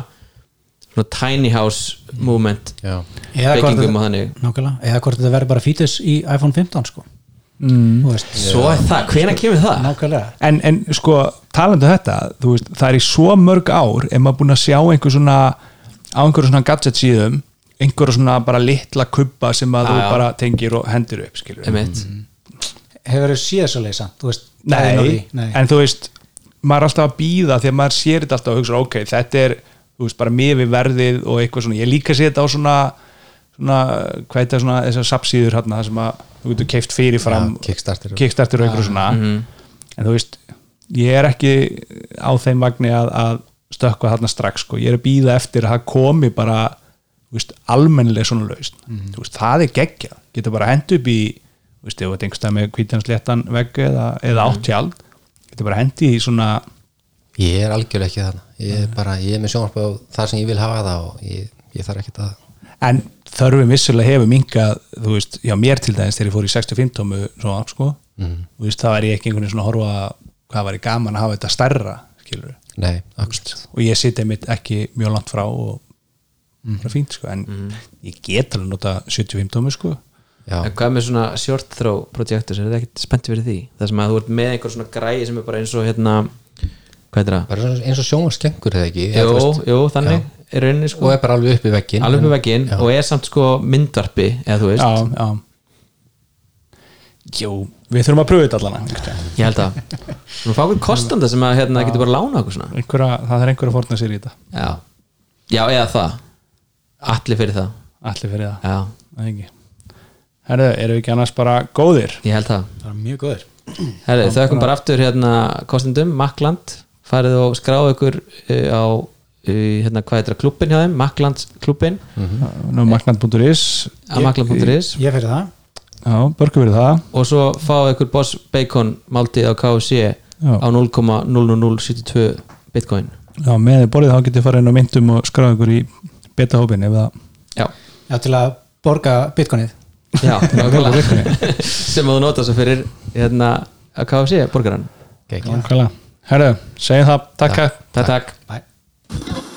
svona tiny house movement Já, eða hvort byggingum og þannig. nákvæmlega, eða hvort þetta verður bara fítus í iPhone 15 sko mm. veist, svo er það, hvenær kemur það? nákvæmlega en, en sko, talandi um þetta þú veist, það er í svo mörg ár ef maður búin að sjá einhver svona á einhverju svona gadget síðum einhverju svona bara litla kubba sem að Já, þú bara tengir og hendur upp skilur Einmitt. hefur þau séð svo leysa Nei? Nei. en þú veist maður er alltaf að býða því að maður sér þetta alltaf og hugsa, ok, þetta er, þú veist, bara miði verðið og eitthvað svona, ég líka sé þetta á svona svona, hvað er þetta svona þessar sapsíður hérna, það sem að þú getur keift fyrirfram, Já, Kickstarter. kickstarter og eitthvað svona, en þú veist ég er ekki á þeim vagni að, að stökkva þarna strax sko, ég er að býða eftir að það komi bara þú veist, almennileg svona laust þú veist, það er geggjað, getur bara hend upp í þú veist, ef þetta einhverstað með kvítansléttan vegg eða, eða áttjald getur bara hendi í svona ég er algjörlega ekki þannig ég er bara, ég er með sjónvarp á það sem ég vil hafa það og ég, ég þarf ekki að en þörfum vissulega hefur minkað þú veist, já mér til dæmis þegar ég fór í 65 tómu svona, sko, þú veist, það var ég ekki einhvern veginn svona að horfa að hvað var ég gaman að hafa þetta stærra skilur nei, akkurat. Og ég sitja mitt ekki mjög langt frá og bara fínt sko en ég get alveg nota 75 tómu sko. Já, En hvað með svona short throw projektus, er það ekkert spenntið fyrir því? Það sem að þú ert með einhver svona græði sem er bara eins og hérna hvað er það? bara eins og sjónvarp skengur eða ekki? Jú, veist, jú, þannig. Er rauninni og sko er bara alveg upp í veggin alveg upp í vegginn og er samt sko myndvarpi eða þú veist, já, já. Jú, við þurfum að pröfa þetta allan ég held að Nú fá okkur kostanda sem að hérna getur bara lána okkur svona. Einhverja, það er einhverja fórna sér í þetta. Já, já eða það. Allir fyrir það. Allir fyrir það, Já, það er ekki. Herðu, erum við ekki annars bara góðir? ég held það. Það er mjög góður Herri, þau bara aftur hérna kostendum, Makland farið og skráðu ykkur uh, á hérna, hvað heitir það, klubbin hjá þeim Maklands klubbin að makland.is ég fyrir það Já, börgu verið það og svo fáðu ykkur Boss Bacon máltíð á KFC Já. á 0,00072 bitcoin Já, með borðið þá getið farið inn á myndum og skráða ykkur í betahópin ef það Já, já, til að borga bitcoinið já sem þú nota svo fyrir hérna að KFC borgaran. Herðu, segjum það, takk, takk Takk, takk Thank you.